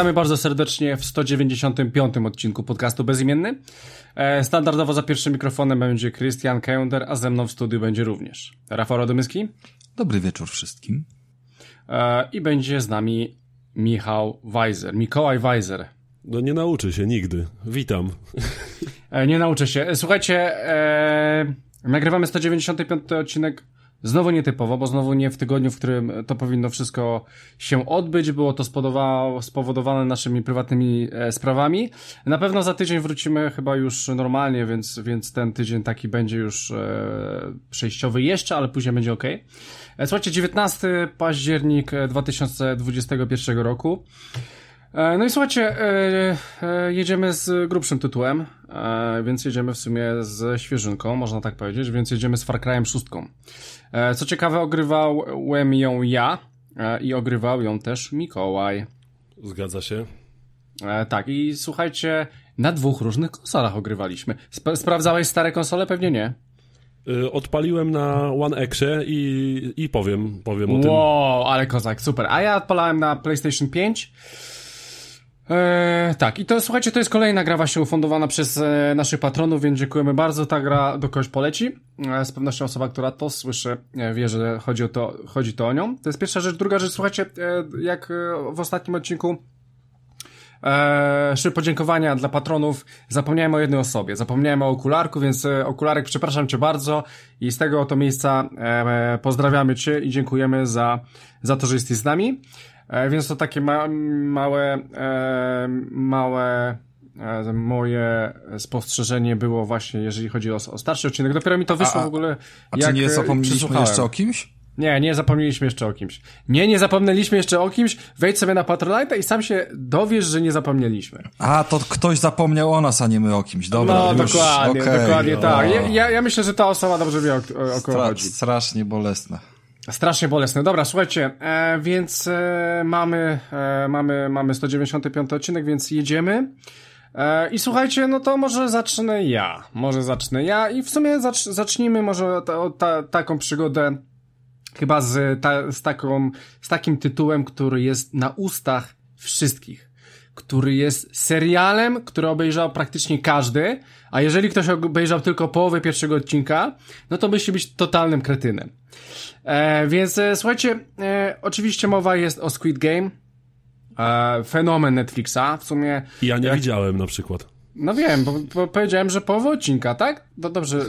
witamy bardzo serdecznie w 195 odcinku podcastu Bezimienny. E, standardowo za pierwszym mikrofonem będzie Christian Kender, a ze mną w studiu będzie również Rafał Radomyski. Dobry wieczór wszystkim. E, I będzie z nami Michał Weiser, Mikołaj Weiser. No nie nauczy się nigdy. Witam. E, nie nauczę się. Słuchajcie, nagrywamy 195 odcinek Znowu nietypowo, bo znowu nie w tygodniu, w którym to powinno wszystko się odbyć. Było to spowodowane naszymi prywatnymi e, sprawami. Na pewno za tydzień wrócimy chyba już normalnie, więc, więc ten tydzień taki będzie już e, przejściowy jeszcze, ale później będzie ok. E, słuchajcie, 19 październik 2021 e, roku. No i słuchajcie, jedziemy z grubszym tytułem, więc jedziemy w sumie ze świeżynką, można tak powiedzieć, więc jedziemy z Far Cry'em 6. E, co ciekawe, ogrywałem ją ja e, i ogrywał ją też Mikołaj. Zgadza się. E, tak, i słuchajcie, na dwóch różnych konsolach ogrywaliśmy. Sp sprawdzałeś stare konsole? Pewnie nie. Odpaliłem na One Xie i, i powiem, powiem o tym. Wow, ale kozak, super. A ja odpalałem na PlayStation 5 Eee, tak, i to słuchajcie, to jest kolejna gra właśnie ufundowana przez e, naszych patronów, więc dziękujemy bardzo. Ta gra do kogoś poleci. E, z pewnością osoba, która to słyszy, e, wie, że chodzi o to, chodzi to o nią. To jest pierwsza rzecz. Druga rzecz, słuchajcie, e, jak e, w ostatnim odcinku Eee, podziękowania dla patronów. Zapomniałem o jednej osobie. Zapomniałem o okularku, więc e, okularek, przepraszam cię bardzo i z tego oto miejsca e, pozdrawiamy cię i dziękujemy za, za to, że jesteś z nami. E, więc to takie ma, małe, e, małe e, moje spostrzeżenie było właśnie, jeżeli chodzi o, o starszy odcinek. Dopiero mi to wyszło a, w ogóle. A czy nie zapomnieliśmy jeszcze o kimś? Nie, nie zapomnieliśmy jeszcze o kimś. Nie, nie zapomnieliśmy jeszcze o kimś. Wejdź sobie na Patronite i sam się dowiesz, że nie zapomnieliśmy. A, to ktoś zapomniał o nas, a nie my o kimś. Dobra, no, już, dokładnie, okay, dokładnie tak. Ja, ja myślę, że ta osoba dobrze wie, o, o kogo chodzi. Strasznie bolesne. Strasznie bolesne. Dobra, słuchajcie, e, więc e, mamy, e, mamy, mamy 195 odcinek, więc jedziemy. E, I słuchajcie, no to może zacznę ja. Może zacznę ja i w sumie zacz, zacznijmy może ta, ta, taką przygodę chyba z, ta, z, taką, z takim tytułem, który jest na ustach wszystkich. Który jest serialem, który obejrzał praktycznie każdy, a jeżeli ktoś obejrzał tylko połowę pierwszego odcinka, no to musi być totalnym kretynem. E, więc e, słuchajcie, e, oczywiście mowa jest o Squid Game. E, fenomen Netflixa, w sumie. Ja nie jak... widziałem na przykład. No wiem, bo, bo powiedziałem, że połowa odcinka, tak? No dobrze.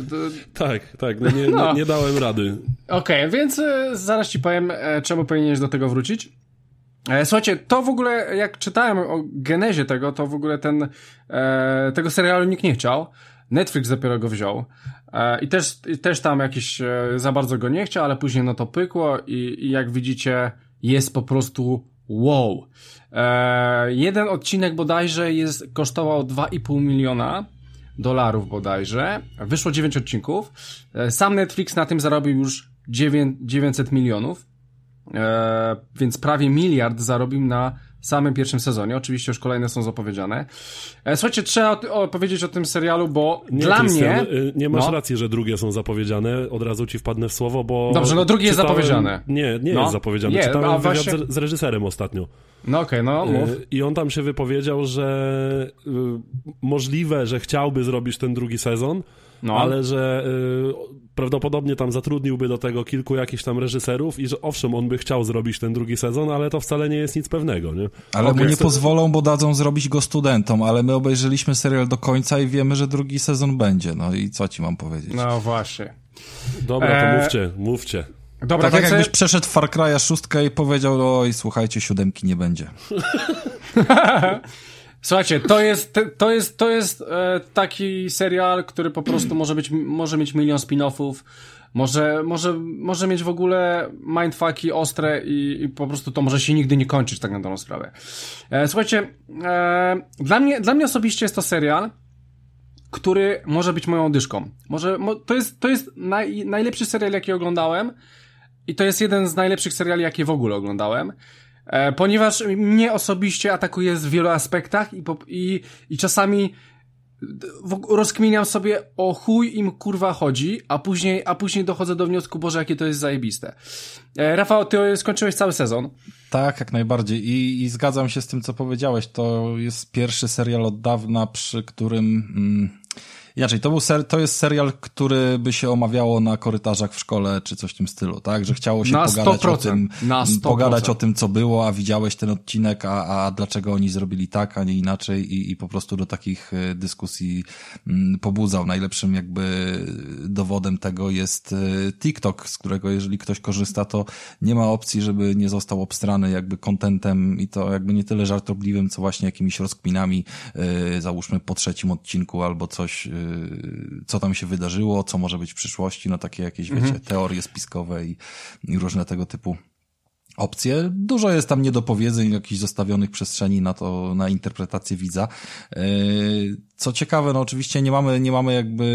Tak, tak, no nie, no. nie, nie dałem rady. Okej, okay, więc e, zaraz ci powiem, e, czemu powinieneś do tego wrócić. E, słuchajcie, to w ogóle, jak czytałem o genezie tego, to w ogóle ten, e, tego serialu nikt nie chciał. Netflix dopiero go wziął. E, I też, i też tam jakiś e, za bardzo go nie chciał, ale później no to pykło i, i jak widzicie jest po prostu wow. E, jeden odcinek bodajże jest, kosztował 2,5 miliona dolarów bodajże. Wyszło 9 odcinków. E, sam Netflix na tym zarobił już 9, 900 milionów. E, więc prawie miliard zarobił na samym pierwszym sezonie. Oczywiście już kolejne są zapowiedziane. E, słuchajcie, trzeba powiedzieć o tym serialu, bo nie, dla Christian, mnie... Y, nie masz no. racji, że drugie są zapowiedziane. Od razu ci wpadnę w słowo, bo... Dobrze, no drugie czytałem... jest zapowiedziane. Nie, nie no. jest zapowiedziane. Nie, Czytałem wywiad właśnie... z, reżyserem ostatnio. No okej, okay, no mów. Y, I on tam się wypowiedział, że y, możliwe, że chciałby zrobić ten drugi sezon, no. ale że prawdopodobnie tam zatrudniłby do tego kilku jakichś tam reżyserów i że owszem, on by chciał zrobić ten drugi sezon, ale to wcale nie jest nic pewnego, nie? Ale okay, mu nie pozwolą, bo dadzą zrobić go studentom, ale my obejrzeliśmy serial do końca i wiemy, że drugi sezon będzie, no i co ci mam powiedzieć? No właśnie. Dobra, to e... mówcie, mówcie. Dobra, to tak jakbyś przeszedł Far Cry'a szóstkę i powiedział, oj, słuchajcie, siódemki nie będzie. Słuchajcie, to jest, to jest, to jest e, taki serial, który po prostu może być, może mieć milion spin-offów, może, może, może mieć w ogóle mindfucki ostre i, i po prostu to może się nigdy nie kończyć, tak na dobrą sprawę. E, słuchajcie, e, dla mnie, dla mnie osobiście jest to serial, który może być moją dyszką. Może, mo, to jest, to jest naj, najlepszy serial, jaki oglądałem i to jest jeden z najlepszych seriali, jakie w ogóle oglądałem. E, ponieważ mnie osobiście atakuje w wielu aspektach i, i, i czasami rozkminiam sobie o chuj im kurwa chodzi, a później, a później dochodzę do wniosku, Boże, jakie to jest zajebiste. E, Rafał, ty skończyłeś cały sezon. Tak, jak najbardziej. I, I zgadzam się z tym, co powiedziałeś. To jest pierwszy serial od dawna, przy którym... Mm, Inaczej, to, był ser, to jest serial, który by się omawiało na korytarzach w szkole, czy coś w tym stylu, tak? Że chciało się na pogadać o tym, pogadać o tym, co było, a widziałeś ten odcinek, a, a dlaczego oni zrobili tak, a nie inaczej i, i po prostu do takich e, dyskusji mm, pobudzał. Najlepszym jakby dowodem tego jest e, TikTok, z którego jeżeli ktoś korzysta, to nie ma opcji, żeby nie został obstrany jakby kontentem i to jakby nie tyle żartobliwym, co właśnie jakimiś rozkminami, yy, załóżmy po trzecim odcinku albo coś, co tam się wydarzyło, co może być w przyszłości, no takie jakieś, mhm. wiecie, teorie spiskowe i, i różne tego typu opcje. Dużo jest tam niedopowiedzeń, jakichś zostawionych przestrzeni na to, na interpretację widza. Co ciekawe, no oczywiście nie mamy, nie mamy jakby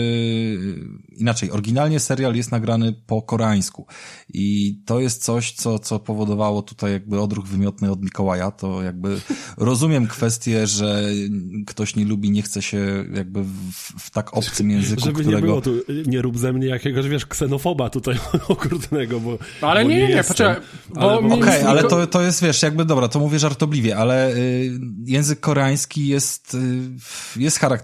inaczej. Oryginalnie serial jest nagrany po koreańsku i to jest coś, co, co powodowało tutaj jakby odruch wymiotny od Mikołaja. To jakby rozumiem kwestię, że ktoś nie lubi, nie chce się jakby w, w tak obcym języku, Żeby którego... nie było tu, nie rób ze mnie jakiegoś, wiesz, ksenofoba tutaj okrutnego, bo... Ale bo nie, nie, nie, poczekaj. Okej, okay, ale to, to jest, wiesz, jakby dobra, to mówię żartobliwie, ale y, język koreański jest, y, jest charakterystyczny,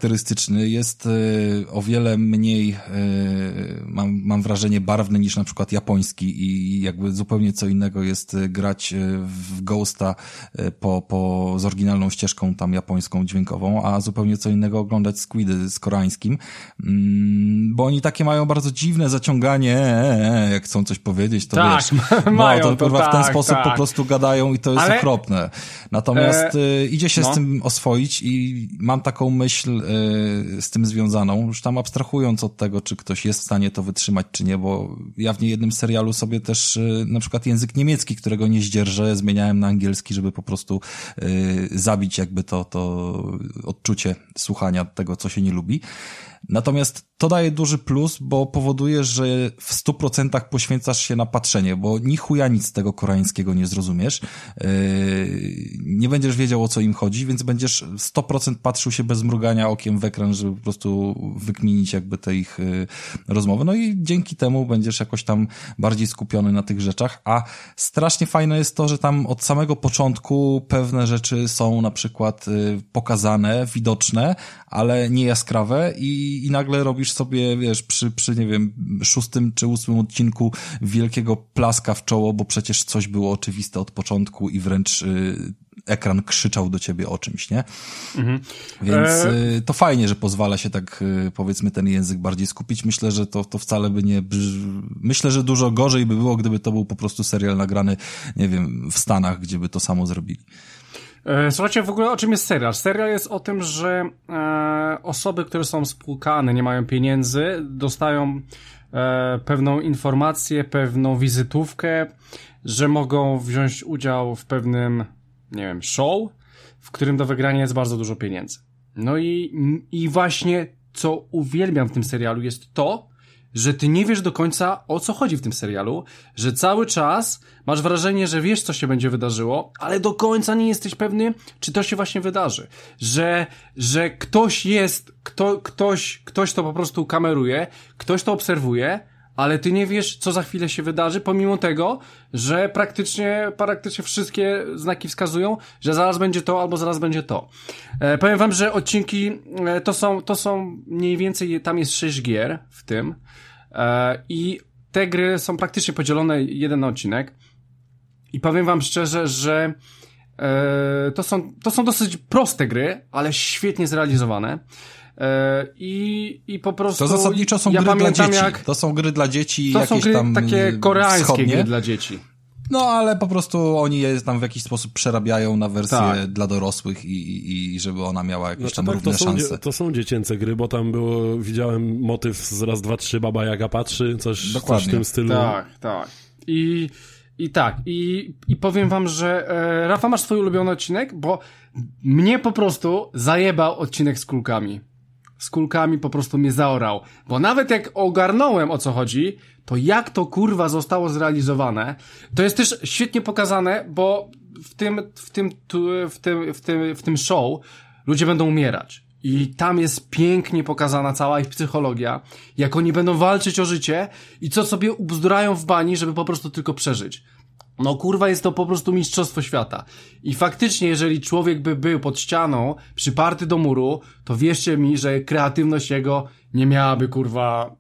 jest y, o wiele mniej, y, mam, mam wrażenie, barwny niż na przykład japoński i jakby zupełnie co innego jest y, grać w Ghosta po, po, z oryginalną ścieżką tam japońską dźwiękową, a zupełnie co innego oglądać Squidy z koreańskim, mm, bo oni takie mają bardzo dziwne zaciąganie, e, e, jak chcą coś powiedzieć, to tak, wiesz, mają, no, to, kurwa, tak, w ten sposób tak. po prostu gadają i to jest Ale... okropne. Natomiast e... idzie się no. z tym oswoić i mam taką myśl z tym związaną, już tam abstrahując od tego, czy ktoś jest w stanie to wytrzymać, czy nie, bo ja w niejednym serialu sobie też na przykład język niemiecki, którego nie zdzierżę, zmieniałem na angielski, żeby po prostu zabić jakby to, to odczucie słuchania tego, co się nie lubi. Natomiast to daje duży plus, bo powoduje, że w 100% poświęcasz się na patrzenie, bo ni chuja nic z tego koreańskiego nie zrozumiesz. Yy, nie będziesz wiedział o co im chodzi, więc będziesz 100% patrzył się bez mrugania okiem w ekran, żeby po prostu wykminić jakby te ich yy, rozmowy. No i dzięki temu będziesz jakoś tam bardziej skupiony na tych rzeczach, a strasznie fajne jest to, że tam od samego początku pewne rzeczy są na przykład yy, pokazane, widoczne, ale nie jaskrawe i, i nagle robisz sobie, wiesz, przy, przy, nie wiem, szóstym czy ósmym odcinku wielkiego plaska w czoło, bo przecież coś było oczywiste od początku i wręcz y, ekran krzyczał do ciebie o czymś, nie? Mhm. Więc e... y, to fajnie, że pozwala się tak, y, powiedzmy, ten język bardziej skupić. Myślę, że to, to wcale by nie... Myślę, że dużo gorzej by było, gdyby to był po prostu serial nagrany, nie wiem, w Stanach, gdzie by to samo zrobili. E, słuchajcie, w ogóle o czym jest serial? Serial jest o tym, że e, osoby, które są spłukane, nie mają pieniędzy, dostają e, pewną informację, pewną wizytówkę, że mogą wziąć udział w pewnym, nie wiem, show, w którym do wygrania jest bardzo dużo pieniędzy. No i, i właśnie co uwielbiam w tym serialu jest to, że ty nie wiesz do końca o co chodzi w tym serialu, że cały czas masz wrażenie, że wiesz co się będzie wydarzyło, ale do końca nie jesteś pewny, czy to się właśnie wydarzy. Że, że ktoś jest, kto, ktoś, ktoś to po prostu kameruje, ktoś to obserwuje, ale ty nie wiesz, co za chwilę się wydarzy, pomimo tego, że praktycznie, praktycznie wszystkie znaki wskazują, że zaraz będzie to, albo zaraz będzie to. E, powiem wam, że odcinki e, to są, to są mniej więcej, tam jest 6 gier w tym e, i te gry są praktycznie podzielone jeden odcinek i powiem wam szczerze, że e, to, są, to są dosyć proste gry, ale świetnie zrealizowane. E, I, I po prostu. To zasadniczo są ja gry dla dzieci. Jak, to są gry dla dzieci. To są gry tam takie koreańskie wschodnie. gry dla dzieci. No, ale po prostu oni je tam w jakiś sposób przerabiają na wersję tak. dla dorosłych i, i, i żeby ona miała jakieś znaczy, tam tak, równe to są, szanse. To są dziecięce gry, bo tam było, widziałem motyw z raz, dwa, trzy, Baba Jaga patrzy, coś, coś w tym stylu. Tak, tak. I, i tak, i, i powiem wam, że e, Rafa, masz swój ulubiony odcinek? Bo mnie po prostu zajebał odcinek z kulkami z kulkami po prostu mnie zaorał. Bo nawet jak ogarnąłem o co chodzi, to jak to kurwa zostało zrealizowane, to jest też świetnie pokazane, bo w tym, w tym, w tym, w tym, w tym show ludzie będą umierać. I tam jest pięknie pokazana cała ich psychologia, jak oni będą walczyć o życie i co sobie ubzdurają w bani, żeby po prostu tylko przeżyć. No kurwa, jest to po prostu mistrzostwo świata. I faktycznie, jeżeli człowiek by był pod ścianą, przyparty do muru, to wierzcie mi, że kreatywność jego nie miałaby kurwa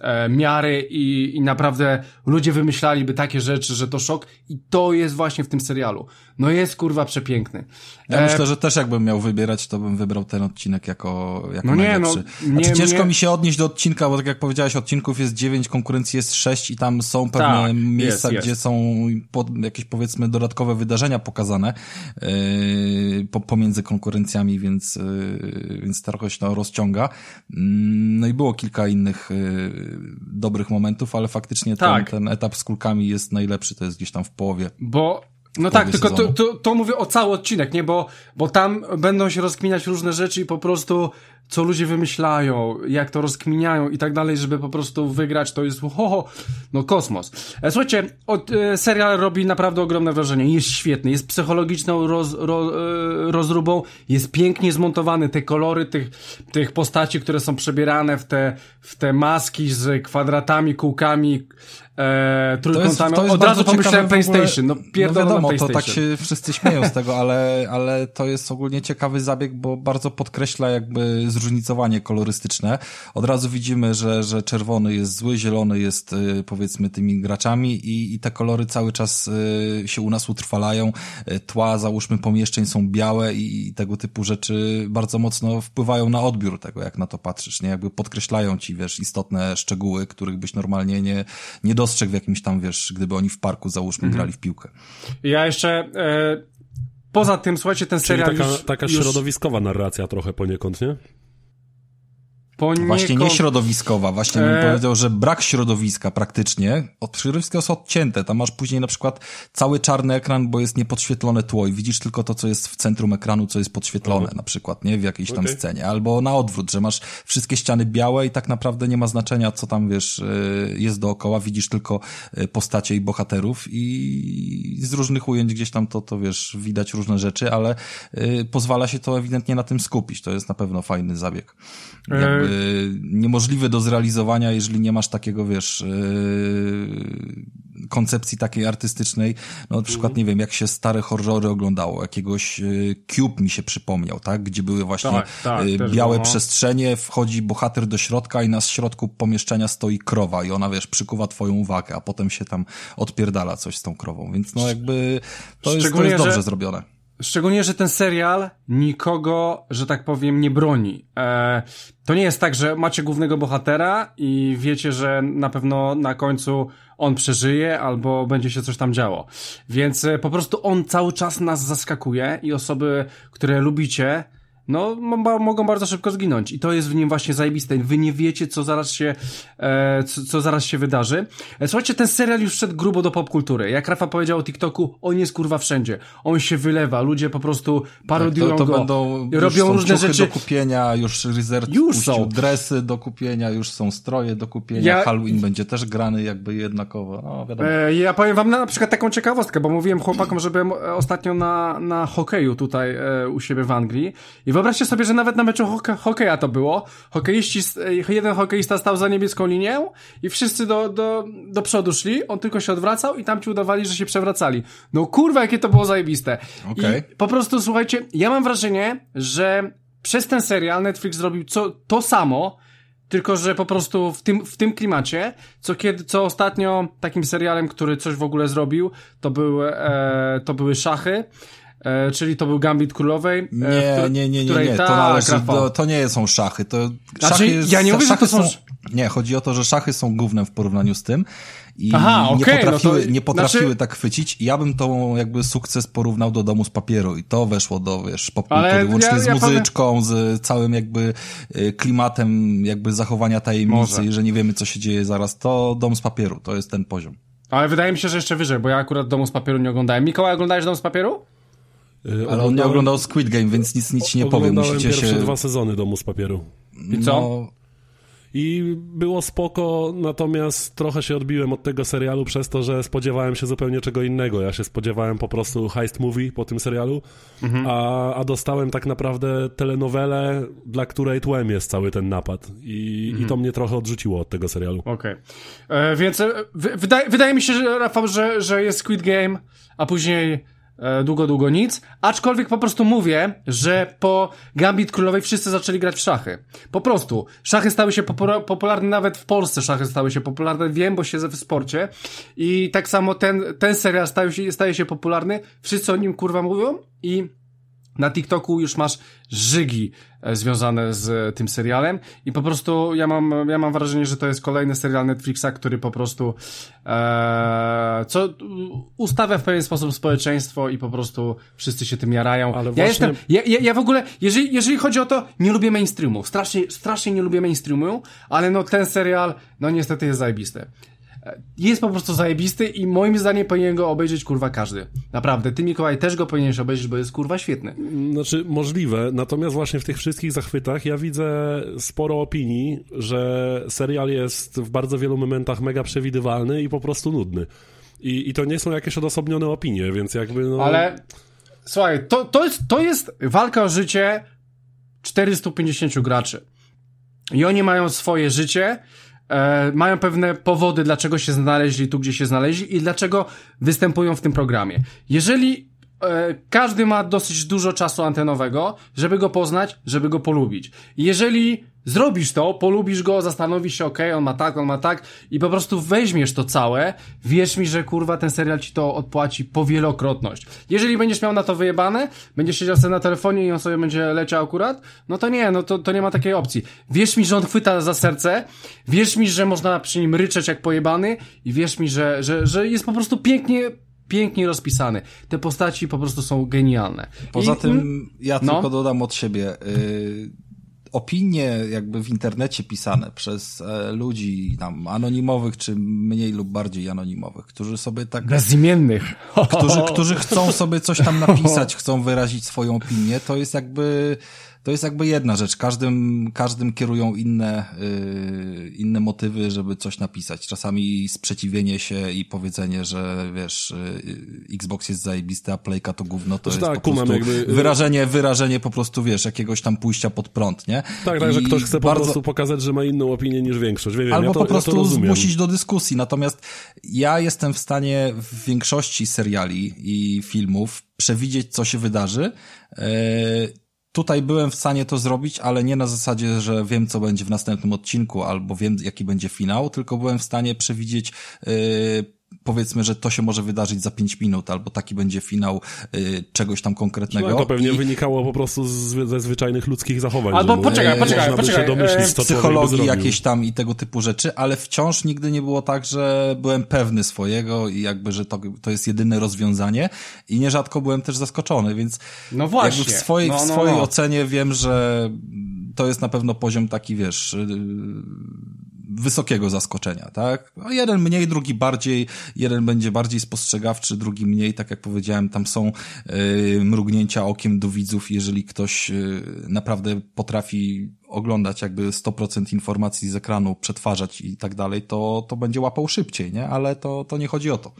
e, miary i, i naprawdę ludzie wymyślaliby takie rzeczy, że to szok i to jest właśnie w tym serialu. No jest kurwa przepiękny. Ja e... myślę, że też jakbym miał wybierać, to bym wybrał ten odcinek jako, jako no nie, najlepszy. No, nie, znaczy, ciężko nie... mi się odnieść do odcinka, bo tak jak powiedziałeś, odcinków jest dziewięć, konkurencji jest sześć i tam są pewne tak, miejsca, jest, gdzie jest. są pod, jakieś powiedzmy dodatkowe wydarzenia pokazane yy, po, pomiędzy konkurencjami, więc, yy, więc trochę się to rozciąga. Yy, no i było kilka innych dobrych momentów, ale faktycznie tak. ten, ten etap z kulkami jest najlepszy, to jest gdzieś tam w połowie. Bo no tak, tylko to, to, to, mówię o cały odcinek, nie? Bo, bo tam będą się rozkminiać różne rzeczy i po prostu co ludzie wymyślają, jak to rozkminiają i tak dalej, żeby po prostu wygrać, to jest ho, ho no kosmos. E, słuchajcie, od, e, serial robi naprawdę ogromne wrażenie, jest świetny, jest psychologiczną roz, ro, e, rozróbą, jest pięknie zmontowany, te kolory tych, tych postaci, które są przebierane w te, w te maski z kwadratami, kółkami, e, trójkątami. To jest, to Od razu pomyślałem PlayStation, no pierdolę no wiadomo, to tak się wszyscy śmieją z tego, ale, ale to jest ogólnie ciekawy zabieg, bo bardzo podkreśla jakby zróżnicowanie kolorystyczne. Od razu widzimy, że, że czerwony jest zły, zielony jest y, powiedzmy tymi graczami i, i te kolory cały czas y, się u nas utrwalają. Y, tła, załóżmy, pomieszczeń są białe i, i tego typu rzeczy bardzo mocno wpływają na odbiór tego, jak na to patrzysz, nie? Jakby podkreślają ci, wiesz, istotne szczegóły, których byś normalnie nie, nie dostrzegł w jakimś tam, wiesz, gdyby oni w parku, załóżmy, mhm. grali w piłkę. Ja jeszcze e, poza tym, słuchajcie, ten Czyli serial taka, już, taka już... środowiskowa narracja trochę poniekąd, nie? Poniekąd... Właśnie nie środowiskowa, właśnie bym e... powiedział, że brak środowiska praktycznie, od środowiska jest odcięte, tam masz później na przykład cały czarny ekran, bo jest niepodświetlone tło i widzisz tylko to, co jest w centrum ekranu, co jest podświetlone na przykład, nie, w jakiejś tam okay. scenie, albo na odwrót, że masz wszystkie ściany białe i tak naprawdę nie ma znaczenia, co tam, wiesz, e, jest dookoła, widzisz tylko e, postacie i bohaterów i z różnych ujęć gdzieś tam to, to wiesz, widać różne rzeczy, ale e, pozwala się to ewidentnie na tym skupić, to jest na pewno fajny zabieg. Jakby niemożliwy do zrealizowania, jeżeli nie masz takiego, wiesz, yy, koncepcji takiej artystycznej. No na przykład, mhm. nie wiem, jak się stare horrory oglądało, jakiegoś yy, Cube mi się przypomniał, tak? Gdzie były właśnie tak, tak, yy, białe było. przestrzenie, wchodzi bohater do środka i na środku pomieszczenia stoi krowa i ona, wiesz, przykuwa twoją uwagę, a potem się tam odpierdala coś z tą krową, więc no jakby to jest, to jest dobrze że... zrobione. Szczególnie, że ten serial nikogo, że tak powiem, nie broni. E, to nie jest tak, że macie głównego bohatera i wiecie, że na pewno na końcu on przeżyje albo będzie się coś tam działo. Więc e, po prostu on cały czas nas zaskakuje i osoby, które lubicie, no mogą bardzo szybko zginąć i to jest w nim właśnie zajebiste. Wy nie wiecie, co zaraz się, e, co, co, zaraz się wydarzy. E, słuchajcie, ten serial już wszedł grubo do popkultury. Jak Rafa powiedział o TikToku, on jest kurwa wszędzie. On się wylewa, ludzie po prostu parodiują tak, to, to go, będą, robią różne rzeczy. do kupienia, już Resort już są. dresy do kupienia, już są stroje do kupienia, ja... Halloween będzie też grany jakby jednakowo. No, wiadomo. E, ja powiem wam na, na przykład taką ciekawostkę, bo mówiłem chłopakom, że byłem ostatnio na, na hokeju tutaj e, u siebie w Anglii i wyobraźcie sobie, że nawet na meczu hoke hokeja to było. Hokeiści, jeden hokeista stał za niebieską linią i wszyscy do, do, do przodu szli, on tylko się odwracał i tam ci udawali, że się przewracali. No kurwa, jakie to było zajebiste. Okay. I po prostu, słuchajcie, ja mam wrażenie, że przez ten serial Netflix zrobił co, to samo, tylko że po prostu w tym, w tym klimacie, co kiedy, co ostatnio takim serialem, który coś w ogóle zrobił, to, był, e, to były szachy. E, czyli to był Gambit Królowej. E, nie, nie, nie, nie, nie, to należy do, to nie są szachy, to znaczy, szachy jest, ja nie mówię, że to są... są... Nie, chodzi o to, że szachy są główne w porównaniu z tym i Aha, nie okay, potrafiły, no to, nie potrafiły znaczy... tak chwycić. Ja bym to jakby sukces porównał do domu z papieru i to weszło do, wiesz, popkultury, łącznie ja, z muzyczką, powiem... z całym jakby y, klimatem jakby zachowania tajemnicy, Może. że nie wiemy, co się dzieje zaraz. To dom z papieru, to jest ten poziom. Ale wydaje mi się, że jeszcze wyżej, bo ja akurat domu z papieru nie oglądałem. Mikołaj, oglądałeś dom z papieru? Y, Ale on nie oglądał Squid Game, więc nic, nic nie powiem. Musicie pierwsze się... dwa sezony Domu z Papieru. I co? No... I było spoko, natomiast trochę się odbiłem od tego serialu przez to, że spodziewałem się zupełnie czego innego. Ja się spodziewałem po prostu heist movie po tym serialu, mhm. a, a dostałem tak naprawdę telenowelę, dla której tłem jest cały ten napad. I, mhm. i to mnie trochę odrzuciło od tego serialu. Okej. Okay. E, więc e, wydaje, wydaje mi się, że Rafał, że, że jest Squid Game, a później długo, długo nic. Aczkolwiek po prostu mówię, że po Gambit Królowej wszyscy zaczęli grać w szachy. Po prostu. Szachy stały się popularne nawet w Polsce. Szachy stały się popularne. Wiem, bo siedzę w sporcie. I tak samo ten, ten serial staje się, staje się popularny. Wszyscy o nim kurwa mówią i na TikToku już masz żygi e, związane z tym serialem i po prostu ja mam, ja mam wrażenie, że to jest kolejny serial Netflixa, który po prostu e, co ustawia w pewien sposób społeczeństwo i po prostu wszyscy się tym jarają. Ale ja właśnie... jestem, ja, ja, ja w ogóle, jeżeli, jeżeli chodzi o to, nie lubię mainstreamu, strasznie, strasznie nie lubię mainstreamu, ale no ten serial, no niestety jest zajebisty jest po prostu zajebisty i moim zdaniem powinien go obejrzeć kurwa każdy. Naprawdę, ty Mikołaj też go powinieneś obejrzeć, bo jest kurwa świetny. Znaczy możliwe, natomiast właśnie w tych wszystkich zachwytach ja widzę sporo opinii, że serial jest w bardzo wielu momentach mega przewidywalny i po prostu nudny. I, i to nie są jakieś odosobnione opinie, więc jakby no... Ale słuchaj, to, to, jest, to jest walka o życie 450 graczy. I oni mają swoje życie, e, mają pewne powody, dlaczego się znaleźli tu, gdzie się znaleźli i dlaczego występują w tym programie. Jeżeli każdy ma dosyć dużo czasu antenowego, żeby go poznać, żeby go polubić. Jeżeli Zrobisz to, polubisz go, zastanowisz się, okay, on ma tak, on ma tak i po prostu weźmiesz to całe, wierz mi, że kurwa ten serial ci to odpłaci powielokrotność. Jeżeli będziesz miał na to wyjebane, będziesz siedział sobie na telefonie i on sobie będzie leciał akurat, no to nie, no to, to nie ma takiej opcji. Wierz mi, że on chwyta za serce, wierz mi, że można przy nim ryczeć jak pojebany i wierz mi, że, że, że jest po prostu pięknie pięknie rozpisany. Te postaci po prostu są genialne. Poza I, tym ja no. tylko dodam od siebie. Yy, opinie jakby w internecie pisane przez e, ludzi tam anonimowych, czy mniej lub bardziej anonimowych, którzy sobie tak... Bezimiennych. Którzy, którzy chcą sobie coś tam napisać, chcą wyrazić swoją opinię, to jest jakby to jest jakby jedna rzecz. Każdym, każdym kierują inne, yy, inne motywy, żeby coś napisać. Czasami sprzeciwienie się i powiedzenie, że wiesz, yy, Xbox jest zajebisty, a Playka to gówno, to znaczy, jest tak, po prostu jakby... Wyrażenie, wyrażenie po prostu, wiesz, jakiegoś tam pójścia pod prąd, nie? Tak, tak, I że ktoś chce bardzo... po prostu pokazać, że ma inną opinię niż większość. Wiem, Albo ja to, po prostu ja zmusić do dyskusji. Natomiast ja jestem w stanie w większości seriali i filmów przewidzieć, co się wydarzy. Yy, tutaj byłem w stanie to zrobić, ale nie na zasadzie, że wiem, co będzie w następnym odcinku, albo wiem, jaki będzie finał, tylko byłem w stanie przewidzieć yy, powiedzmy, że to się może wydarzyć za 5 minut, albo taki będzie finał y, czegoś tam konkretnego. No, to pewnie I... wynikało po prostu z, ze zwyczajnych ludzkich zachowań. Albo poczekaj, poczekaj, poczekaj. Domyślić, e, psychologii jakieś tam i tego typu rzeczy, ale wciąż nigdy nie było tak, że byłem pewny swojego i jakby, że to, to jest jedyne rozwiązanie i nierzadko byłem też zaskoczony, więc no właśnie. jakby w swojej, no, no, w swojej no. ocenie wiem, że to jest na pewno poziom taki, wiesz, y, wysokiego zaskoczenia, tak? No jeden mniej, drugi bardziej, jeden będzie bardziej spostrzegawczy, drugi mniej, tak jak powiedziałem, tam są yy, mrugnięcia okiem do widzów, jeżeli ktoś yy, naprawdę potrafi oglądać jakby 100% informacji z ekranu, przetwarzać i tak dalej, to, to będzie łapał szybciej, nie? Ale to, to nie chodzi o to.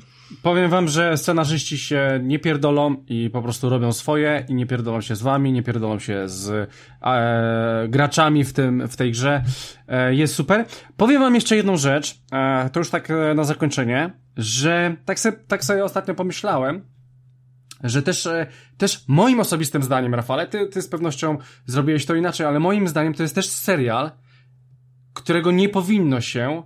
Powiem wam, że scenarzyści się nie pierdolą i po prostu robią swoje i nie pierdolą się z wami, nie pierdolą się z e, graczami w, tym, w tej grze. E, jest super. Powiem wam jeszcze jedną rzecz, e, to już tak e, na zakończenie, że tak sobie, tak sobie ostatnio pomyślałem, że też, e, też moim osobistym zdaniem, Rafale, ty, ty z pewnością zrobiłeś to inaczej, ale moim zdaniem to jest też serial, którego nie powinno się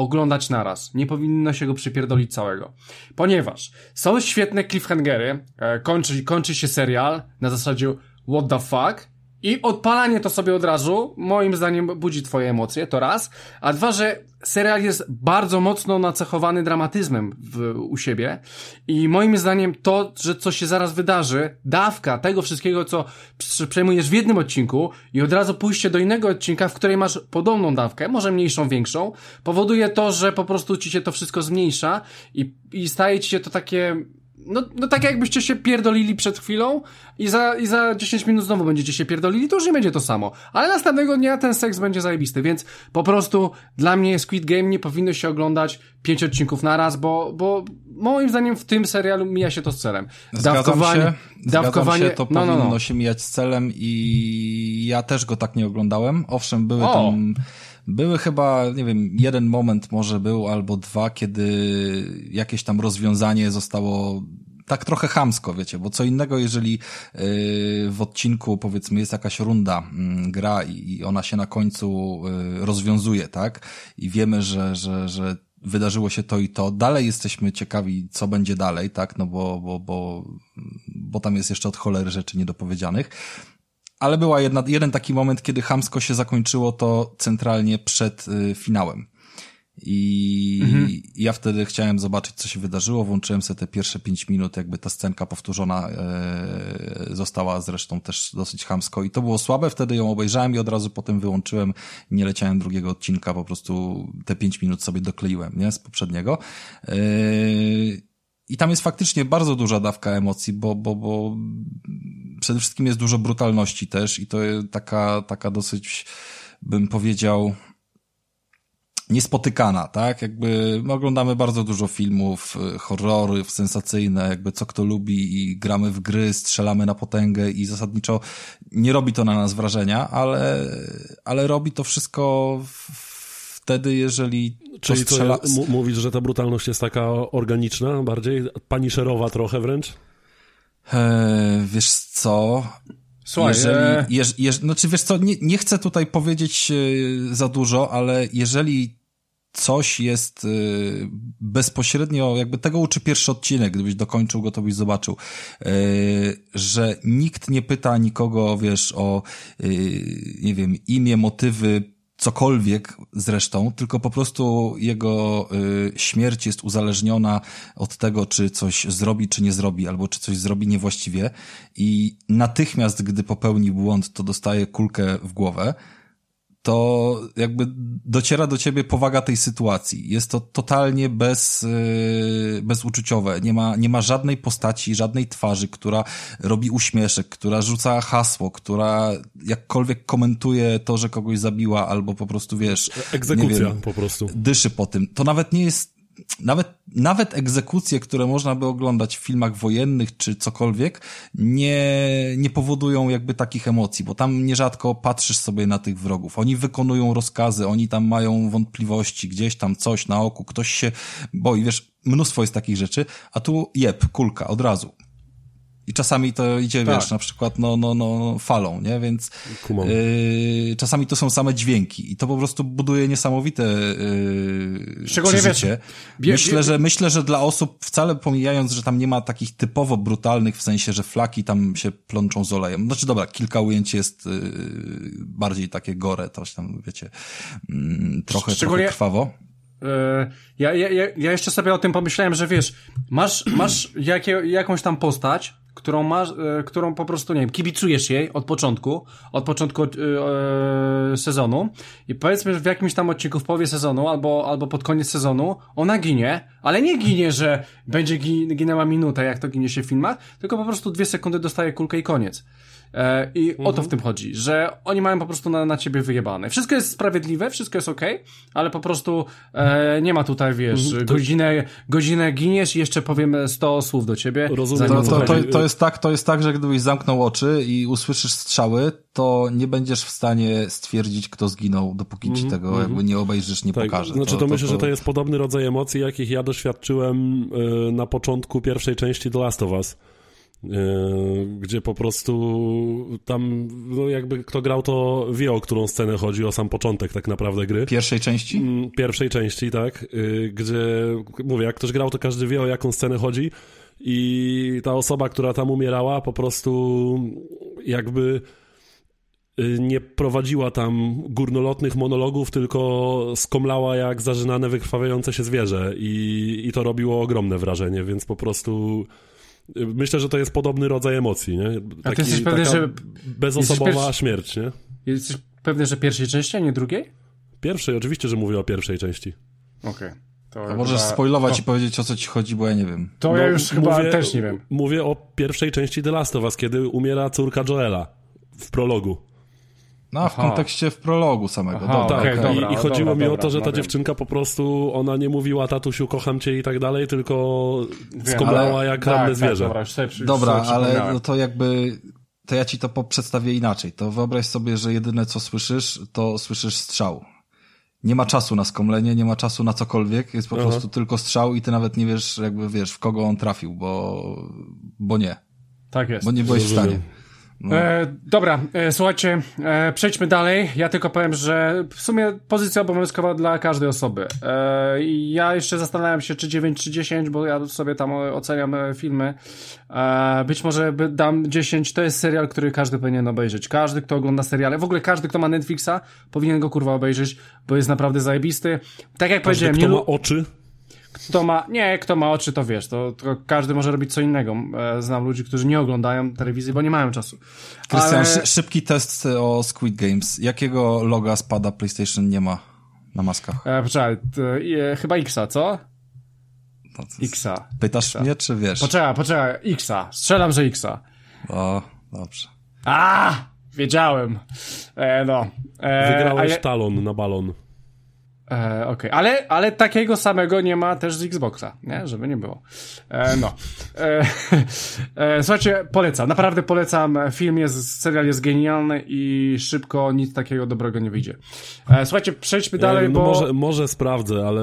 oglądać naraz. Nie powinno się go przypierdolić całego. Ponieważ są świetne cliffhangery, e, kończy, kończy się serial na zasadzie what the fuck i odpalanie to sobie od razu, moim zdaniem, budzi twoje emocje, to raz. A dwa, że serial jest bardzo mocno nacechowany dramatyzmem w, u siebie i moim zdaniem to, że coś się zaraz wydarzy, dawka tego wszystkiego, co przejmujesz w jednym odcinku i od razu pójście do innego odcinka, w której masz podobną dawkę, może mniejszą, większą, powoduje to, że po prostu ci się to wszystko zmniejsza i, i staje ci się to takie no, no tak jakbyście się pierdolili przed chwilą i za, i za 10 minut znowu będziecie się pierdolili, to już nie będzie to samo. Ale następnego dnia ten seks będzie zajebisty, więc po prostu dla mnie Squid Game nie powinno się oglądać pięć odcinków na raz, bo, bo moim zdaniem w tym serialu mija się to z celem. Dawkowanie, się, dawkowanie, się, to no, powinno no, no. się mijać z celem i ja też go tak nie oglądałem. Owszem, były o. tam były chyba, nie wiem, jeden moment może był albo dwa, kiedy jakieś tam rozwiązanie zostało tak trochę chamsko, wiecie, bo co innego, jeżeli yy, w odcinku, powiedzmy, jest jakaś runda, yy, gra i ona się na końcu yy, rozwiązuje, tak? I wiemy, że, że, że wydarzyło się to i to. Dalej jesteśmy ciekawi, co będzie dalej, tak? No bo, bo, bo, bo tam jest jeszcze od cholery rzeczy niedopowiedzianych ale była jedna, jeden taki moment, kiedy hamsko się zakończyło to centralnie przed y, finałem. I mhm. ja wtedy chciałem zobaczyć, co się wydarzyło. Włączyłem sobie te pierwsze pięć minut, jakby ta scenka powtórzona e, została zresztą też dosyć hamsko. I to było słabe, wtedy ją obejrzałem i od razu potem wyłączyłem. Nie leciałem drugiego odcinka, po prostu te pięć minut sobie dokleiłem, nie? Z poprzedniego. E, i tam jest faktycznie bardzo duża dawka emocji, bo, bo, bo przede wszystkim jest dużo brutalności też i to taka, taka dosyć, bym powiedział, niespotykana, tak? Jakby my oglądamy bardzo dużo filmów, y, horrory, sensacyjne, jakby co kto lubi i gramy w gry, strzelamy na potęgę i zasadniczo nie robi to na nas wrażenia, ale, ale robi to wszystko wtedy, jeżeli Czyli to strzela... mówisz, że ta brutalność jest taka organiczna, bardziej paniszerowa trochę wręcz? Eee, wiesz co? Słuchaj, jeżeli, e... jeż, jeż, znaczy wiesz co, nie, nie chcę tutaj powiedzieć e, za dużo, ale jeżeli coś jest y, bezpośrednio, jakby tego uczy pierwszy odcinek, gdybyś dokończył go, to byś zobaczył, y, że nikt nie pyta nikogo, wiesz, o, y, nie wiem, imię, motywy, cokolwiek zresztą, tylko po prostu jego y, śmierć jest uzależniona od tego, czy coś zrobi, czy nie zrobi, albo czy coś zrobi niewłaściwie. I natychmiast, gdy popełni błąd, to dostaje kulkę w głowę to jakby dociera do ciebie powaga tej sytuacji. Jest to totalnie bez, yy, bezuczuciowe. Nie ma, nie ma żadnej postaci, żadnej twarzy, która robi uśmieszek, która rzuca hasło, która jakkolwiek komentuje to, że kogoś zabiła, albo po prostu wiesz. Egzekucja wiem, po prostu. Dyszy po tym. To nawet nie jest nawet, nawet egzekucje, które można by oglądać w filmach wojennych czy cokolwiek, nie, nie powodują jakby takich emocji, bo tam nierzadko patrzysz sobie na tych wrogów. Oni wykonują rozkazy, oni tam mają wątpliwości, gdzieś tam coś na oku, ktoś się boi, wiesz, mnóstwo jest takich rzeczy, a tu jeb, kulka, od razu. I czasami to idzie, tak. wiesz, na przykład, no, no, no, falą, nie? Więc yy, czasami to są same dźwięki i to po prostu buduje niesamowite yy, Szczególnie przeżycie. Wiesz, myślę, że, myślę, że dla osób, wcale pomijając, że tam nie ma takich typowo brutalnych, w sensie, że flaki tam się plączą z olejem. Znaczy, dobra, kilka ujęć jest yy, bardziej takie gore, coś tam, wiecie, yy, trochę, trochę krwawo. Yy, ja, ja, ja jeszcze sobie o tym pomyślałem, że wiesz, masz, masz jakie, jakąś tam postać, którą masz, e, którą po prostu, nie wiem, kibicujesz jej od początku, od początku e, sezonu i powiedzmy, że w jakimś tam odcinku w połowie sezonu albo, albo pod koniec sezonu ona ginie, ale nie ginie, że będzie ginęła minuta, jak to ginie się w filmach, tylko po prostu dwie sekundy dostaje kulkę i koniec. E, I mhm. o to w mhm. tym chodzi, że oni mają po prostu na, na ciebie wyjebane. Wszystko jest sprawiedliwe, wszystko jest ok, ale po prostu e, nie ma tutaj, wiesz, mhm. godzinę, godzinę giniesz i jeszcze powiem 100 słów do ciebie. Rozumiem. To, to, to, to, jest tak, to jest tak, że gdybyś zamknął oczy i usłyszysz strzały, to nie będziesz w stanie stwierdzić, kto zginął, dopóki ci mhm. tego mm -hmm. jakby nie obejrzysz, nie tak, pokaże. Znaczy to, to myślę, że to jest podobny rodzaj emocji, jakich ja doświadczyłem y, na początku pierwszej części The Last of Us E, gdzie po prostu tam, no jakby kto grał, to wie, o którą scenę chodzi, o sam początek tak naprawdę gry. Pierwszej części? Mm, pierwszej części, tak. E, gdzie, mówię, jak ktoś grał, to każdy wie, o jaką scenę chodzi i ta osoba, która tam umierała, po prostu jakby e, nie prowadziła tam górnolotnych monologów, tylko skomlała jak zażynane, wykrwawiające się zwierzę i, i to robiło ogromne wrażenie, więc po prostu Myślę, że to jest podobny rodzaj emocji, nie? Taki, a ty jesteś pewny, że... Bezosobowa śmierć, nie? Jesteś pewny, że pierwszej części, a nie drugiej? Pierwszej, oczywiście, że mówię o pierwszej części. Okej. Okay. To A możesz chyba... spoilować to... i powiedzieć o co ci chodzi, bo ja nie wiem. To no, ja już chyba mówię, też nie wiem. Mówię o pierwszej części The Last of Us, kiedy umiera córka Joela w prologu. No, w kontekście w prologu samego. Aha, dobra, tak, okay, dobra, I, i, chodziło dobra, mi o to, że ta dziewczynka po prostu, ona nie mówiła tatusiu, kocham cię i tak dalej, tylko skomlała jak tak, ranne tak, zwierzę. dobra, dobra ale no to jakby to ja ci to przedstawię inaczej. To wyobraź sobie, że jedyne co słyszysz, to słyszysz strzał. Nie ma czasu na skomlenie, nie ma czasu na cokolwiek, jest po Aha. prostu tylko strzał i ty nawet nie wiesz, jakby wiesz, w kogo on trafił, bo, bo nie. Tak jest. Bo nie byłeś w stanie. No. E, dobra, e, słuchajcie, e, przejdźmy dalej. Ja tylko powiem, że w sumie pozycja obowiązkowa dla każdej osoby. E, ja jeszcze zastanawiam się, czy 9, czy 10, bo ja sobie tam oceniam e, filmy. E, być może dam 10. To jest serial, który każdy powinien obejrzeć. Każdy, kto ogląda seriale, w ogóle każdy, kto ma Netflixa, powinien go kurwa obejrzeć, bo jest naprawdę zajebisty. Tak jak każdy, powiedziałem, kto nie... ma oczy kto ma, nie, kto ma oczy, to wiesz, to, to każdy może robić co innego. E, znam ludzi, którzy nie oglądają telewizji, bo nie mają czasu. Krystian, Ale... szybki test o Squid Games. Jakiego loga spada PlayStation nie ma na maskach? E, poczekaj, to, e, chyba Xa, co? Xa. Pytasz Xa. mnie, czy wiesz? Poczekaj, poczekaj, Xa. Strzelam, że Xa. O, dobrze. A, wiedziałem. E, no. E, Wygrałeś talon na balon. E, Okej, okay. ale, ale takiego samego nie ma też z Xboxa, nie? Żeby nie było. E, no. E, e, słuchajcie, polecam, naprawdę polecam. Film jest, serial jest genialny i szybko nic takiego dobrego nie wyjdzie. E, słuchajcie, przejdźmy dalej, no bo... Może, może sprawdzę, ale...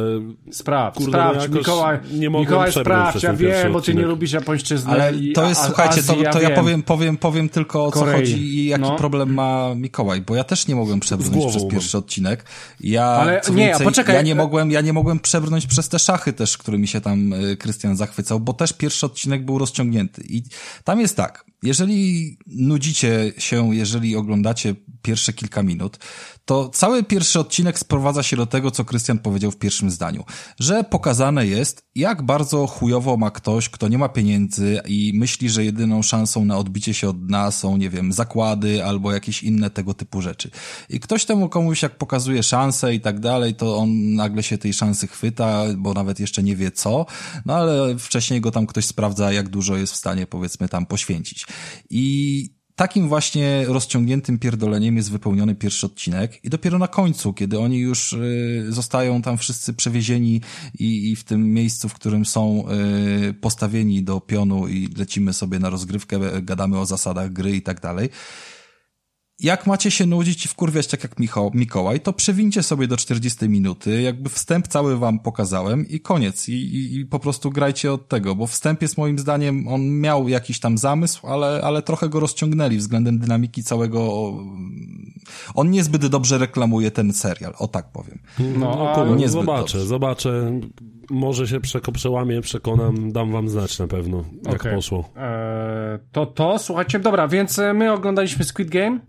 Sprawdź, kurde, sprawdź, no Mikołaj, nie Mikołaj sprawdź, ja wiem, bo ty nie lubisz japońszczyzny Ale to jest, a, słuchajcie, Azji, to, to ja, ja powiem, powiem, powiem tylko o co Korei. chodzi i jaki no. problem ma Mikołaj, bo ja też nie mogłem przebrnąć przez pierwszy odcinek. Ja, ale nie, więcej, poczekaj. Ja nie, mogłem, ja nie mogłem przebrnąć przez te szachy też, którymi się tam y, Krystian zachwycał, bo też pierwszy odcinek był rozciągnięty. I tam jest tak, jeżeli nudzicie się, jeżeli oglądacie pierwsze kilka minut, to cały pierwszy odcinek sprowadza się do tego, co Krystian powiedział w pierwszym zdaniu, że pokazane jest, jak bardzo chujowo ma ktoś, kto nie ma pieniędzy i myśli, że jedyną szansą na odbicie się od dna są, nie wiem, zakłady albo jakieś inne tego typu rzeczy. I ktoś temu komuś, jak pokazuje szansę i tak dalej, to on nagle się tej szansy chwyta, bo nawet jeszcze nie wie co, no ale wcześniej go tam ktoś sprawdza, jak dużo jest w stanie, powiedzmy, tam poświęcić. I takim właśnie rozciągniętym pierdoleniem jest wypełniony pierwszy odcinek. I dopiero na końcu, kiedy oni już y, zostają tam wszyscy przewiezieni i, i w tym miejscu, w którym są y, postawieni do pionu i lecimy sobie na rozgrywkę, gadamy o zasadach gry i tak dalej, jak macie się nudzić i wkurwiać tak jak Michał, Mikołaj, to przewincie sobie do 40 minuty, jakby wstęp cały wam pokazałem i koniec. I, i, I, po prostu grajcie od tego, bo wstęp jest moim zdaniem, on miał jakiś tam zamysł, ale, ale trochę go rozciągnęli względem dynamiki całego. On niezbyt dobrze reklamuje ten serial, o tak powiem. No, no zobaczę, dobrze. zobaczę. Może się przeko przełamie, przekonam, dam wam znać na pewno, jak okay. poszło. Eee, to to, słuchajcie, dobra, więc my oglądaliśmy Squid Game.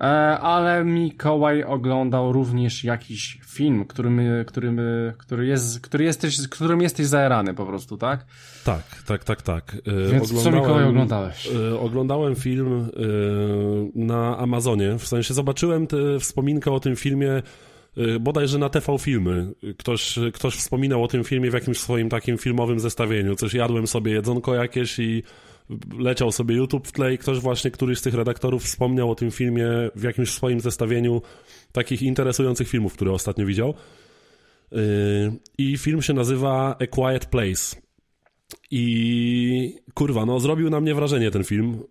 E, ale Mikołaj oglądał również jakiś film, którym, którym, który jest, który jesteś, którym jesteś zaerany po prostu, tak? Tak, tak, tak, tak. E, Więc co Mikołaj oglądałeś? E, oglądałem film na Amazonie, w sensie zobaczyłem tę wspominkę o tym filmie bodajże na TV Filmy. Ktoś, ktoś wspominał o tym filmie w jakimś swoim takim filmowym zestawieniu. Coś jadłem sobie jedzonko jakieś i leciał sobie YouTube w tle i ktoś właśnie, któryś z tych redaktorów wspomniał o tym filmie w jakimś swoim zestawieniu takich interesujących filmów, które ostatnio widział. Yy, I film się nazywa A Quiet Place. I kurwa, no zrobił na mnie wrażenie ten film.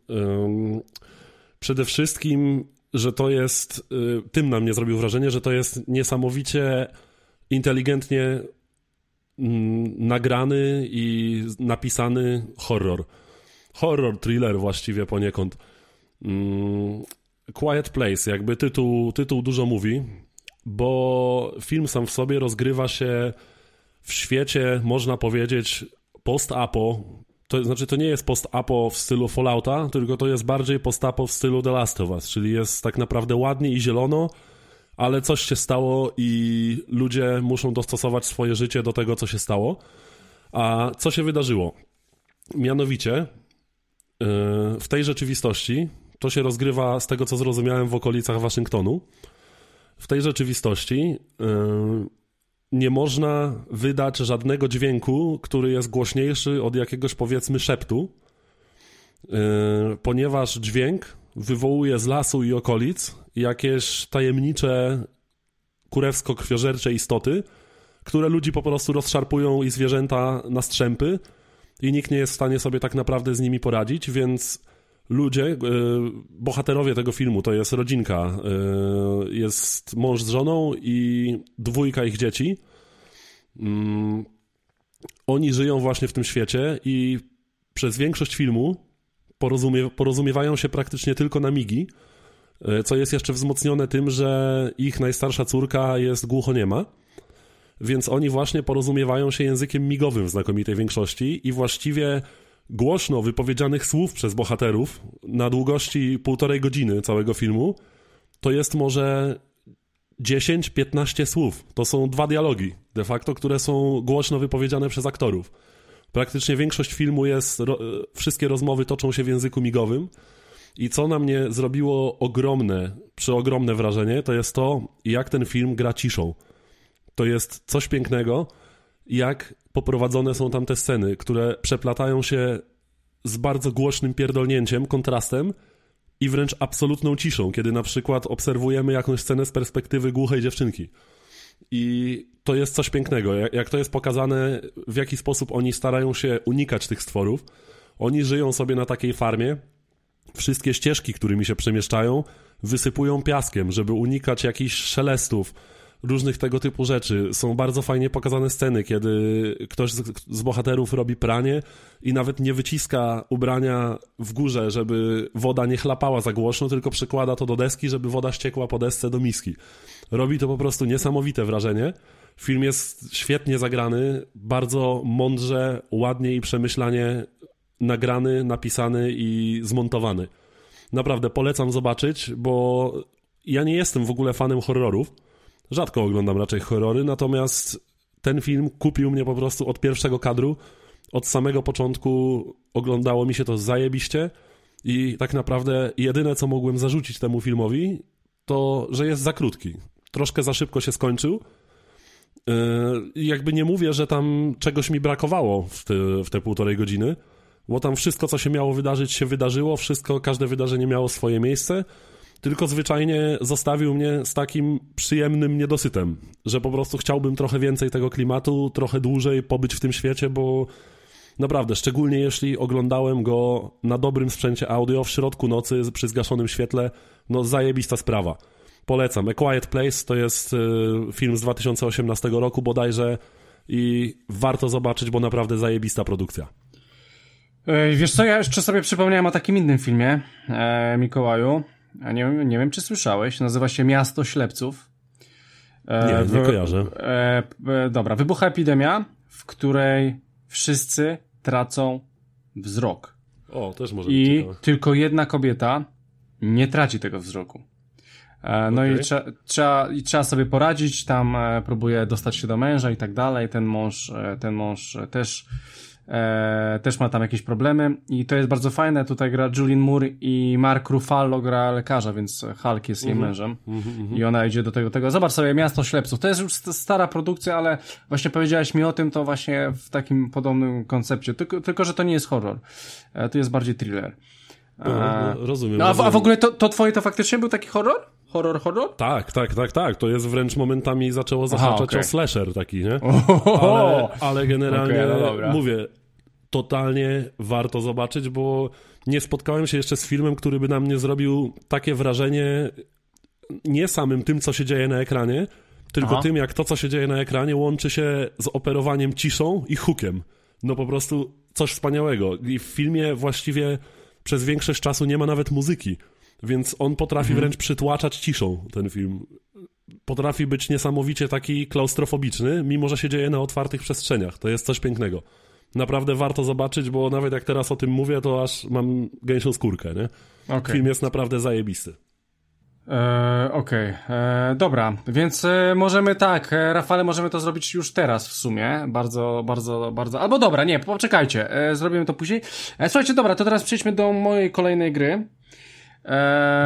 Przede wszystkim, że to jest, yy, tym na mnie zrobił wrażenie, że to jest niesamowicie inteligentnie mm, nagrany i napisany horror horror, thriller właściwie poniekąd. Mm, Quiet Place, jakby tytuł, tytuł dużo mówi, bo film sam w sobie rozgrywa się w świecie, można powiedzieć, post-apo. To znaczy, to nie jest post-apo w stylu Fallouta, tylko to jest bardziej post-apo w stylu The Last of Us, czyli jest tak naprawdę ładnie i zielono, ale coś się stało i ludzie muszą dostosować swoje życie do tego, co się stało. A co się wydarzyło? Mianowicie, w tej rzeczywistości, to się rozgrywa z tego, co zrozumiałem, w okolicach Waszyngtonu. W tej rzeczywistości nie można wydać żadnego dźwięku, który jest głośniejszy od jakiegoś powiedzmy szeptu, yy, ponieważ dźwięk wywołuje z lasu i okolic jakieś tajemnicze kurewsko-krwiożercze istoty, które ludzi po prostu rozszarpują i zwierzęta na strzępy i nikt nie jest w stanie sobie tak naprawdę z nimi poradzić, więc ludzie, yy, bohaterowie tego filmu, to jest rodzinka, yy, jest mąż z żoną i dwójka ich dzieci. Yy, oni żyją właśnie w tym świecie i przez większość filmu porozumie, porozumiewają się praktycznie tylko na migi, y, co jest jeszcze wzmocnione tym, że ich najstarsza córka jest głuchoniema, więc oni właśnie porozumiewają się językiem migowym w znakomitej większości i właściwie głośno wypowiedzianych słów przez bohaterów na długości półtorej godziny całego filmu, to jest może 10-15 słów. To są dwa dialogi, de facto, które są głośno wypowiedziane przez aktorów. Praktycznie większość filmu jest, ro, wszystkie rozmowy toczą się w języku migowym. I co na mnie zrobiło ogromne, przeogromne wrażenie, to jest to, jak ten film gra ciszą. To jest coś pięknego, jak poprowadzone są tam te sceny, które przeplatają się z bardzo głośnym pierdolnięciem, kontrastem i wręcz absolutną ciszą, kiedy na przykład obserwujemy jakąś scenę z perspektywy głuchej dziewczynki. I to jest coś pięknego. Jak, to jest pokazane, w jaki sposób oni starają się unikać tych stworów. Oni żyją sobie na takiej farmie. Wszystkie ścieżki, którymi się przemieszczają, wysypują piaskiem, żeby unikać jakichś szelestów, różnych tego typu rzeczy. Są bardzo fajnie pokazane sceny, kiedy ktoś z, z, bohaterów robi pranie i nawet nie wyciska ubrania w górze, żeby woda nie chlapała za głośno, tylko przykłada to do deski, żeby woda ściekła po desce do miski. Robi to po prostu niesamowite wrażenie. Film jest świetnie zagrany, bardzo mądrze, ładnie i przemyślanie nagrany, napisany i zmontowany. Naprawdę polecam zobaczyć, bo ja nie jestem w ogóle fanem horrorów Rzadko oglądam raczej horrory, natomiast ten film kupił mnie po prostu od pierwszego kadru. Od samego początku oglądało mi się to zajebiście i tak naprawdę jedyne, co mogłem zarzucić temu filmowi, to, że jest za krótki. Troszkę za szybko się skończył. Yy, jakby nie mówię, że tam czegoś mi brakowało w te, w te półtorej godziny, bo tam wszystko, co się miało wydarzyć, się wydarzyło, wszystko, każde wydarzenie miało swoje miejsce tylko zwyczajnie zostawił mnie z takim przyjemnym niedosytem, że po prostu chciałbym trochę więcej tego klimatu, trochę dłużej pobyć w tym świecie, bo naprawdę, szczególnie jeśli oglądałem go na dobrym sprzęcie audio w środku nocy przy zgaszonym świetle, no zajebista sprawa. Polecam. A Quiet Place to jest y, film z 2018 roku bodajże i warto zobaczyć, bo naprawdę zajebista produkcja. Wiesz co, ja jeszcze sobie przypomniałem o takim innym filmie, e, Mikołaju. A nie, nie wiem, czy słyszałeś. Nazywa się Miasto Ślepców. E, nie, nie kojarzę. E, e, dobra, wybucha epidemia, w której wszyscy tracą wzrok. O, też może I być tylko jedna kobieta nie traci tego wzroku. E, no okay. i, trza, trzeba, i trzeba sobie poradzić, tam e, próbuje dostać się do męża i tak dalej. Ten mąż, e, ten mąż też e, też ma tam jakieś problemy. I to jest bardzo fajne, tutaj gra Julian Moore i Mark Ruffalo gra lekarza, więc Hulk jest jej mm -hmm. mężem. Mm -hmm. i ona idzie do tego, tego, zobacz sobie Miasto Ślepców, to jest już stara produkcja, ale właśnie powiedziałeś mi o tym, to właśnie w takim podobnym koncepcie, tylko, tylko że to nie jest horror, e, to jest bardziej thriller. No, no, rozumiem. No, a, rozumiem. a w ogóle to, to twoje to faktycznie był taki horror? Horror, horror? Tak, tak, tak, tak. To jest wręcz momentami zaczęło zahaczać okay. o slasher taki, nie? Ale, ale generalnie okay, no mówię, totalnie warto zobaczyć, bo nie spotkałem się jeszcze z filmem, który by na mnie zrobił takie wrażenie nie samym tym, co się dzieje na ekranie, tylko Aha. tym, jak to, co się dzieje na ekranie, łączy się z operowaniem ciszą i hookiem. No po prostu coś wspaniałego. I w filmie właściwie przez większość czasu nie ma nawet muzyki, więc on potrafi mhm. wręcz przytłaczać ciszą ten film. Potrafi być niesamowicie taki klaustrofobiczny, mimo że się dzieje na otwartych przestrzeniach. To jest coś pięknego naprawdę warto zobaczyć, bo nawet jak teraz o tym mówię, to aż mam gęsią skórkę, nie? Okay. Film jest naprawdę zajebisty. E, Okej, okay. E, dobra, więc e, możemy tak, Rafale, możemy to zrobić już teraz w sumie, bardzo, bardzo, bardzo, albo dobra, nie, poczekajcie, zrobimy to później. Słuchajcie, dobra, to teraz przejdźmy do mojej kolejnej gry.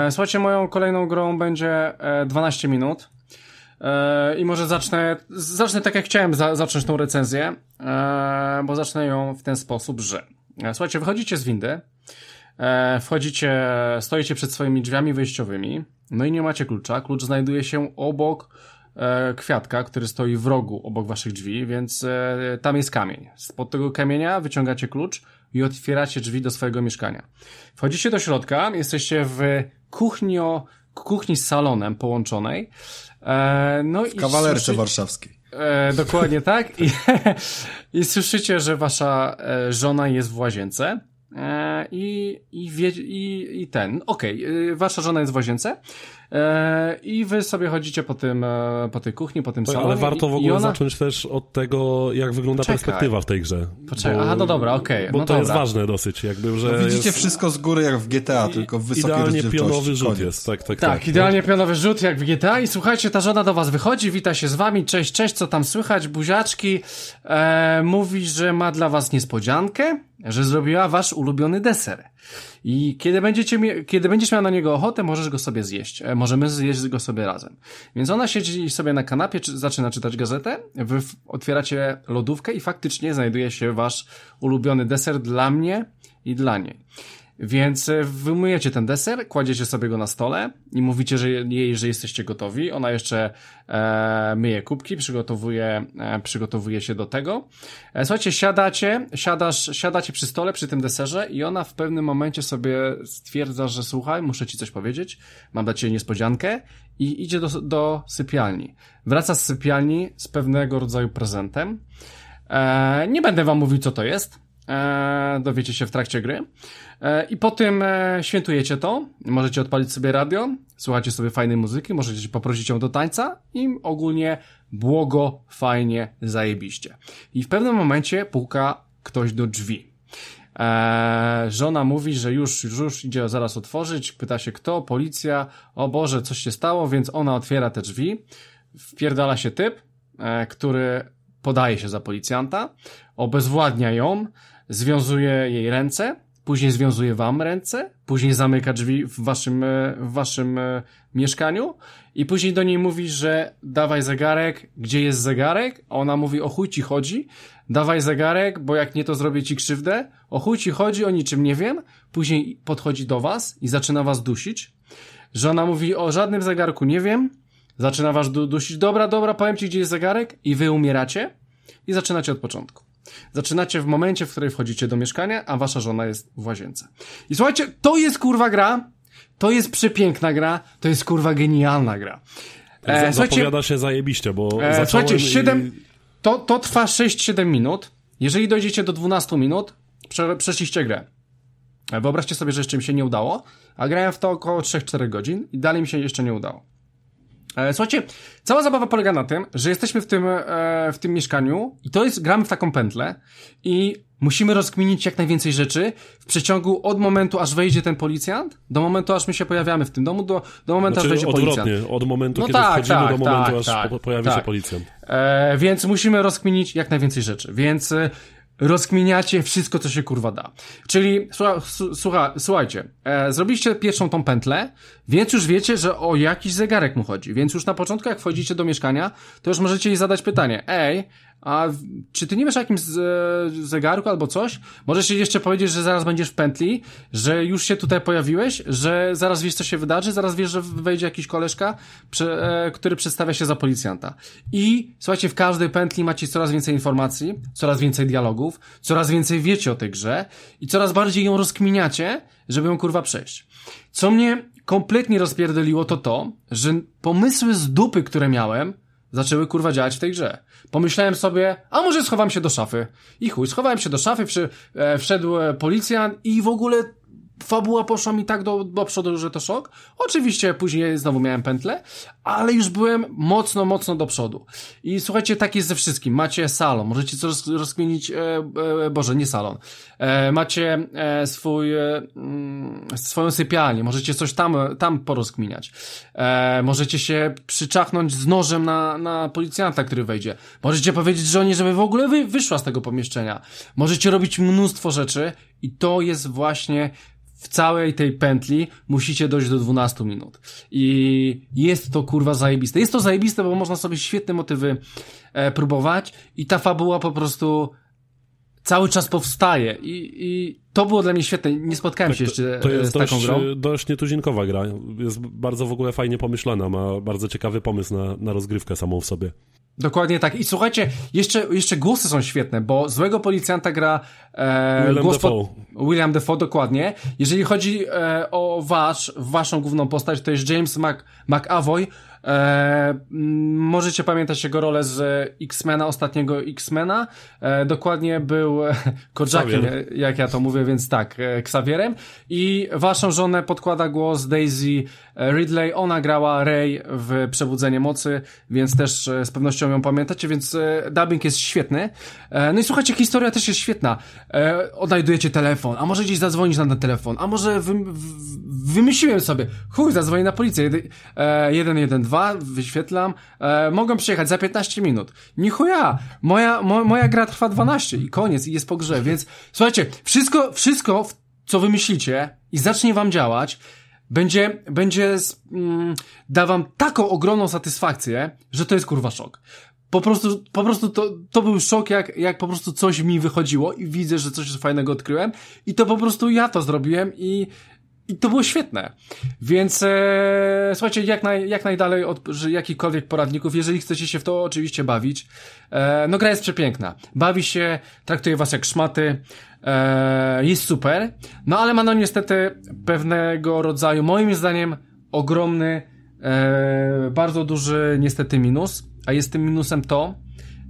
Słuchajcie, moją kolejną grą będzie e, 12 minut. I może zacznę, zacznę tak jak chciałem za, zacząć tą recenzję, bo zacznę ją w ten sposób, że słuchajcie, wychodzicie z windy, wchodzicie, stoicie przed swoimi drzwiami wyjściowymi, no i nie macie klucza. Klucz znajduje się obok e, kwiatka, który stoi w rogu obok waszych drzwi, więc e, tam jest kamień. Spod tego kamienia wyciągacie klucz i otwieracie drzwi do swojego mieszkania. Wchodzicie do środka, jesteście w kuchnio, kuchni z salonem połączonej. E, no w i kawalerce słyszy... warszawskiej. E, dokładnie tak. I, I słyszycie, że wasza e, żona jest w łazience. E, I, i, wie, i, i ten, okej, okay, wasza żona jest w łazience e, i wy sobie chodzicie po tym, e, po tej kuchni, po tym salonie. Ale warto w ogóle ona... zacząć też od tego, jak wygląda Poczekaj. perspektywa w tej grze. Poczekaj, bo, aha, no dobra, okej. Okay, bo no to dobra. jest ważne dosyć, jakby, że no widzicie jest... wszystko z góry jak w GTA, tylko w wysokiej Idealnie pionowy rzut jest, tak, tak, tak. Tak, idealnie pionowy rzut jak w GTA i słuchajcie, ta żona do was wychodzi, wita się z wami, cześć, cześć, co tam słychać, buziaczki, e, mówi, że ma dla was niespodziankę, że zrobiła wasz ulubiony deser. I kiedy będziecie, kiedy będziesz miał na niego ochotę, możesz go sobie zjeść. E, możemy zjeść go sobie razem. Więc ona siedzi sobie na kanapie, czy, zaczyna czytać gazetę, wy otwieracie lodówkę i faktycznie znajduje się wasz ulubiony deser dla mnie i dla niej. Więc e, wymujecie ten deser, kładziecie sobie go na stole i mówicie że jej, że jesteście gotowi. Ona jeszcze e, myje kubki, przygotowuje, e, przygotowuje się do tego. E, słuchajcie, siadacie, siadasz, siadacie przy stole, przy tym deserze i ona w pewnym momencie sobie stwierdza, że słuchaj, muszę ci coś powiedzieć, mam dla ciebie niespodziankę i idzie do, do sypialni. Wraca z sypialni z pewnego rodzaju prezentem. E, nie będę wam mówił, co to jest. E, dowiecie się w trakcie gry. E, I po tym e, świętujecie to. Możecie odpalić sobie radio, słuchacie sobie fajnej muzyki, możecie poprosić ją do tańca i ogólnie błogo, fajnie, zajebiście. I w pewnym momencie puka ktoś do drzwi. Żona mówi, że już, już idzie zaraz otworzyć, pyta się kto, policja, o Boże, coś się stało, więc ona otwiera te drzwi, wpierdala się typ, który podaje się za policjanta, obezwładnia ją, związuje jej ręce, później związuje wam ręce, później zamyka drzwi w waszym, e, w waszym e, mieszkaniu i później do niej mówi, że dawaj zegarek, gdzie jest zegarek? A ona mówi, o chuj ci chodzi, dawaj zegarek, bo jak nie to zrobię ci krzywdę, o chuj ci chodzi, o niczym nie wiem. Później podchodzi do was i zaczyna was dusić. Żona mówi, o żadnym zegarku nie wiem, zaczyna was dusić, dobra, dobra, powiem ci, gdzie jest zegarek i wy umieracie i zaczynacie od początku. Zaczynacie w momencie, w którym wchodzicie do mieszkania, a wasza żona jest w łazience. I słuchajcie, to jest kurwa gra, to jest przepiękna gra, to jest kurwa genialna gra. E, Zapowiada się zajebiście, bo e, Słuchajcie, 7, i... to, to trwa 6-7 minut. Jeżeli dojdziecie do 12 minut, prze, przeszliście grę. E, wyobraźcie sobie, że jeszcze mi się nie udało, a grałem w to około 3-4 godzin i dalej mi się jeszcze nie udało. E, słuchajcie, cała zabawa polega na tym, że jesteśmy w tym, e, w tym mieszkaniu i to jest, gramy w taką pętlę i musimy rozkminić jak najwięcej rzeczy w przeciągu od momentu, aż wejdzie ten policjant, do momentu, aż my się pojawiamy w tym domu, do, do momentu, znaczy, aż wejdzie odwrotnie, policjant. od momentu, no kiedy tak, wchodzimy, tak, do momentu, tak, aż tak, pojawi się tak. policjant. E, więc musimy rozkminić jak najwięcej rzeczy, więc e, rozkminiacie wszystko, co się kurwa da. Czyli, słucha, słucha, słuchajcie, e, zrobiliście pierwszą tą pętlę, więc już wiecie, że o jakiś zegarek mu chodzi. Więc już na początku, jak wchodzicie do mieszkania, to już możecie jej zadać pytanie, ej, a czy ty nie wiesz o jakimś zegarku albo coś? Możesz jeszcze powiedzieć, że zaraz będziesz w pętli, że już się tutaj pojawiłeś, że zaraz wiesz, co się wydarzy, zaraz wiesz, że wejdzie jakiś koleżka, e, który przedstawia się za policjanta. I słuchajcie, w każdej pętli macie coraz więcej informacji, coraz więcej dialogów, coraz więcej wiecie o tej grze i coraz bardziej ją rozkminiacie, żeby ją kurwa przejść. Co mnie kompletnie rozpierdoliło to to, że pomysły z dupy, które miałem, zaczęły kurwa działać w tej grze. Pomyślałem sobie, a może schowam się do szafy. I chuj, schowałem się do szafy, przy, e, wszedł e, policjant i w ogóle fabuła poszła mi tak do, do przodu, że to szok. Oczywiście później znowu miałem pętlę, ale już byłem mocno, mocno do przodu. I słuchajcie, tak jest ze wszystkim. Macie salon, możecie coś rozkminić, e, e, Boże, nie salon. E, macie e, swój, e, mm, swoją sypialnię, możecie coś tam, tam porozkminiać. Możecie się przyczachnąć z nożem na, na policjanta, który wejdzie. Możecie powiedzieć żonie, żeby w ogóle wy, wyszła z tego pomieszczenia. Możecie robić mnóstwo rzeczy i to jest właśnie w całej tej pętli musicie dojść do 12 minut. I jest to kurwa zajebiste. Jest to zajebiste, bo można sobie świetne motywy e, próbować i ta fabuła po prostu cały czas powstaje i, i to było dla mnie świetne. Nie spotkałem tak, się jeszcze to, to jest z taką dość, grą. dość nietuzinkowa gra. Jest bardzo w ogóle fajnie pomyślana, ma bardzo ciekawy pomysł na, na rozgrywkę samą w sobie. Dokładnie tak. I słuchajcie, jeszcze, jeszcze głosy są świetne, bo złego policjanta gra e, William głos Defoe. Po, William Defoe, dokładnie. Jeżeli chodzi e, o wasz, waszą główną postać, to jest James Mc, McAvoy, E, możecie pamiętać jego rolę z X-Mena, ostatniego X-Mena. E, dokładnie był Korczakiem, jak ja to mówię, więc tak, e, Xavierem. I waszą żonę podkłada głos Daisy Ridley. Ona grała Rey w Przebudzenie Mocy, więc też e, z pewnością ją pamiętacie, więc e, dubbing jest świetny. E, no i słuchajcie, historia też jest świetna. Odnajdujecie telefon, a może gdzieś zadzwonić na ten telefon, a może wy, wymyśliłem sobie, chuj, zadzwonię na policję. 112, wyświetlam, mogę przyjechać za 15 minut. Nichuja, moja, mo, moja gra trwa 12 i koniec, i jest po grze, więc słuchajcie, wszystko, wszystko, co wymyślicie i zacznie wam działać, będzie, będzie mm, da wam taką ogromną satysfakcję, że to jest kurwa szok. Po prostu, po prostu to, to był szok, jak, jak po prostu coś mi wychodziło i widzę, że coś fajnego odkryłem i to po prostu ja to zrobiłem i, i to było świetne. Więc e, słuchajcie, jak, naj, jak najdalej od jakichkolwiek poradników, jeżeli chcecie się w to oczywiście bawić. E, no gra jest przepiękna. Bawi się, traktuje was jak szmaty, e, jest super. No ale ma no niestety pewnego rodzaju, moim zdaniem, ogromny, e, bardzo duży niestety minus. A jest tym minusem to,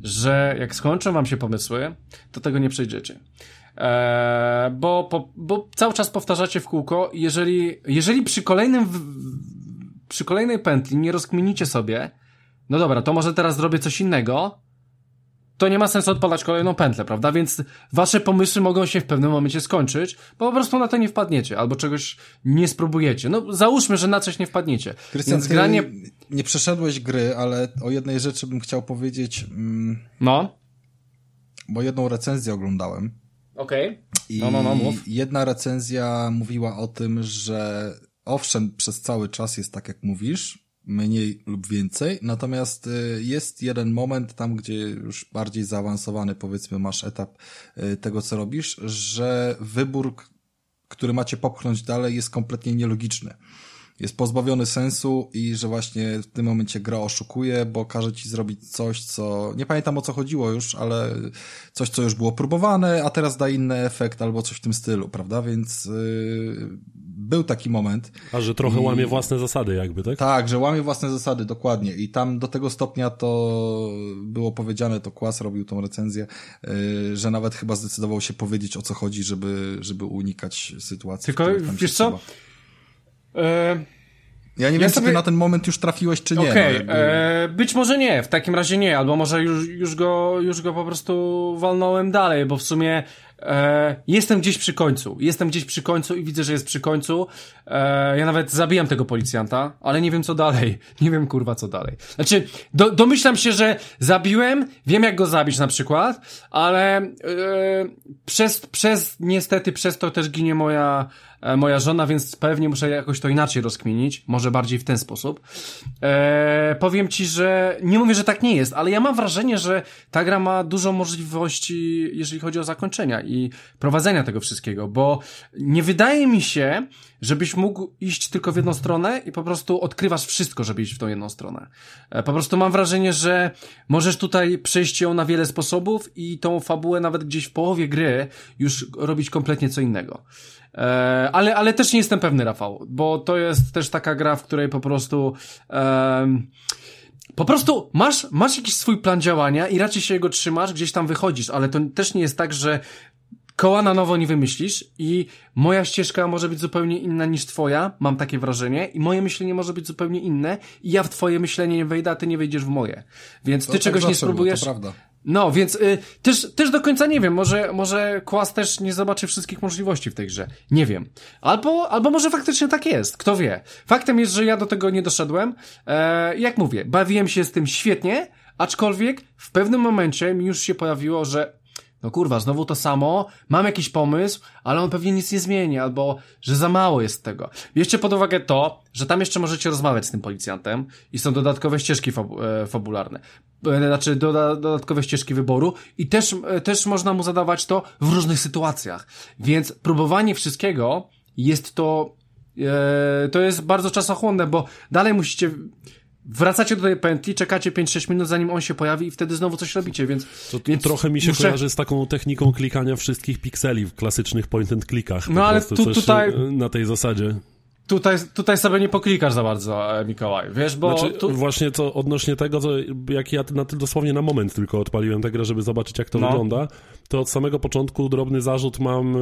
że jak skończą wam się pomysły, to tego nie przejdziecie. Eee, bo, bo, bo cały czas powtarzacie w kółko, jeżeli, jeżeli przy kolejnym, przy kolejnej pętli nie rozkminicie sobie, no dobra, to może teraz zrobię coś innego, to nie ma sensu odpalać kolejną pętlę, prawda? Więc wasze pomysły mogą się w pewnym momencie skończyć, bo po prostu na to nie wpadniecie, albo czegoś nie spróbujecie. No, załóżmy, że na coś nie wpadniecie. Krystian, granie... nie przeszedłeś gry, ale o jednej rzeczy bym chciał powiedzieć. Mm, no? Bo jedną recenzję oglądałem. Okej. Okay. No, no, no, mów. jedna recenzja mówiła o tym, że owszem, przez cały czas jest tak, jak mówisz, mniej lub więcej, natomiast y, jest jeden moment tam, gdzie już bardziej zaawansowany, powiedzmy, masz etap y, tego, co robisz, że wybór, który macie popchnąć dalej, jest kompletnie nielogiczny jest pozbawiony sensu i że właśnie w tym momencie gra oszukuje, bo każe ci zrobić coś, co nie pamiętam o co chodziło już, ale coś, co już było próbowane, a teraz da inny efekt albo coś w tym stylu, prawda? Więc yy, był taki moment. A że trochę i... łamie własne zasady jakby, tak? Tak, że łamie własne zasady, dokładnie. I tam do tego stopnia to było powiedziane, to Kłas robił tą recenzję, yy, że nawet chyba zdecydował się powiedzieć o co chodzi, żeby, żeby unikać sytuacji. Tylko, wiesz co? Trzeba. E, ja nie ja wiem, sobie... czy ty na ten moment już trafiłeś, czy nie. Okej, okay. no, e, być może nie, w takim razie nie, albo może już, już, go, już go po prostu walnąłem dalej, bo w sumie e, jestem gdzieś przy końcu. Jestem gdzieś przy końcu i widzę, że jest przy końcu. E, ja nawet zabijam tego policjanta, ale nie wiem co dalej. Nie wiem kurwa co dalej. Znaczy, do, domyślam się, że zabiłem, wiem jak go zabić na przykład, ale e, przez, przez, niestety przez to też ginie moja moja żona, więc pewnie muszę jakoś to inaczej rozkminić, może bardziej w ten sposób. E, powiem ci, że nie mówię, że tak nie jest, ale ja mam wrażenie, że ta gra ma dużo możliwości, jeżeli chodzi o zakończenia i prowadzenia tego wszystkiego, bo nie wydaje mi się, żebyś mógł iść tylko w jedną stronę i po prostu odkrywasz wszystko, żeby iść w tą jedną stronę. E, po prostu mam wrażenie, że możesz tutaj przejść ją na wiele sposobów i tą fabułę nawet gdzieś w połowie gry już robić kompletnie co innego. E, ale, ale też nie jestem pewny, Rafał, bo to jest też taka gra, w której po prostu po prostu masz, masz jakiś swój plan działania i raczej się jego trzymasz, gdzieś tam wychodzisz, ale to też nie jest tak, że koła na nowo nie wymyślisz i moja ścieżka może być zupełnie inna niż twoja, mam takie wrażenie, i moje myślenie może być zupełnie inne i ja w twoje myślenie nie wejdę, a ty nie wejdziesz w moje. Więc to ty czegoś nie spróbujesz. Było. No, więc y, też, też do końca nie wiem, może, może Kłas też nie zobaczy wszystkich możliwości w tej grze. Nie wiem. Albo, albo może faktycznie tak jest, kto wie. Faktem jest, że ja do tego nie doszedłem. E, jak mówię, bawiłem się z tym świetnie, aczkolwiek w pewnym momencie mi już się pojawiło, że no kurwa, znowu to samo, mam jakiś pomysł, ale on pewnie nic nie zmieni, albo że za mało jest tego. Bierzcie pod uwagę to, że tam jeszcze możecie rozmawiać z tym policjantem i są dodatkowe ścieżki e, fabularne, e, znaczy doda dodatkowe ścieżki wyboru i też, e, też można mu zadawać to w różnych sytuacjach. Więc próbowanie wszystkiego jest to, to jest bardzo czasochłonne, bo dalej musicie Wracacie do tej pętli, czekacie 5-6 minut zanim on się pojawi i wtedy znowu coś robicie, więc... To, więc trochę mi się muszę... kojarzy z taką techniką klikania wszystkich pikseli w klasycznych point and clickach. No ale tu, tutaj... Na tej zasadzie. Tutaj, tutaj sobie nie poklikasz za bardzo, e, Mikołaj, wiesz, bo... Znaczy, tu... Właśnie to odnośnie tego, co, jak ja na, dosłownie na moment tylko odpaliłem tę grę, żeby zobaczyć, jak to no. wygląda, to od samego początku drobny zarzut mam, e,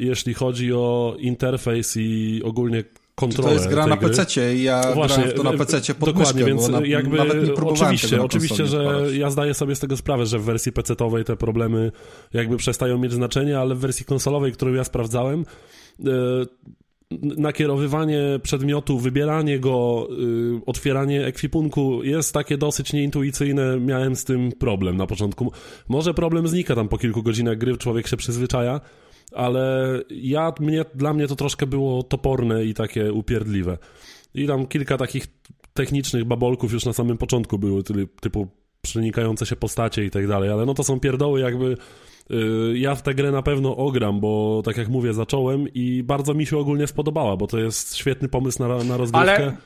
jeśli chodzi o interfejs i ogólnie kontrolę. To jest gra na PC i ja Właśnie, grałem w to na PC pod Dokładnie, myszkę, więc na, jakby nawet nie oczywiście, oczywiście, że ja zdaję sobie z tego sprawę, że w wersji PC-owej te problemy jakby przestają mieć znaczenie, ale w wersji konsolowej, którą ja sprawdzałem, yy, nakierowywanie przedmiotu, wybieranie go, yy, otwieranie ekwipunku jest takie dosyć nieintuicyjne. Miałem z tym problem na początku. Może problem znika tam po kilku godzinach gry, człowiek się przyzwyczaja, ale ja, mnie, dla mnie to troszkę było toporne i takie upierdliwe. I tam kilka takich technicznych babolków już na samym początku były, typu przenikające się postacie i tak dalej, ale no to są pierdoły jakby yy, ja w tę grę na pewno ogram, bo tak jak mówię, zacząłem i bardzo mi się ogólnie spodobała, bo to jest świetny pomysł na, na rozgrywkę. Ale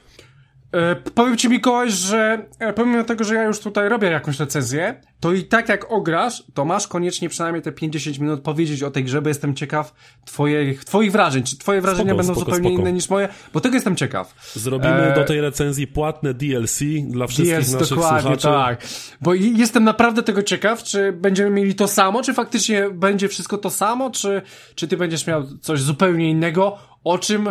E, powiem ci Mikołaj, że e, pomimo tego, że ja już tutaj robię jakąś recenzję, to i tak jak ograsz, to masz koniecznie przynajmniej te 50 minut powiedzieć o tej grze, bo jestem ciekaw twoich, twoich wrażeń. Czy twoje wrażenia spoko, będą spoko, zupełnie spoko. inne niż moje? Bo tego jestem ciekaw. Zrobimy e... do tej recenzji płatne DLC dla wszystkich DLC, naszych dokładnie, słuchaczy. tak. Bo jestem naprawdę tego ciekaw, czy będziemy mieli to samo, czy faktycznie będzie wszystko to samo, czy, czy ty będziesz miał coś zupełnie innego, o czym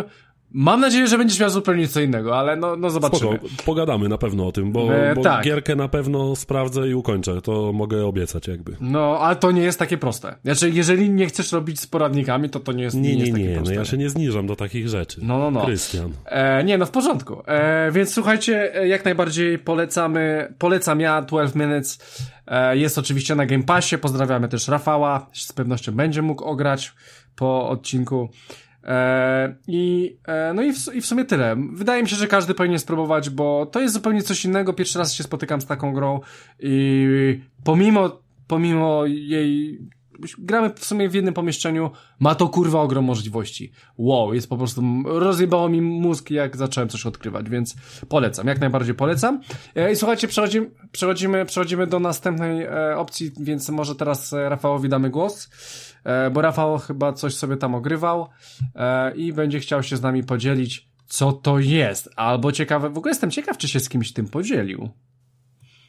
Mam nadzieję, że będziesz miał zupełnie co innego, ale no, no zobaczymy. Spoko, pogadamy na pewno o tym, bo, e, bo tak. gierkę na pewno sprawdzę i ukończę, to mogę obiecać jakby. No, ale to nie jest takie proste. Znaczy, jeżeli nie chcesz robić z poradnikami, to to nie jest, nie, nie, nie jest takie nie, proste. No ja się nie zniżam do takich rzeczy. No, no, no. Krystian. E, nie, no w porządku. E, więc słuchajcie, e, jak najbardziej polecamy, polecam ja 12 Minutes. E, jest oczywiście na Game Passie, pozdrawiamy też Rafała, z pewnością będzie mógł ograć po odcinku. E, I, e, no i w, i w sumie tyle. Wydaje mi się, że każdy powinien spróbować, bo to jest zupełnie coś innego. Pierwszy raz się spotykam z taką grą i pomimo, pomimo jej gramy w sumie w jednym pomieszczeniu, ma to kurwa ogrom możliwości. Wow, jest po prostu, rozjebało mi mózg jak zacząłem coś odkrywać, więc polecam, jak najbardziej polecam. E, I słuchajcie, przechodzimy, przechodzimy, przechodzimy do następnej opcji, więc może teraz Rafałowi damy głos. E, bo Rafał chyba coś sobie tam ogrywał e, i będzie chciał się z nami podzielić, co to jest. Albo ciekawe, w ogóle jestem ciekaw, czy się z kimś tym podzielił.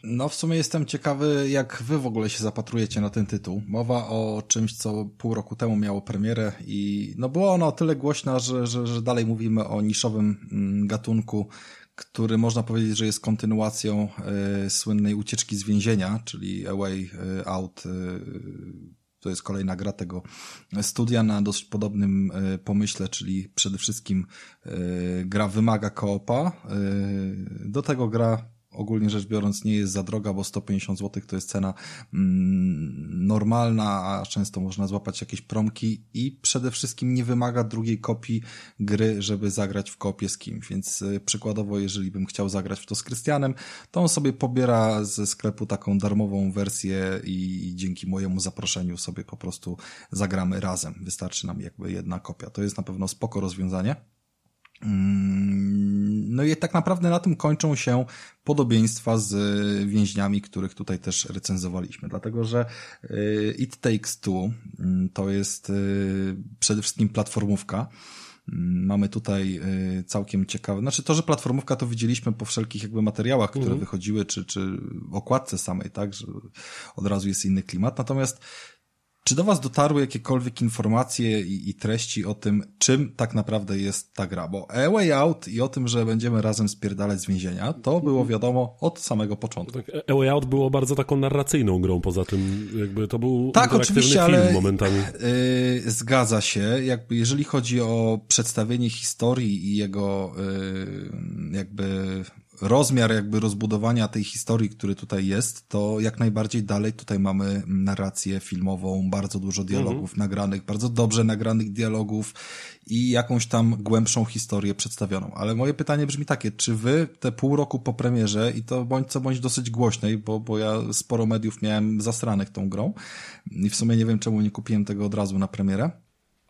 No, w sumie jestem ciekawy, jak wy w ogóle się zapatrujecie na ten tytuł. Mowa o czymś, co pół roku temu miało premierę i no była ona o tyle głośna, że, że, że dalej mówimy o niszowym mm, gatunku, który można powiedzieć, że jest kontynuacją y, słynnej ucieczki z więzienia, czyli Away Out y, to jest kolejna gra tego studia na dość podobnym e, pomyśle, czyli przede wszystkim e, gra wymaga koopa. E, do tego gra ogólnie rzecz biorąc nie jest za droga, bo 150 zł to jest cena mm, normalna, a często można złapać jakieś promki i przede wszystkim nie wymaga drugiej kopii gry, żeby zagrać w kopie z kimś, więc y, przykładowo jeżeli bym chciał zagrać w to z Krystianem, to on sobie pobiera ze sklepu taką darmową wersję i dzięki mojemu zaproszeniu sobie po prostu zagramy razem. Wystarczy nam jakby jedna kopia. To jest na pewno spoko rozwiązanie. Mm, no i tak naprawdę na tym kończą się podobieństwa z więźniami, których tutaj też recenzowaliśmy, dlatego że y, It Takes Two mm, to jest y, przede wszystkim platformówka. Mm, mamy tutaj całkiem ciekawe, znaczy to, że platformówka to widzieliśmy po wszelkich jakby materiałach, które mm. wychodziły, czy, czy okładce samej, tak, że od razu jest inny klimat. Natomiast czy do Was dotarły jakiekolwiek informacje i, i, treści o tym, czym tak naprawdę jest ta gra? Bo A Way Out i o tym, że będziemy razem spierdalać z więzienia, to było wiadomo od samego początku. Tak, A Way Out było bardzo taką narracyjną grą, poza tym jakby to był tak, oczywiście, film ale, momentami. Yy, zgadza się. Jakby jeżeli chodzi o przedstawienie historii i jego yy, jakby rozmiar jakby rozbudowania tej historii, który tutaj jest, to jak najbardziej dalej tutaj mamy narrację filmową, bardzo dużo dialogów mhm. nagranych, bardzo dobrze nagranych dialogów i jakąś tam głębszą historię przedstawioną. Ale moje pytanie brzmi takie, czy wy te pół roku po premierze i to bądź co bądź dosyć głośnej, bo, bo ja sporo mediów miałem zasranych tą grą i w sumie nie wiem czemu nie kupiłem tego od razu na premierę,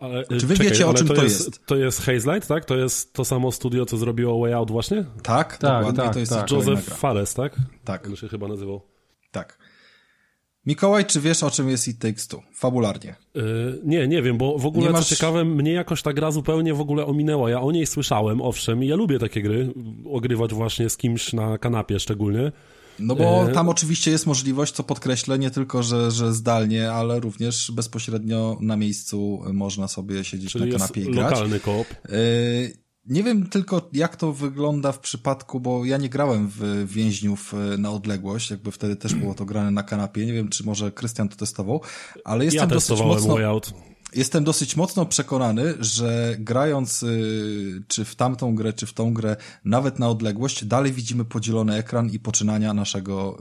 ale, Czy wy czekaj, wiecie, o czym to, to jest, jest? To jest Hazelight, tak? To jest to samo studio, co zrobiło Way Out właśnie? Tak, tak dokładnie. Tak, to jest tak. Joseph Fares, tak? Tak. On się chyba nazywał. Tak. Mikołaj, czy wiesz, o czym jest It Takes Two? Fabularnie. Yy, nie, nie wiem, bo w ogóle, masz... co ciekawe, mnie jakoś ta gra zupełnie w ogóle ominęła. Ja o niej słyszałem, owszem, i ja lubię takie gry, ogrywać właśnie z kimś na kanapie szczególnie. No bo e, tam oczywiście jest możliwość, co podkreślę, nie tylko, że, że zdalnie, ale również bezpośrednio na miejscu można sobie siedzieć Czyli na kanapie i grać. lokalny koop. E, nie wiem tylko, jak to wygląda w przypadku, bo ja nie grałem w więźniów e, na odległość, jakby wtedy też było to grane na kanapie. Nie wiem, czy może Krystian to testował, ale jestem ja dosyć mocno... Way out jestem dosyć mocno przekonany, że grając y, czy w tamtą grę, czy w tą grę, nawet na odległość, dalej widzimy podzielony ekran i poczynania naszego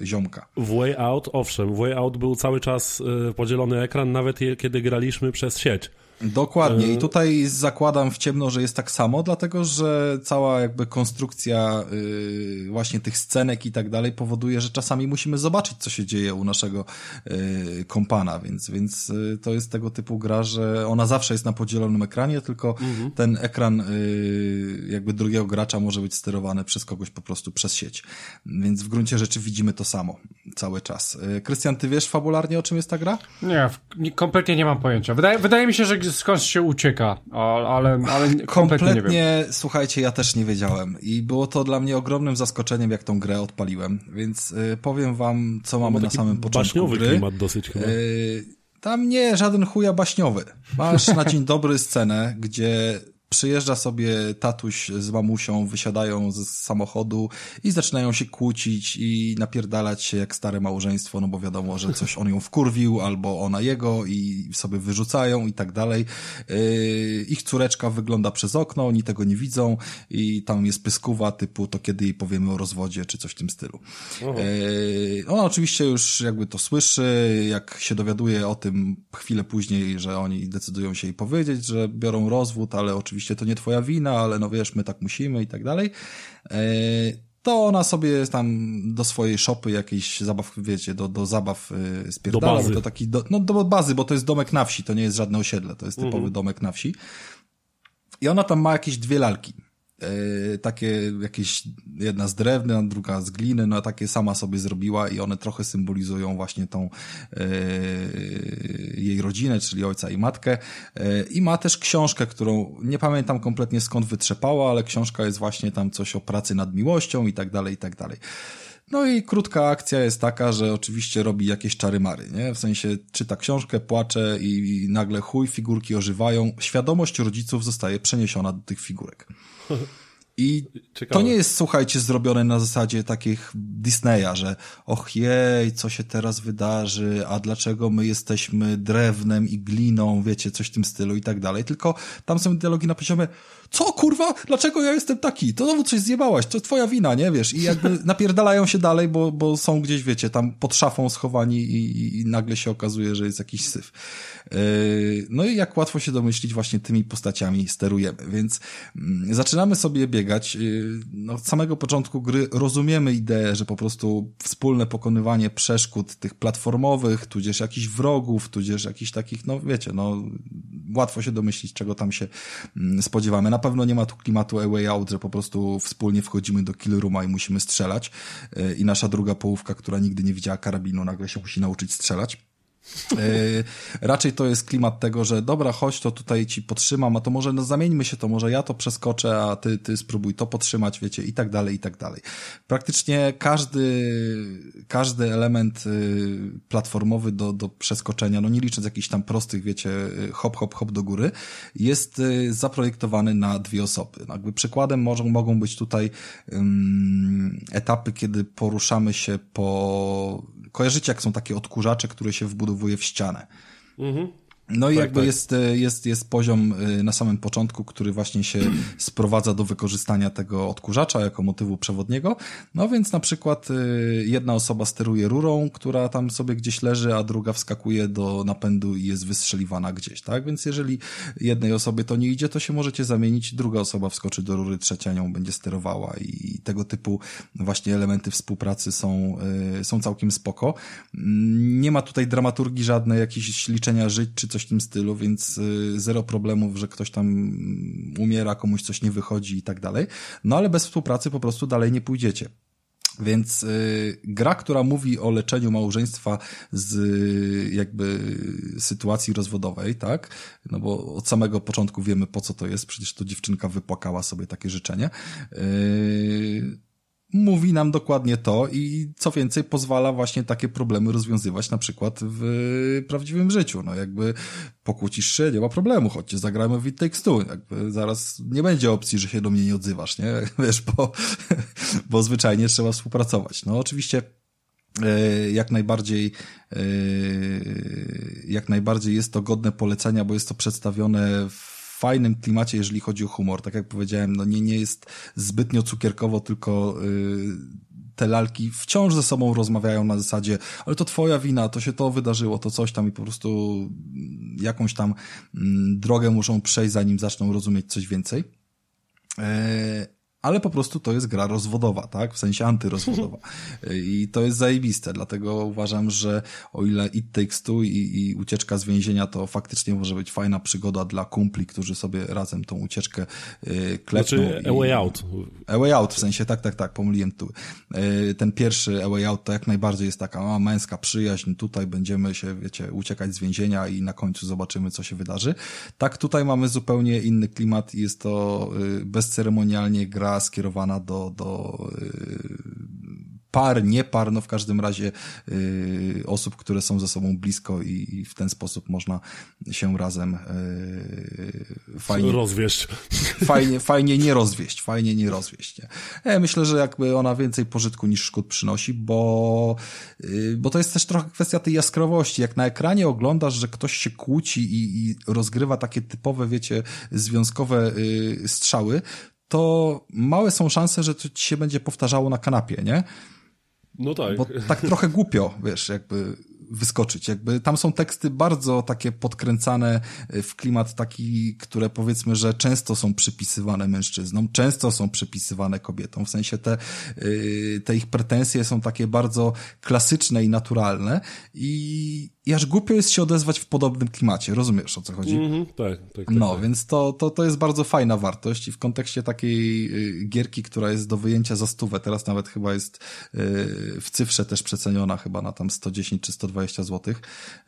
y, ziomka. W Way Out, owszem, w Way Out był cały czas y, podzielony ekran, nawet je, kiedy graliśmy przez sieć. Dokładnie i e, tutaj zakładam w ciemno, że jest tak samo, dlatego że cała jakby konstrukcja yy, właśnie tych scenek i tak dalej powoduje, że czasami musimy zobaczyć, co się dzieje u naszego yy, kompana, więc, więc yy, to jest tego typu gra, że ona zawsze jest na podzielonym ekranie, tylko mhm. ten ekran y, jakby drugiego gracza może być sterowany przez kogoś po prostu przez sieć. Więc w gruncie rzeczy widzimy to samo cały czas. Y, Krystian, ty wiesz fabularnie o czym jest ta gra? Nie, kompletnie nie mam pojęcia. Wydaje, wydaje mi się, że skąd się ucieka, ale, ale kompletnie, kompletnie nie wiem. słuchajcie, ja też nie wiedziałem i było to dla mnie ogromnym zaskoczeniem, jak tą grę odpaliłem, więc y, powiem wam, co mamy na samym początku baśniowy gry. klimat dosyć chyba. Y, tam nie, żaden chuja baśniowy. Masz na dzień dobry scenę, gdzie Przyjeżdża sobie tatuś z mamusią, wysiadają z samochodu i zaczynają się kłócić i napierdalać się jak stare małżeństwo, no bo wiadomo, że coś on ją wkurwił albo ona jego i sobie wyrzucają i tak dalej. Yy, ich córeczka wygląda przez okno, oni tego nie widzą i tam jest pyskuwa typu to kiedy jej powiemy o rozwodzie czy coś w tym stylu. Yy, ona oczywiście już jakby to słyszy, jak się dowiaduje o tym chwilę później, że oni decydują się jej powiedzieć, że biorą rozwód, ale oczywiście oczywiście to nie twoja wina, ale no wiesz, my tak musimy i tak dalej, e, to ona sobie tam do swojej szopy jakiejś zabaw, wiecie, do, do zabaw e, spierdala, do bazy. to taki, do, no do bazy, bo to jest domek na wsi, to nie jest żadne osiedle, to jest typowy mhm. domek na wsi. I ona tam ma jakieś dwie lalki. E, takie jakieś, jedna z drewna, druga z gliny, no takie sama sobie zrobiła i one trochę symbolizują właśnie tą e, jej rodzinę, czyli ojca i matkę. E, I ma też książkę, którą nie pamiętam kompletnie skąd wytrzepała, ale książka jest właśnie tam coś o pracy nad miłością i tak dalej, i tak dalej. No i krótka akcja jest taka, że oczywiście robi jakieś czary mary, nie? W sensie czyta książkę, płacze i, i nagle chuj, figurki ożywają. Świadomość rodziców zostaje przeniesiona do tych figurek. I Ciekawe. to nie jest, słuchajcie, zrobione na zasadzie takich Disneya, że och jej, co się teraz wydarzy, a dlaczego my jesteśmy drewnem i gliną, wiecie, coś w tym stylu i tak dalej. Tylko tam są dialogi na poziomie, co kurwa, dlaczego ja jestem taki? To znowu coś zjebałaś, to twoja wina, nie wiesz? I jakby napierdalają się dalej, bo, bo są gdzieś, wiecie, tam pod szafą schowani i, i nagle się okazuje, że jest jakiś syf. Yy, no i jak łatwo się domyślić, właśnie tymi postaciami sterujemy, więc mm, zaczynamy sobie biegać. Yy, no, od samego początku gry rozumiemy ideę, że po prostu wspólne pokonywanie przeszkód tych platformowych, tudzież jakichś wrogów, tudzież jakichś takich, no wiecie, no łatwo się domyślić, czego tam się mm, spodziewamy. Na pewno nie ma tu klimatu A Way Out, że po prostu wspólnie wchodzimy do kill rooma i musimy strzelać yy, i nasza druga połówka, która nigdy nie widziała karabinu, nagle się musi nauczyć strzelać. E, raczej to jest klimat tego, że dobra, chodź, to tutaj ci podtrzymam, a to może no, zamieńmy się, to może ja to przeskoczę, a ty, ty spróbuj to podtrzymać, wiecie, i tak dalej, i tak dalej. Praktycznie każdy, każdy element y, platformowy do, do przeskoczenia, no nie licząc jakichś tam prostych, wiecie, hop, hop, hop do góry, jest y, zaprojektowany na dwie osoby. No, jakby przykładem może, mogą być tutaj um, etapy, kiedy poruszamy się po Kojarzycie, jak są takie odkurzacze, które się w ścianę? Mhm. No i tak, jakby tak. Jest, jest, jest poziom y, na samym początku, który właśnie się sprowadza do wykorzystania tego odkurzacza jako motywu przewodniego. No więc na przykład y, jedna osoba steruje rurą, która tam sobie gdzieś leży, a druga wskakuje do napędu i jest wystrzeliwana gdzieś, tak? Więc jeżeli jednej osobie to nie idzie, to się możecie zamienić, druga osoba wskoczy do rury, trzecia nią będzie sterowała i tego typu właśnie elementy współpracy są, są całkiem spoko. Mm, nie ma tutaj dramaturgii żadnej, jakieś liczenia żyć czy coś coś w tym stylu, więc y, zero problemów, że ktoś tam umiera, komuś coś nie wychodzi i tak dalej. No ale bez współpracy po prostu dalej nie pójdziecie. Więc y, gra, która mówi o leczeniu małżeństwa z y, jakby sytuacji rozwodowej, tak? No bo od samego początku wiemy po co to jest, przecież to dziewczynka wypłakała sobie takie życzenie. Y, mówi nam dokładnie to i co więcej pozwala właśnie takie problemy rozwiązywać na przykład w prawdziwym życiu. No jakby pokłócisz się, nie ma problemu, chodźcie zagrajmy w It Takes Two. Jakby zaraz nie będzie opcji, że się do mnie nie odzywasz, nie? Wiesz, bo, bo zwyczajnie trzeba współpracować. No oczywiście e, jak najbardziej e, jak najbardziej jest to godne polecenia, bo jest to przedstawione w fajnym klimacie, jeżeli chodzi o humor. Tak jak powiedziałem, no nie, nie jest zbytnio cukierkowo, tylko yy, te lalki wciąż ze sobą rozmawiają na zasadzie, ale to twoja wina, to się to wydarzyło, to coś tam i po prostu jakąś tam mm, drogę muszą przejść, zanim zaczną rozumieć coś więcej. Ale po prostu to jest gra rozwodowa, tak? W sensie antyrozwodowa. I to jest zajebiste, dlatego uważam, że o ile It Takes Two i, i ucieczka z więzienia to faktycznie może być fajna przygoda dla kumpli, którzy sobie razem tą ucieczkę y, klepną. Znaczy A Way Out. A Way Out, w sensie tak, tak, tak, pomyliłem tu. Y, ten pierwszy A Way Out to jak najbardziej jest taka a, męska przyjaźń, tutaj będziemy się, wiecie, uciekać z więzienia i na końcu zobaczymy, co się wydarzy. Tak, tutaj mamy zupełnie inny klimat i jest to y, bezceremonialnie gra skierowana do, do y, par, nie par, no w każdym razie y, osób, które są ze sobą blisko i, i, w ten sposób można się razem y, fajnie... Rozwieść. Fajnie, fajnie nie rozwieść, fajnie nie rozwieść. Nie? Ja myślę, że jakby ona więcej pożytku niż szkód przynosi, bo, y, bo to jest też trochę kwestia tej jaskrawości. Jak na ekranie oglądasz, że ktoś się kłóci i, i rozgrywa takie typowe, wiecie, związkowe strzały, to małe są szanse, że to ci się będzie powtarzało na kanapie, nie? No tak. Bo tak trochę głupio, wiesz, jakby wyskoczyć. Jakby tam są teksty bardzo takie podkręcane e, w klimat taki, które powiedzmy, że często są przypisywane mężczyznom, często są przypisywane kobietom. W sensie te, e, te ich pretensje są takie bardzo klasyczne i naturalne i, i aż głupio jest się odezwać w podobnym klimacie. Rozumiesz, o co chodzi? Mm -hmm, tak, tak, tak, No, tak. więc to, to, to jest bardzo fajna wartość i w kontekście takiej y, gierki, która jest do wyjęcia za stówę, teraz nawet chyba jest y, w cyfrze też przeceniona chyba na tam 110 czy 120 zł,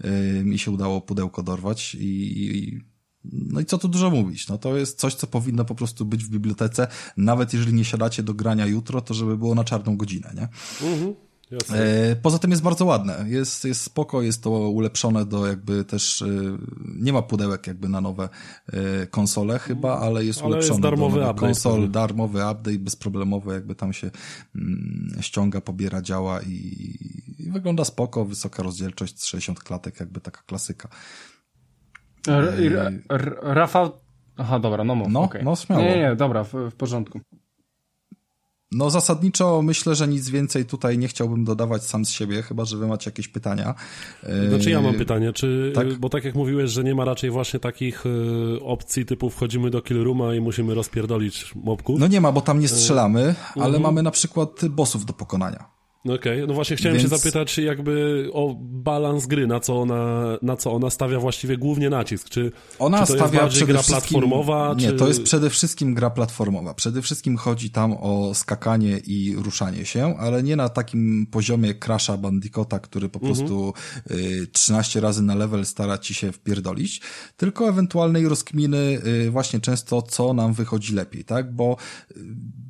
y, mi się udało pudełko dorwać i, i no i co tu dużo mówić? No to jest coś, co powinno po prostu być w bibliotece, nawet jeżeli nie siadacie do grania jutro, to żeby było na czarną godzinę, nie? Mhm. E, poza tym jest bardzo ładne. Jest, jest spoko, jest to ulepszone do jakby też, e, nie ma pudełek jakby na nowe e, konsole chyba, ale jest ale ulepszone jest darmowy do update, konsol, darmowy update, bezproblemowy, jakby tam się mm, ściąga, pobiera, działa i, i wygląda spoko, wysoka rozdzielczość, 60 klatek, jakby taka klasyka. Rafał Aha, dobra, no mów. No, okay. no śmiało. Nie, nie, dobra, w, w porządku. No zasadniczo myślę, że nic więcej tutaj nie chciałbym dodawać sam z siebie, chyba że wy macie jakieś pytania. Znaczy ja mam pytanie, czy, tak? bo tak jak mówiłeś, że nie ma raczej właśnie takich opcji typu wchodzimy do killrooma i musimy rozpierdolić mobków. No nie ma, bo tam nie strzelamy, ale mhm. mamy na przykład bossów do pokonania. Okej, okay. no właśnie chciałem Więc... się zapytać jakby o balans gry, na co ona, na co ona stawia właściwie głównie nacisk. Czy, ona czy to stawia jest gra platformowa? Nie, czy... to jest przede wszystkim gra platformowa. Przede wszystkim chodzi tam o skakanie i ruszanie się, ale nie na takim poziomie Crasha Bandicota, który po mhm. prostu y, 13 razy na level stara ci się wpierdolić, tylko ewentualnej rozkminy y, właśnie często, co nam wychodzi lepiej, tak? Bo y,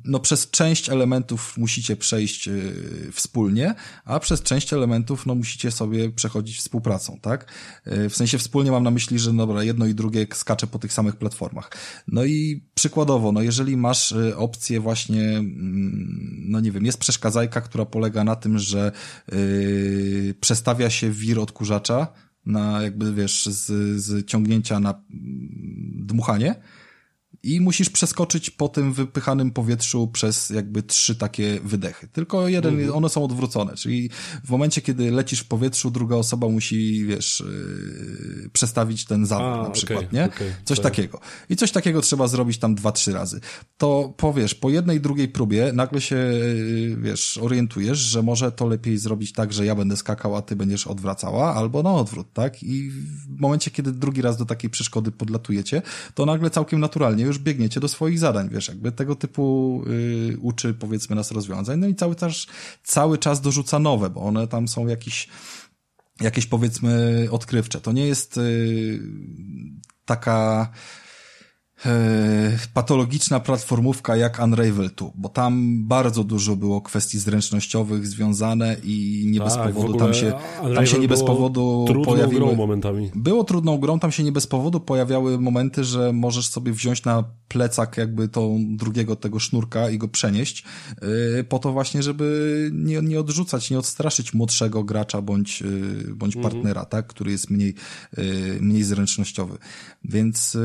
no przez część elementów musicie przejść y, wspólnie, a przez część elementów no musicie sobie przechodzić współpracą, tak? Y, w sensie wspólnie mam na myśli, że dobra, jedno i drugie skacze po tych samych platformach. No i przykładowo, no jeżeli masz y, opcję właśnie, mm, no nie wiem, jest przeszkadzajka, która polega na tym, że przestawia się wir odkurzacza, na jakby, wiesz, z, z ciągnięcia na mm, dmuchanie i musisz przeskoczyć po tym wypychanym powietrzu przez jakby trzy takie wydechy. Tylko jeden, mhm. one są odwrócone, czyli w momencie, kiedy lecisz w powietrzu, druga osoba musi, wiesz, yy, przestawić ten zawór na przykład, okay, nie? Okay, coś tak. takiego. I coś takiego trzeba zrobić tam dwa, trzy razy. To powiesz, po jednej, drugiej próbie nagle się, yy, wiesz, orientujesz, że może to lepiej zrobić tak, że ja będę skakał, a ty będziesz odwracała, albo na odwrót, tak? I w momencie, kiedy drugi raz do takiej przeszkody podlatujecie, to nagle całkiem naturalnie już biegniecie do swoich zadań, wiesz, jakby tego typu y, uczy powiedzmy nas rozwiązań, no i cały czas, cały czas dorzuca nowe, bo one tam są jakiś jakieś powiedzmy odkrywcze. To nie jest y, taka patologiczna platformówka jak Unravel 2, bo tam bardzo dużo było kwestii zręcznościowych związane i nie tak, bez powodu tam się, tam się nie bez powodu pojawiły. Grą momentami. Było trudną grą, tam się nie bez powodu pojawiały momenty, że możesz sobie wziąć na plecak jakby tą drugiego tego sznurka i go przenieść, yy, po to właśnie, żeby nie, nie odrzucać, nie odstraszyć młodszego gracza bądź, yy, bądź mhm. partnera, tak, który jest mniej, mniej zręcznościowy. Więc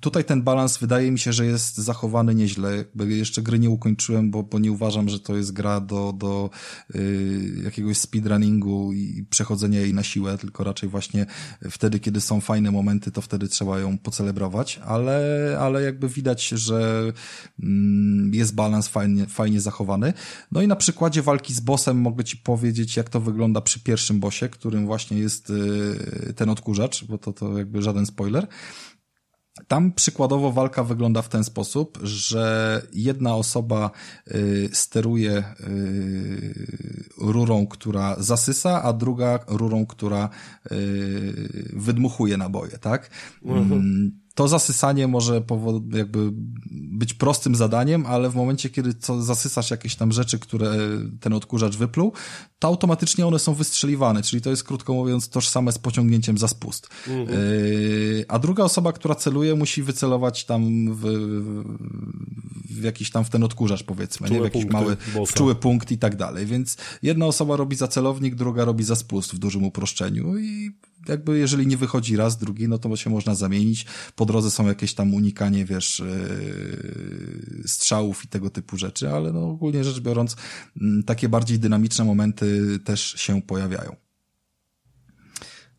tutaj ten balans wydaje mi się, że jest zachowany nieźle. Jeszcze gry nie ukończyłem, bo, bo nie uważam, że to jest gra do, do yy, jakiegoś speedrunningu i przechodzenia jej na siłę, tylko raczej właśnie wtedy, kiedy są fajne momenty, to wtedy trzeba ją pocelebrować, ale, ale jakby widać, że mm, jest balans fajnie, fajnie zachowany. No i na przykładzie walki z bossem mogę ci powiedzieć, jak to wygląda przy pierwszym bossie, którym właśnie jest yy, ten odkurzacz, bo to, to jakby żaden spoiler. Tam przykładowo walka wygląda w ten sposób, że jedna osoba y, steruje y, rurą, która zasysa, a druga rurą, która y, wydmuchuje naboje, tak? Mhm. To zasysanie może jakby być prostym zadaniem, ale w momencie, kiedy co zasysasz jakieś tam rzeczy, które ten odkurzacz wypluł, to automatycznie one są wystrzeliwane, czyli to jest krótko mówiąc tożsame z pociągnięciem za spust. Mhm. Yy, a druga osoba, która celuje, musi wycelować tam w, w jakiś tam w ten odkurzacz powiedzmy, nie? w jakiś mały, w czuły punkt i tak dalej. Więc jedna osoba robi za celownik, druga robi za spust w dużym uproszczeniu i jakby jeżeli nie wychodzi raz, drugi, no to się można zamienić. Po drodze są jakieś tam unikanie, wiesz, yy, strzałów i tego typu rzeczy, ale no ogólnie rzecz biorąc, takie bardziej dynamiczne momenty też się pojawiają.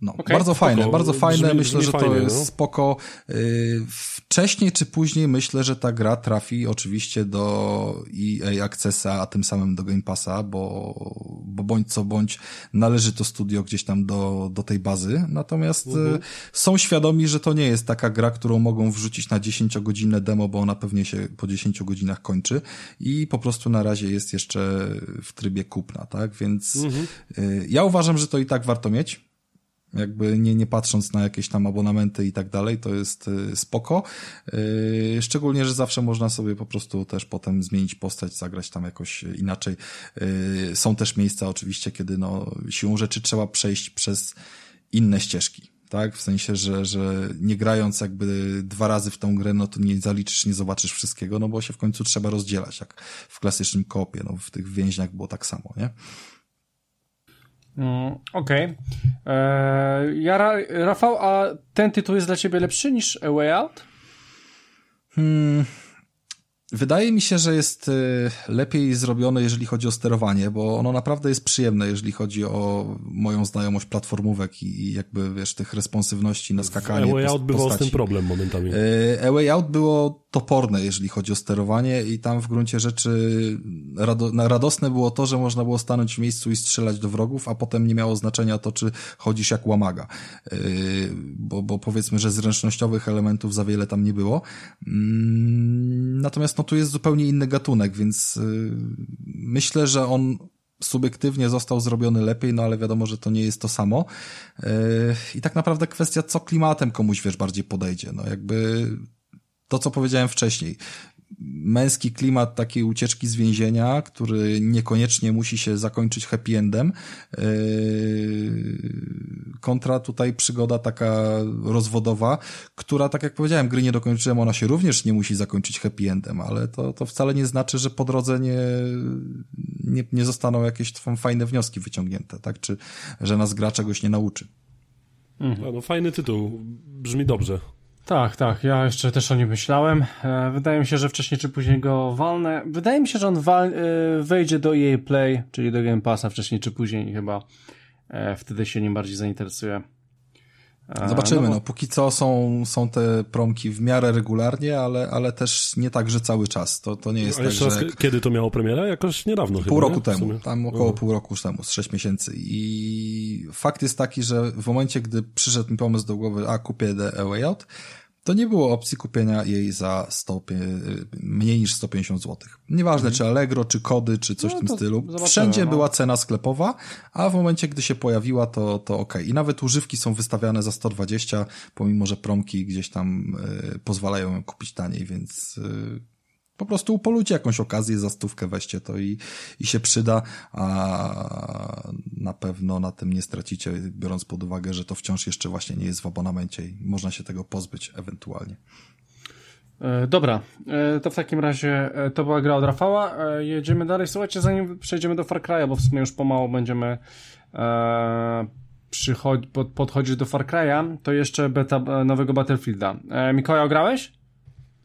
No, okay, bardzo spoko. fajne, bardzo fajne. Brzmi, myślę, brzmi że to fajnie, jest no? spoko. Y, wcześniej czy później myślę, że ta gra trafi oczywiście do EA Accessa, a tym samym do Game Passa, bo, bo bądź co bądź należy to studio gdzieś tam do, do tej bazy. Natomiast y, mhm. są świadomi, że to nie jest taka gra, którą mogą wrzucić na 10-godzinne demo, bo ona pewnie się po 10 godzinach kończy i po prostu na razie jest jeszcze w trybie kupna, tak? Więc mhm. Y, ja uważam, że to i tak warto mieć jakby nie, nie patrząc na jakieś tam abonamenty i tak dalej, to jest y, spoko. Y, szczególnie, że zawsze można sobie po prostu też potem zmienić postać, zagrać tam jakoś inaczej. Y, są też miejsca oczywiście, kiedy no siłą rzeczy trzeba przejść przez inne ścieżki. Tak, w sensie, że, że nie grając jakby dwa razy w tą grę, no to nie zaliczysz, nie zobaczysz wszystkiego, no bo się w końcu trzeba rozdzielać, jak w klasycznym kopie, no w tych więźniach było tak samo, nie? Mm, Okej. Okay. Eee, ja, Rafał, a ten tytuł jest dla ciebie lepszy niż A Way Out? Hmm, Wydaje mi się, że jest y, lepiej zrobione, jeżeli chodzi o sterowanie, bo ono naprawdę jest przyjemne, jeżeli chodzi o moją znajomość platformówek i jakby, wiesz, tych responsywności na skakanie. A Way Out bywał z tym problem momentami. Y, A Way Out było toporne, jeżeli chodzi o sterowanie i tam w gruncie rzeczy rado, radosne było to, że można było stanąć w miejscu i strzelać do wrogów, a potem nie miało znaczenia to, czy chodzisz jak łamaga. Yy, bo, bo powiedzmy, że zręcznościowych elementów za wiele tam nie było. Yy, no tu jest zupełnie inny gatunek, więc yy, myślę, że on subiektywnie został zrobiony lepiej, no ale wiadomo, że to nie jest to samo. Yy, I tak naprawdę kwestia, co klimatem komuś, wiesz, bardziej podejdzie. No jakby to, co powiedziałem wcześniej. Męski klimat takiej ucieczki z więzienia, który niekoniecznie musi się zakończyć happy endem, yy, kontra tutaj przygoda taka rozwodowa, która, tak jak powiedziałem, gry nie dokończyłem, ona się również nie musi zakończyć happy endem, ale to, to wcale nie znaczy, że po drodze nie, nie, nie zostaną jakieś fajne wnioski wyciągnięte, tak? Czy że nas gra czegoś nie nauczy. Mhm. No, fajny tytuł, brzmi dobrze. Tak, tak, ja jeszcze też o nim myślałem. E, wydaje mi się, że wcześniej czy później go walnę. Wydaje mi się, że on wal, e, wejdzie do EA Play, czyli do Game Passa wcześniej czy później chyba. E, wtedy się nim bardziej zainteresuję. Zobaczymy, no, bo... no, póki co są, są te promki w miarę regularnie, ale, ale też nie tak, że cały czas. To, to nie jest A tak, że... Raz, kiedy to miało premierę? Jakoś niedawno Pół chyba, roku temu, tam około o. pół roku temu, z sześć miesięcy. I fakt jest taki, że w momencie, gdy przyszedł mi pomysł do głowy, a kupię The Way Out, to nie było opcji kupienia jej za 100, mniej niż 150 zł. Nieważne, mhm. czy Allegro, czy kody, czy coś no, w tym stylu. Wszędzie no. była cena sklepowa, a w momencie, gdy się pojawiła, to, to ok. I nawet używki są wystawiane za 120, pomimo, że promki gdzieś tam y, pozwalają ją kupić taniej, więc y, po prostu upolujcie jakąś okazję, za stówkę weźcie to i, i się przyda, a na pewno na tym nie stracicie, biorąc pod uwagę, że to wciąż jeszcze właśnie nie jest w abonamencie i można się tego pozbyć ewentualnie. E, dobra, e, to w takim razie e, to była gra od Rafała. Jedziemy dalej. Słuchajcie, zanim przejdziemy do Far Cry'a, bo w sumie już pomału będziemy podchodzić do Far Cry'a, to jeszcze beta nowego Battlefielda. Mikołaj, grałeś?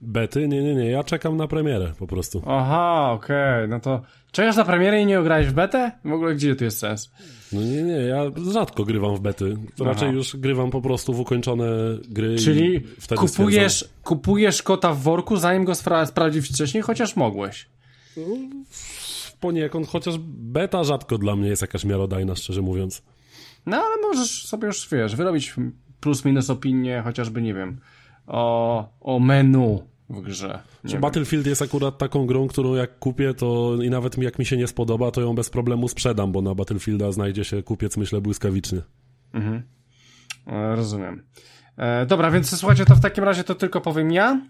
Bety? Nie, nie, nie. Ja czekam na premierę po prostu. Aha, okej. Okay. No to czekasz na premierę i nie ograłeś w betę? W ogóle gdzie tu jest sens? No nie, nie. Ja rzadko grywam w bety. Raczej Aha. już grywam po prostu w ukończone gry Czyli wtedy kupujesz, kupujesz kota w worku, zanim go spra sprawdzić wcześniej, chociaż mogłeś. No, poniekąd, chociaż beta rzadko dla mnie jest jakaś miarodajna, szczerze mówiąc. No ale możesz sobie już, wiesz, wyrobić plus minus opinię, chociażby, nie wiem, o, o menu w grze. Battlefield jest akurat taką grą, którą jak kupię, to i nawet jak mi się nie spodoba, to ją bez problemu sprzedam, bo na Battlefielda znajdzie się kupiec, myślę, błyskawiczny. Mhm. E, rozumiem. E, dobra, więc słuchajcie, to w takim razie to tylko powiem ja.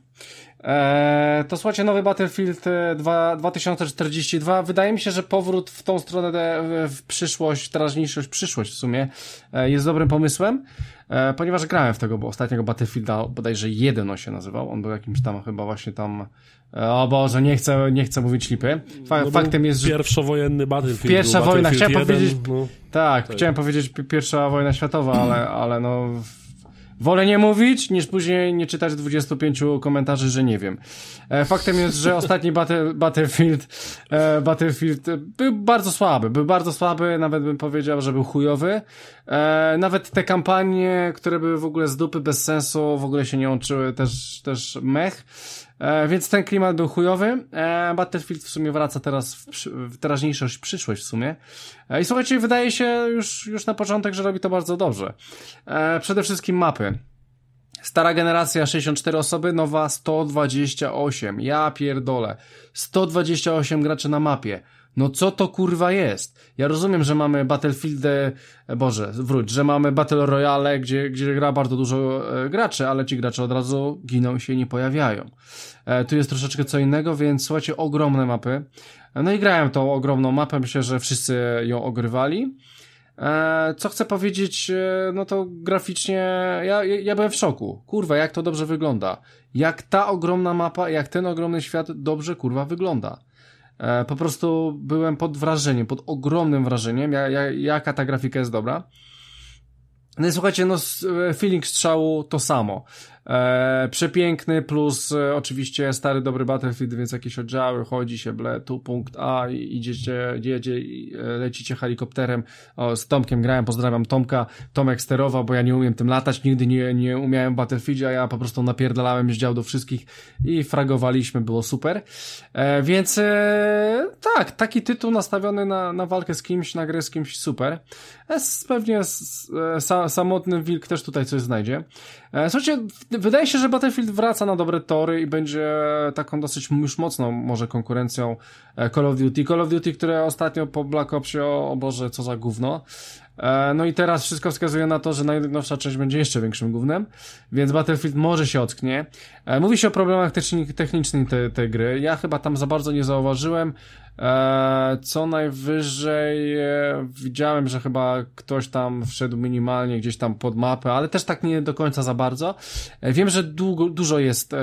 E, to słuchajcie, nowy Battlefield 2, e, 2042. Wydaje mi się, że powrót w tą stronę, w przyszłość, teraźniejszość, przyszłość w sumie e, jest dobrym pomysłem, e, ponieważ grałem w tego bo ostatniego Battlefielda, bodajże jeden on się nazywał. On był jakimś tam chyba właśnie tam. E, o Boże, nie chcę, nie chcę mówić lipy. Fa no faktem jest, że. Pierwszowojenny Battlefield. Pierwsza wojna, chciałem 1, powiedzieć. No, tak, tak, chciałem powiedzieć pierwsza wojna światowa, ale, ale no Wolę nie mówić, niż później nie czytać 25 komentarzy, że nie wiem. E, faktem jest, że ostatni battle, Battlefield, e, Battlefield był bardzo słaby. Był bardzo słaby, nawet bym powiedział, że był chujowy. E, nawet te kampanie, które były w ogóle z dupy, bez sensu, w ogóle się nie łączyły, też, też mech. E, więc ten klimat był chujowy. E, Battlefield w sumie wraca teraz w, w teraźniejszość, przyszłość w sumie. E, I słuchajcie, wydaje się już, już na początek, że robi to bardzo dobrze. E, przede wszystkim mapy. Stara generacja 64 osoby, nowa 128. Ja pierdolę. 128 graczy na mapie. No co to kurwa jest? Ja rozumiem, że mamy Battlefieldy, e, Boże, wróć, że mamy Battle Royale, gdzie, gdzie gra bardzo dużo e, graczy, ale ci gracze od razu giną się i nie pojawiają. E, tu jest troszeczkę co innego, więc słuchajcie, ogromne mapy. No i grałem tą ogromną mapę, myślę, że wszyscy ją ogrywali. E, co chcę powiedzieć, no to graficznie ja, ja byłem w szoku. Kurwa, jak to dobrze wygląda. Jak ta ogromna mapa, jak ten ogromny świat dobrze, kurwa, wygląda. E, po prostu byłem pod wrażeniem, pod ogromnym wrażeniem, jaka ta grafika jest dobra. No i słuchajcie, no feeling strzału to samo. E, przepiękny, plus e, oczywiście stary dobry Battlefield, więc jakieś oddziały, chodzi się, ble, tu punkt A i idziecie, jedzie, e, lecicie helikopterem. O, z Tomkiem grałem, pozdrawiam Tomka. Tomek sterował, bo ja nie umiem tym latać, nigdy nie, nie umiałem w Battlefieldzie, a ja po prostu napierdalałem z dział do wszystkich i fragowaliśmy, było super. E, więc e, tak, taki tytuł nastawiony na, na walkę z kimś, na grę z kimś, super. Pewnie samotny wilk też tutaj coś znajdzie. E, słuchajcie, wydaje się, że Battlefield wraca na dobre tory i będzie taką dosyć już mocną może konkurencją e, Call of Duty. Call of Duty, które ostatnio po Black Opsie, o, o Boże, co za gówno. E, no i teraz wszystko wskazuje na to, że najnowsza część będzie jeszcze większym głównym, więc Battlefield może się ocknie. Mówi się o problemach technicznych tej, tej gry. Ja chyba tam za bardzo nie zauważyłem. E, co najwyżej widziałem, że chyba ktoś tam wszedł minimalnie gdzieś tam pod mapę, ale też tak nie do końca za bardzo. Wiem, że długo, dużo jest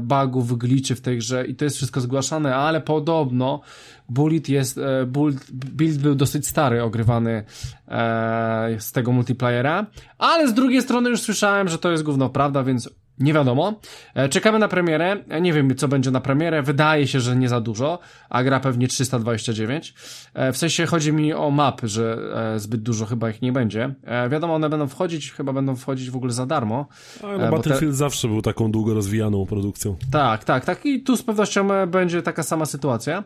bugów, gliczy w tej grze i to jest wszystko zgłaszane, ale podobno Bullet jest, e, build, build był dosyć stary, ogrywany e, z tego multiplayera, ale z drugiej strony już słyszałem, że to jest gówno prawda, więc nie wiadomo. E, czekamy na premierę. E, nie wiem, co będzie na premierę. Wydaje się, że nie za dużo, a gra pewnie 329. E, w sensie chodzi mi o map, że zbyt dużo chyba ich nie będzie. Wiadomo, one będą wchodzić, chyba będą wchodzić w ogóle za darmo. A, no, Battlefield te... zawsze był taką długo rozwijaną produkcją. Tak, tak, tak. I tu z pewnością będzie taka sama sytuacja.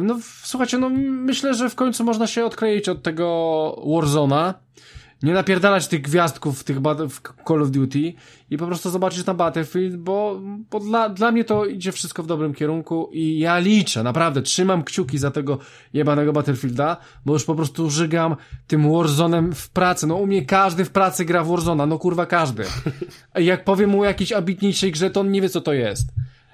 No, słuchajcie, no myślę, że w końcu można się odkleić od tego Warzona, nie napierdalać tych gwiazdków w tych w Call of Duty i po prostu zobaczyć na Battlefield, bo, bo dla, dla mnie to idzie wszystko w dobrym kierunku i ja liczę, naprawdę trzymam kciuki za tego jebanego Battlefielda, bo już po prostu żygam tym Warzonem w pracy. No u mnie każdy w pracy gra w Warzona, no kurwa każdy. Jak powiem mu o jakiejś ambitniejszej grze, to on nie wie co to jest.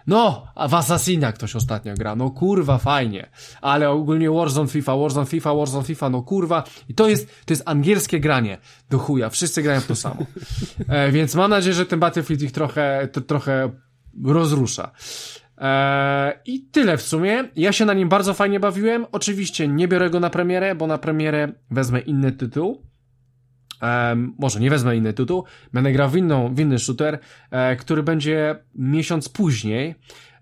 No, a w Assassina ktoś ostatnio gra, no kurwa, fajnie. Ale ogólnie Warzone FIFA, Warzone FIFA, Warzone FIFA, no kurwa. I to jest, to jest angielskie granie do chuja. Wszyscy grają to samo. E, więc mam nadzieję, że ten Battlefield ich trochę, to, trochę rozrusza. E, I tyle w sumie. Ja się na nim bardzo fajnie bawiłem. Oczywiście nie biorę go na premierę, bo na premierę wezmę inny tytuł. Um, może nie wezmę inny tytuł, będę grał w, inną, w inny shooter, e, który będzie miesiąc później,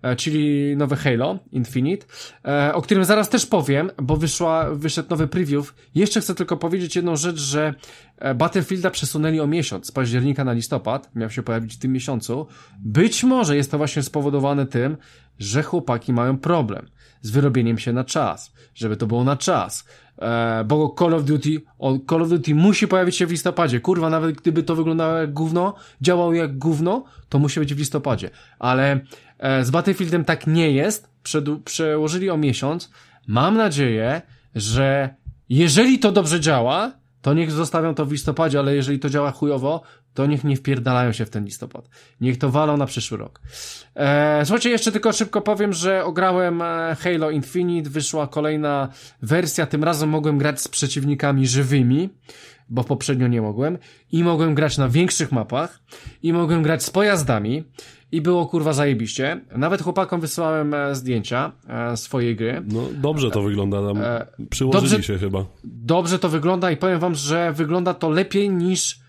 e, czyli nowy Halo Infinite, e, o którym zaraz też powiem, bo wyszła, wyszedł nowy preview. Jeszcze chcę tylko powiedzieć jedną rzecz, że Battlefielda przesunęli o miesiąc, z października na listopad, miał się pojawić w tym miesiącu. Być może jest to właśnie spowodowane tym, że chłopaki mają problem z wyrobieniem się na czas, żeby to było na czas. E, bo Call of Duty, Call of Duty musi pojawić się w listopadzie. Kurwa, nawet gdyby to wyglądało jak gówno, działało jak gówno, to musi być w listopadzie. Ale e, z Battlefieldem tak nie jest. przełożyli o miesiąc. Mam nadzieję, że jeżeli to dobrze działa, to niech zostawią to w listopadzie, ale jeżeli to działa chujowo, to niech nie wpierdalają się w ten listopad. Niech to walą na przyszły rok. Eee, słuchajcie, jeszcze tylko szybko powiem, że ograłem e, Halo Infinite, wyszła kolejna wersja, tym razem mogłem grać z przeciwnikami żywymi, bo poprzednio nie mogłem, i mogłem grać na większych mapach, i mogłem grać z pojazdami, i było kurwa zajebiście. Nawet chłopakom wysłałem e, zdjęcia e, swojej gry. No dobrze to wygląda, tam przyłożyli dobrze, się chyba. Dobrze to wygląda i powiem wam, że wygląda to lepiej niż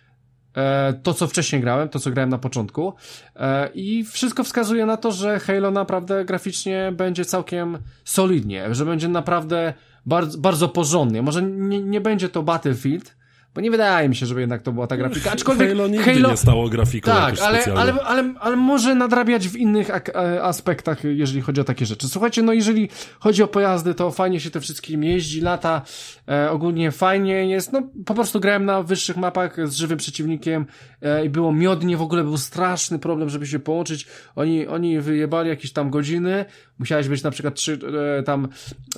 E, to, co wcześniej grałem, to, co grałem na początku. E, I wszystko wskazuje na to, że Halo naprawdę graficznie będzie całkiem solidnie, że będzie naprawdę bardzo, bardzo porządnie. Może nie, nie będzie to Battlefield, bo nie wydaje mi się, żeby jednak to była ta grafika. Aczkolwiek Halo nigdy Halo... nie stało grafiką Tak, ale, ale, ale, ale może nadrabiać w innych e, aspektach, jeżeli chodzi o takie rzeczy. Słuchajcie, no jeżeli chodzi o pojazdy, to fajnie się te wszystkim jeździ, lata, e, ogólnie fajnie jest. No po prostu grałem na wyższych mapach z żywym przeciwnikiem e, i było miodnie, w ogóle był straszny problem, żeby się połączyć. Oni, oni wyjebali jakieś tam godziny, musiałeś być na przykład trzy, e, tam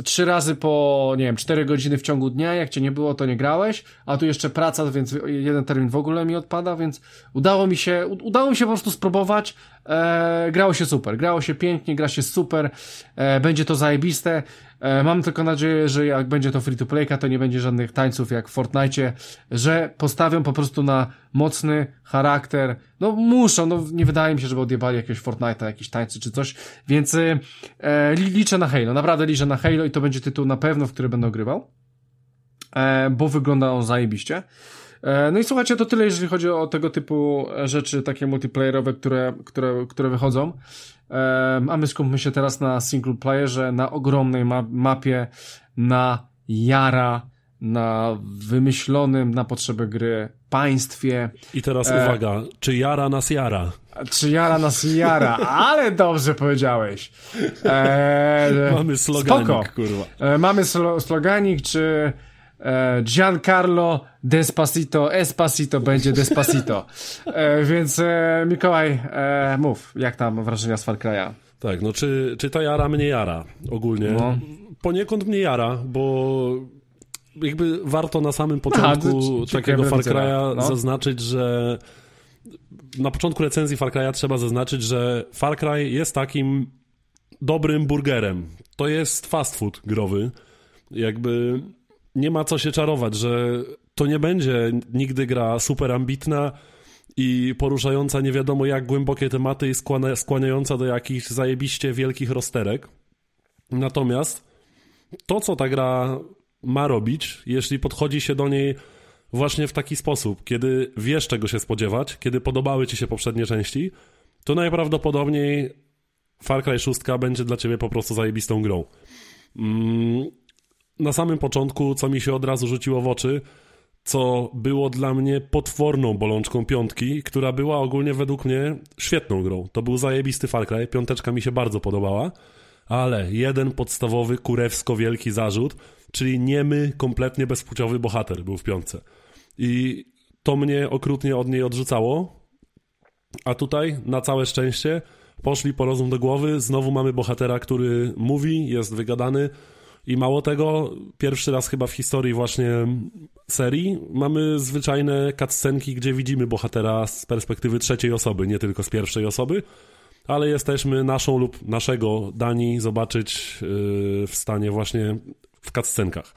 trzy razy po, nie wiem, cztery godziny w ciągu dnia, jak cię nie było, to nie grałeś, a tu jeszcze praca, więc jeden termin w ogóle mi odpada, więc udało mi się, udało mi się po prostu spróbować, e, grało się super, grało się pięknie, gra się super, e, będzie to zajebiste, mam tylko nadzieję, że jak będzie to free to playka, to nie będzie żadnych tańców jak w Fortnite, że postawią po prostu na mocny charakter, no muszą, no nie wydaje mi się, żeby odjebali jakiegoś Fortnite'a, jakieś tańcy czy coś, więc e, liczę na Halo, naprawdę liczę na Halo i to będzie tytuł na pewno, w który będę ogrywał, e, bo wygląda on zajebiście. E, no i słuchajcie, to tyle, jeżeli chodzi o tego typu rzeczy, takie multiplayerowe, które, które, które wychodzą. E, a my skupmy się teraz na single playerze, na ogromnej ma mapie, na Jara, na wymyślonym na potrzeby gry państwie. I teraz e... uwaga, czy Jara nas jara? Czy Jara nas jara? Ale dobrze powiedziałeś. E... Mamy sloganik, Spoko. kurwa. E, mamy slo sloganik, czy e, Giancarlo Despacito, Espacito będzie Despacito. E, więc e, Mikołaj, e, mów, jak tam wrażenia z Far Cry'a? Tak, no czy, czy to jara mnie jara ogólnie? No. Poniekąd mnie jara, bo jakby warto na samym początku Aha, takiego Far Cry'a no. zaznaczyć, że na początku recenzji Far Cry'a trzeba zaznaczyć, że Far Cry jest takim dobrym burgerem. To jest fast food growy. Jakby nie ma co się czarować, że to nie będzie nigdy gra super ambitna i poruszająca nie wiadomo jak głębokie tematy i skłaniająca do jakichś zajebiście wielkich rozterek. Natomiast to, co ta gra ma robić, jeśli podchodzi się do niej właśnie w taki sposób, kiedy wiesz czego się spodziewać, kiedy podobały ci się poprzednie części, to najprawdopodobniej Far Cry 6 będzie dla ciebie po prostu zajebistą grą. Mm, na samym początku, co mi się od razu rzuciło w oczy, co było dla mnie potworną bolączką piątki, która była ogólnie według mnie świetną grą. To był zajebisty Far Cry, piąteczka mi się bardzo podobała, ale jeden podstawowy, kurewsko wielki zarzut, czyli niemy, kompletnie bezpłciowy bohater był w piątce. I to mnie okrutnie od niej odrzucało, a tutaj, na całe szczęście, poszli po rozum do głowy, znowu mamy bohatera, który mówi, jest wygadany, i mało tego, pierwszy raz chyba w historii właśnie serii mamy zwyczajne cutscenki, gdzie widzimy bohatera z perspektywy trzeciej osoby, nie tylko z pierwszej osoby, ale jesteśmy naszą lub naszego Dani zobaczyć yy, w stanie właśnie w cutscenkach.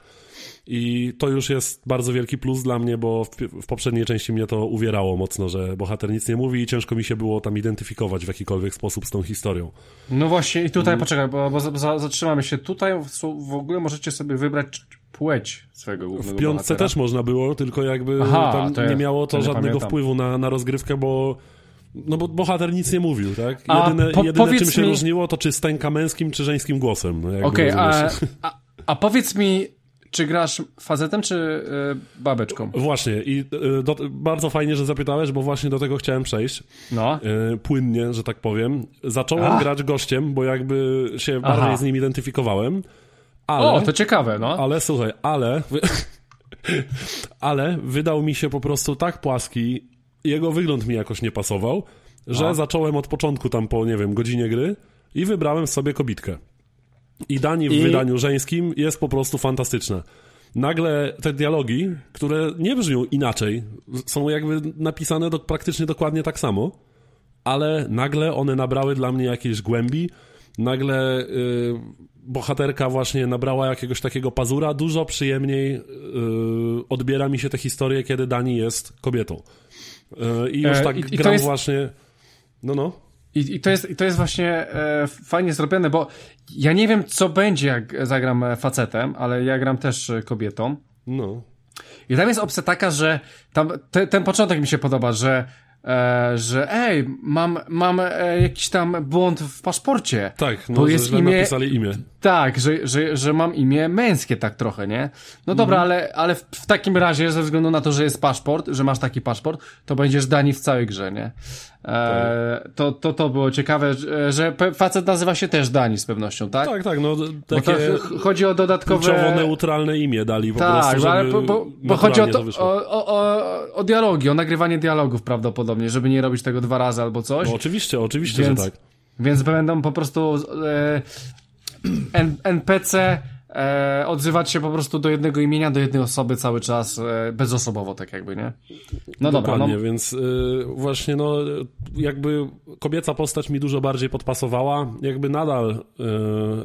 I to już jest bardzo wielki plus dla mnie, bo w, w, poprzedniej części mnie to uwierało mocno, że bohater nic nie mówi i ciężko mi się było tam identyfikować w jakikolwiek sposób z tą historią. No właśnie i tutaj, mm. poczekaj, bo, bo za, zatrzymamy się. Tutaj w ogóle możecie sobie wybrać płeć swojego głównego W piątce bohatera. też można było, tylko jakby Aha, tam to nie miało to, to żadnego nie wpływu na, na rozgrywkę, bo no bo bohater nic nie mówił, tak? Jedyne, po, jedyne czym się mi... różniło, to czy stęka męskim, czy żeńskim głosem. No Okej, okay, a, a, a powiedz mi, czy grasz facetem, czy y, babeczką? Właśnie i y, do, bardzo fajnie, że zapytałeś, bo właśnie do tego chciałem przejść. No. Y, płynnie, że tak powiem. Zacząłem Ach. grać gościem, bo jakby się Aha. bardziej z nim identyfikowałem. Ale, o, to ciekawe, no. Ale słuchaj, ale... ale wydał mi się po prostu tak płaski, jego wygląd mi jakoś nie pasował, że A. zacząłem od początku tam po, nie wiem, godzinie gry i wybrałem sobie kobitkę. I Dani w I... wydaniu żeńskim jest po prostu fantastyczne. Nagle te dialogi, które nie brzmią inaczej, są jakby napisane do, praktycznie dokładnie tak samo, ale nagle one nabrały dla mnie jakiejś głębi, nagle yy, bohaterka właśnie nabrała jakiegoś takiego pazura, dużo przyjemniej yy, odbiera mi się tę historię, kiedy Dani jest kobietą. Yy, I już e, tak i, gram i jest... właśnie... No, no. I, I, to jest, I to jest właśnie e, fajnie zrobione, bo ja nie wiem, co będzie, jak zagram facetem, ale ja gram też kobietą. No. I tam jest opcja taka, że tam te, ten początek mi się podoba, że e, że ej, mam, mam e, jakiś tam błąd w paszporcie. Tak, no, bo jest imię, napisali imię. Tak, że, że, że mam imię męskie tak trochę, nie? No dobra, mhm. ale, ale w, w, takim razie, ze względu na to, że jest paszport, że masz taki paszport, to będziesz Dani w całej grze, nie? E, to, to, to było ciekawe, że facet nazywa się też Dani z pewnością, tak? Tak, tak, no takie chodzi o dodatkowe... neutralne imię dali po tak, prostu, ale bo, bo, bo chodzi o, to, to o, o, o, o dialogi, o nagrywanie dialogów prawdopodobnie, żeby nie robić tego dwa razy albo coś. No oczywiście, oczywiście, więc, że tak. Więc będą po prostu e, NPC e, odzywać się po prostu do jednego imienia, do jednej osoby cały czas, e, bezosobowo tak jakby, nie? No dobra. No. więc y, właśnie no jakby kobieca postać mi dużo bardziej podpasowała, jakby nadal y,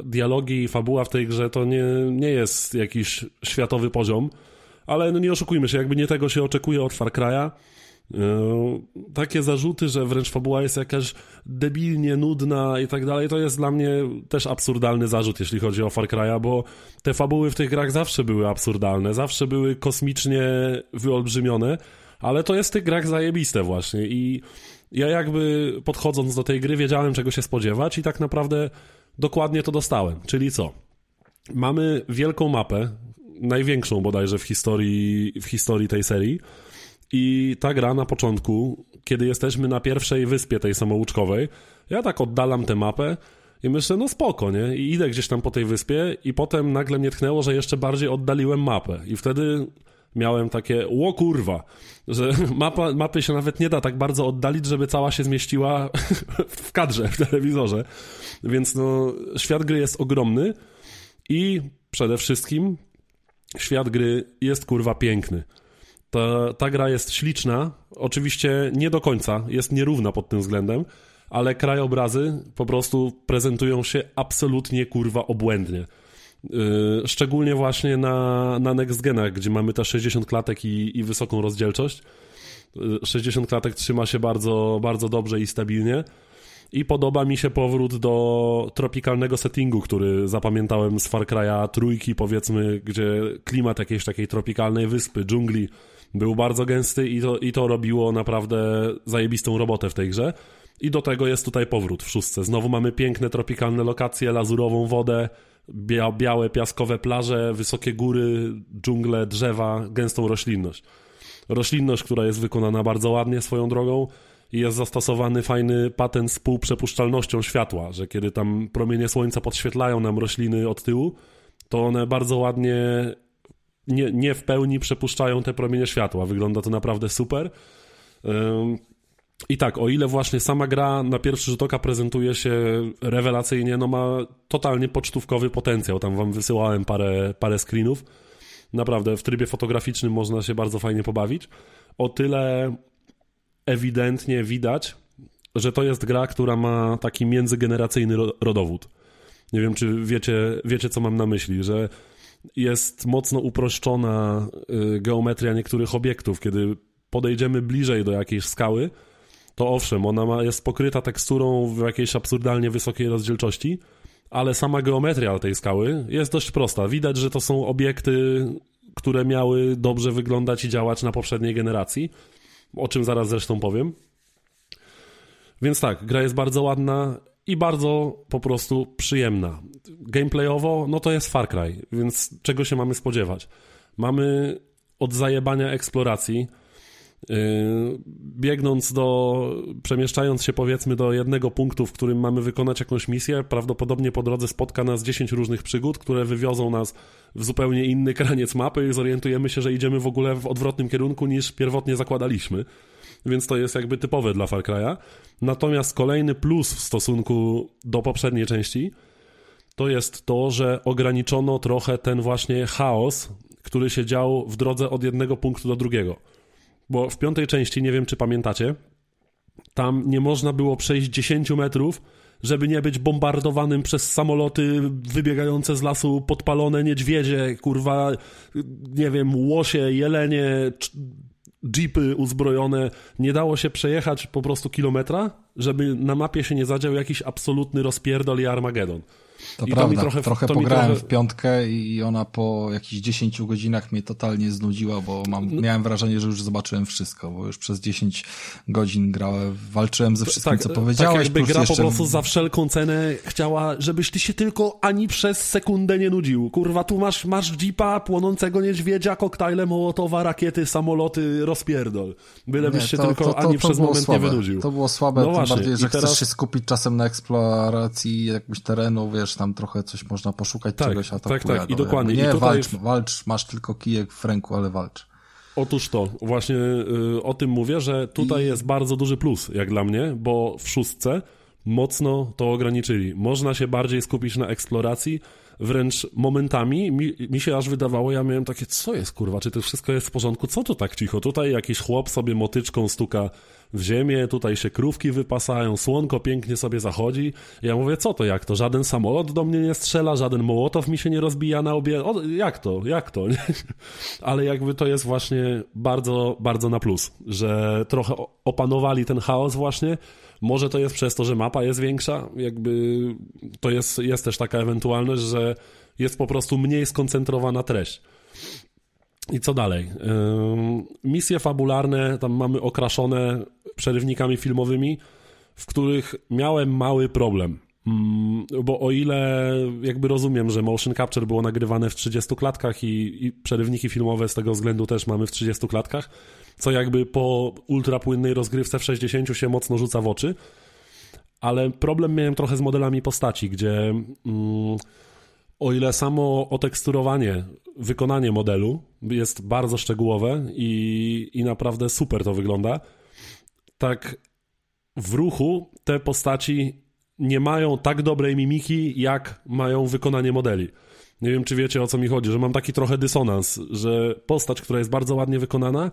dialogi i fabuła w tej grze to nie, nie jest jakiś światowy poziom, ale no nie oszukujmy się, jakby nie tego się oczekuje od Far Cry'a, takie zarzuty, że wręcz fabuła jest jakaś debilnie nudna i tak dalej, to jest dla mnie też absurdalny zarzut, jeśli chodzi o Far Cry'a, bo te fabuły w tych grach zawsze były absurdalne, zawsze były kosmicznie wyolbrzymione, ale to jest w tych grach zajebiste właśnie i ja jakby podchodząc do tej gry wiedziałem czego się spodziewać i tak naprawdę dokładnie to dostałem, czyli co? Mamy wielką mapę, największą bodajże w historii, w historii tej serii, i ta gra na początku, kiedy jesteśmy na pierwszej wyspie tej samouczkowej, ja tak oddalam tę mapę i myślę, no spoko, nie? I idę gdzieś tam po tej wyspie i potem nagle mnie tknęło, że jeszcze bardziej oddaliłem mapę. I wtedy miałem takie, ło kurwa, że mapa, mapy się nawet nie da tak bardzo oddalić, żeby cała się zmieściła w kadrze, w telewizorze. Więc no, świat gry jest ogromny i przede wszystkim świat gry jest kurwa piękny. Ta, ta gra jest śliczna, oczywiście nie do końca, jest nierówna pod tym względem, ale krajobrazy po prostu prezentują się absolutnie kurwa obłędnie. Yy, szczególnie właśnie na, na next genach, gdzie mamy te 60 klatek i, i wysoką rozdzielczość. 60 yy, klatek trzyma się bardzo, bardzo dobrze i stabilnie. I podoba mi się powrót do tropikalnego settingu, który zapamiętałem z Far Cry'a trójki, powiedzmy, gdzie klimat jakiejś takiej tropikalnej wyspy, dżungli był bardzo gęsty i to, i to robiło naprawdę zajebistą robotę w tej grze. I do tego jest tutaj powrót w szóstce. Znowu mamy piękne tropikalne lokacje, lazurową wodę, bia białe piaskowe plaże, wysokie góry, dżungle, drzewa, gęstą roślinność. Roślinność, która jest wykonana bardzo ładnie swoją drogą i jest zastosowany fajny patent z półprzepuszczalnością światła, że kiedy tam promienie słońca podświetlają nam rośliny od tyłu, to one bardzo ładnie nie, nie w pełni przepuszczają te promienie światła. Wygląda to naprawdę super. I tak, o ile właśnie sama gra na pierwszy rzut oka prezentuje się rewelacyjnie, no ma totalnie pocztówkowy potencjał. Tam wam wysyłałem parę, parę screenów. Naprawdę w trybie fotograficznym można się bardzo fajnie pobawić. O tyle ewidentnie widać, że to jest gra, która ma taki międzygeneracyjny rodowód. Nie wiem, czy wiecie, wiecie co mam na myśli, że jest mocno uproszczona y, geometria niektórych obiektów. Kiedy podejdziemy bliżej do jakiejś skały, to owszem, ona ma, jest pokryta teksturą w jakiejś absurdalnie wysokiej rozdzielczości, ale sama geometria tej skały jest dość prosta. Widać, że to są obiekty, które miały dobrze wyglądać i działać na poprzedniej generacji, o czym zaraz zresztą powiem. Więc tak, gra jest bardzo ładna i bardzo po prostu przyjemna. Gameplayowo, no to jest Far Cry, więc czego się mamy spodziewać? Mamy od zajebania eksploracji, Yy, biegnąc do, przemieszczając się powiedzmy do jednego punktu, w którym mamy wykonać jakąś misję, prawdopodobnie po drodze spotka nas 10 różnych przygód, które wywiozą nas w zupełnie inny kraniec mapy i zorientujemy się, że idziemy w ogóle w odwrotnym kierunku niż pierwotnie zakładaliśmy. Więc to jest jakby typowe dla Far Cry'a. Natomiast kolejny plus w stosunku do poprzedniej części to jest to, że ograniczono trochę ten właśnie chaos, który się dział w drodze od jednego punktu do drugiego. Bo w piątej części, nie wiem czy pamiętacie, tam nie można było przejść 10 metrów, żeby nie być bombardowanym przez samoloty wybiegające z lasu, podpalone niedźwiedzie, kurwa, nie wiem, łosie, jelenie, jeepy uzbrojone. Nie dało się przejechać po prostu kilometra, żeby na mapie się nie zadział jakiś absolutny rozpierdol i Armagedon. To I prawda, to trochę, trochę to pograłem trochę... w piątkę i ona po jakichś 10 godzinach mnie totalnie znudziła, bo mam, no- miałem wrażenie, że już zobaczyłem wszystko, bo już przez 10 godzin grałem, walczyłem ze wszystkim, tak, co powiedziałeś. Tak jakby gra jeszcze... po prostu za wszelką cenę chciała, żebyś ty się tylko ani przez sekundę nie nudził. Kurwa, tu masz, masz jeepa, płonącego niedźwiedzia, koktajle Mołotowa, rakiety, samoloty, rozpierdol. Bylebyś nie, się to, tylko to, ani przez moment słabe. nie wynudził. To było słabe, no tym właśnie. bardziej, że teraz... chcesz się skupić czasem na eksploracji jakiegoś terenu, wiesz, tam trochę coś można poszukać tak, czegoś, a to Tak, tak, i dokładnie. Nie, I tutaj... walcz, walcz, masz tylko kijek w ręku, ale walcz. Otóż to, właśnie y, o tym mówię, że tutaj I... jest bardzo duży plus, jak dla mnie, bo w szóstce mocno to ograniczyli. Można się bardziej skupić na eksploracji, wręcz momentami mi, mi, się aż wydawało, ja miałem takie, co jest kurwa, czy to wszystko jest w porządku, co to tak cicho? Tutaj jakiś chłop sobie motyczką stuka w ziemię, tutaj się krówki wypasają, słonko pięknie sobie zachodzi. Ja mówię, co to, jak to? Żaden samolot do mnie nie strzela, żaden mołotow mi się nie rozbija na obie... O, jak to, jak to? Ale jakby to jest właśnie bardzo, bardzo na plus, że trochę opanowali ten chaos właśnie, może to jest przez to, że mapa jest większa, jakby to jest, jest też taka ewentualność, że jest po prostu mniej skoncentrowana treść. I co dalej? Misje fabularne tam mamy okraszone przerywnikami filmowymi, w których miałem mały problem. Mm, bo o ile jakby rozumiem, że motion capture było nagrywane w 30 klatkach i, i przerywniki filmowe z tego względu też mamy w 30 klatkach, co jakby po ultrapłynnej rozgrywce w 60 się mocno rzuca w oczy. Ale problem miałem trochę z modelami postaci, gdzie mm, o ile samo oteksturowanie, wykonanie modelu jest bardzo szczegółowe i, i naprawdę super to wygląda, tak w ruchu te postaci nie mają tak dobrej mimiki, jak mają wykonanie modeli. Nie wiem, czy wiecie o co mi chodzi, że mam taki trochę dysonans, że postać, która jest bardzo ładnie wykonana,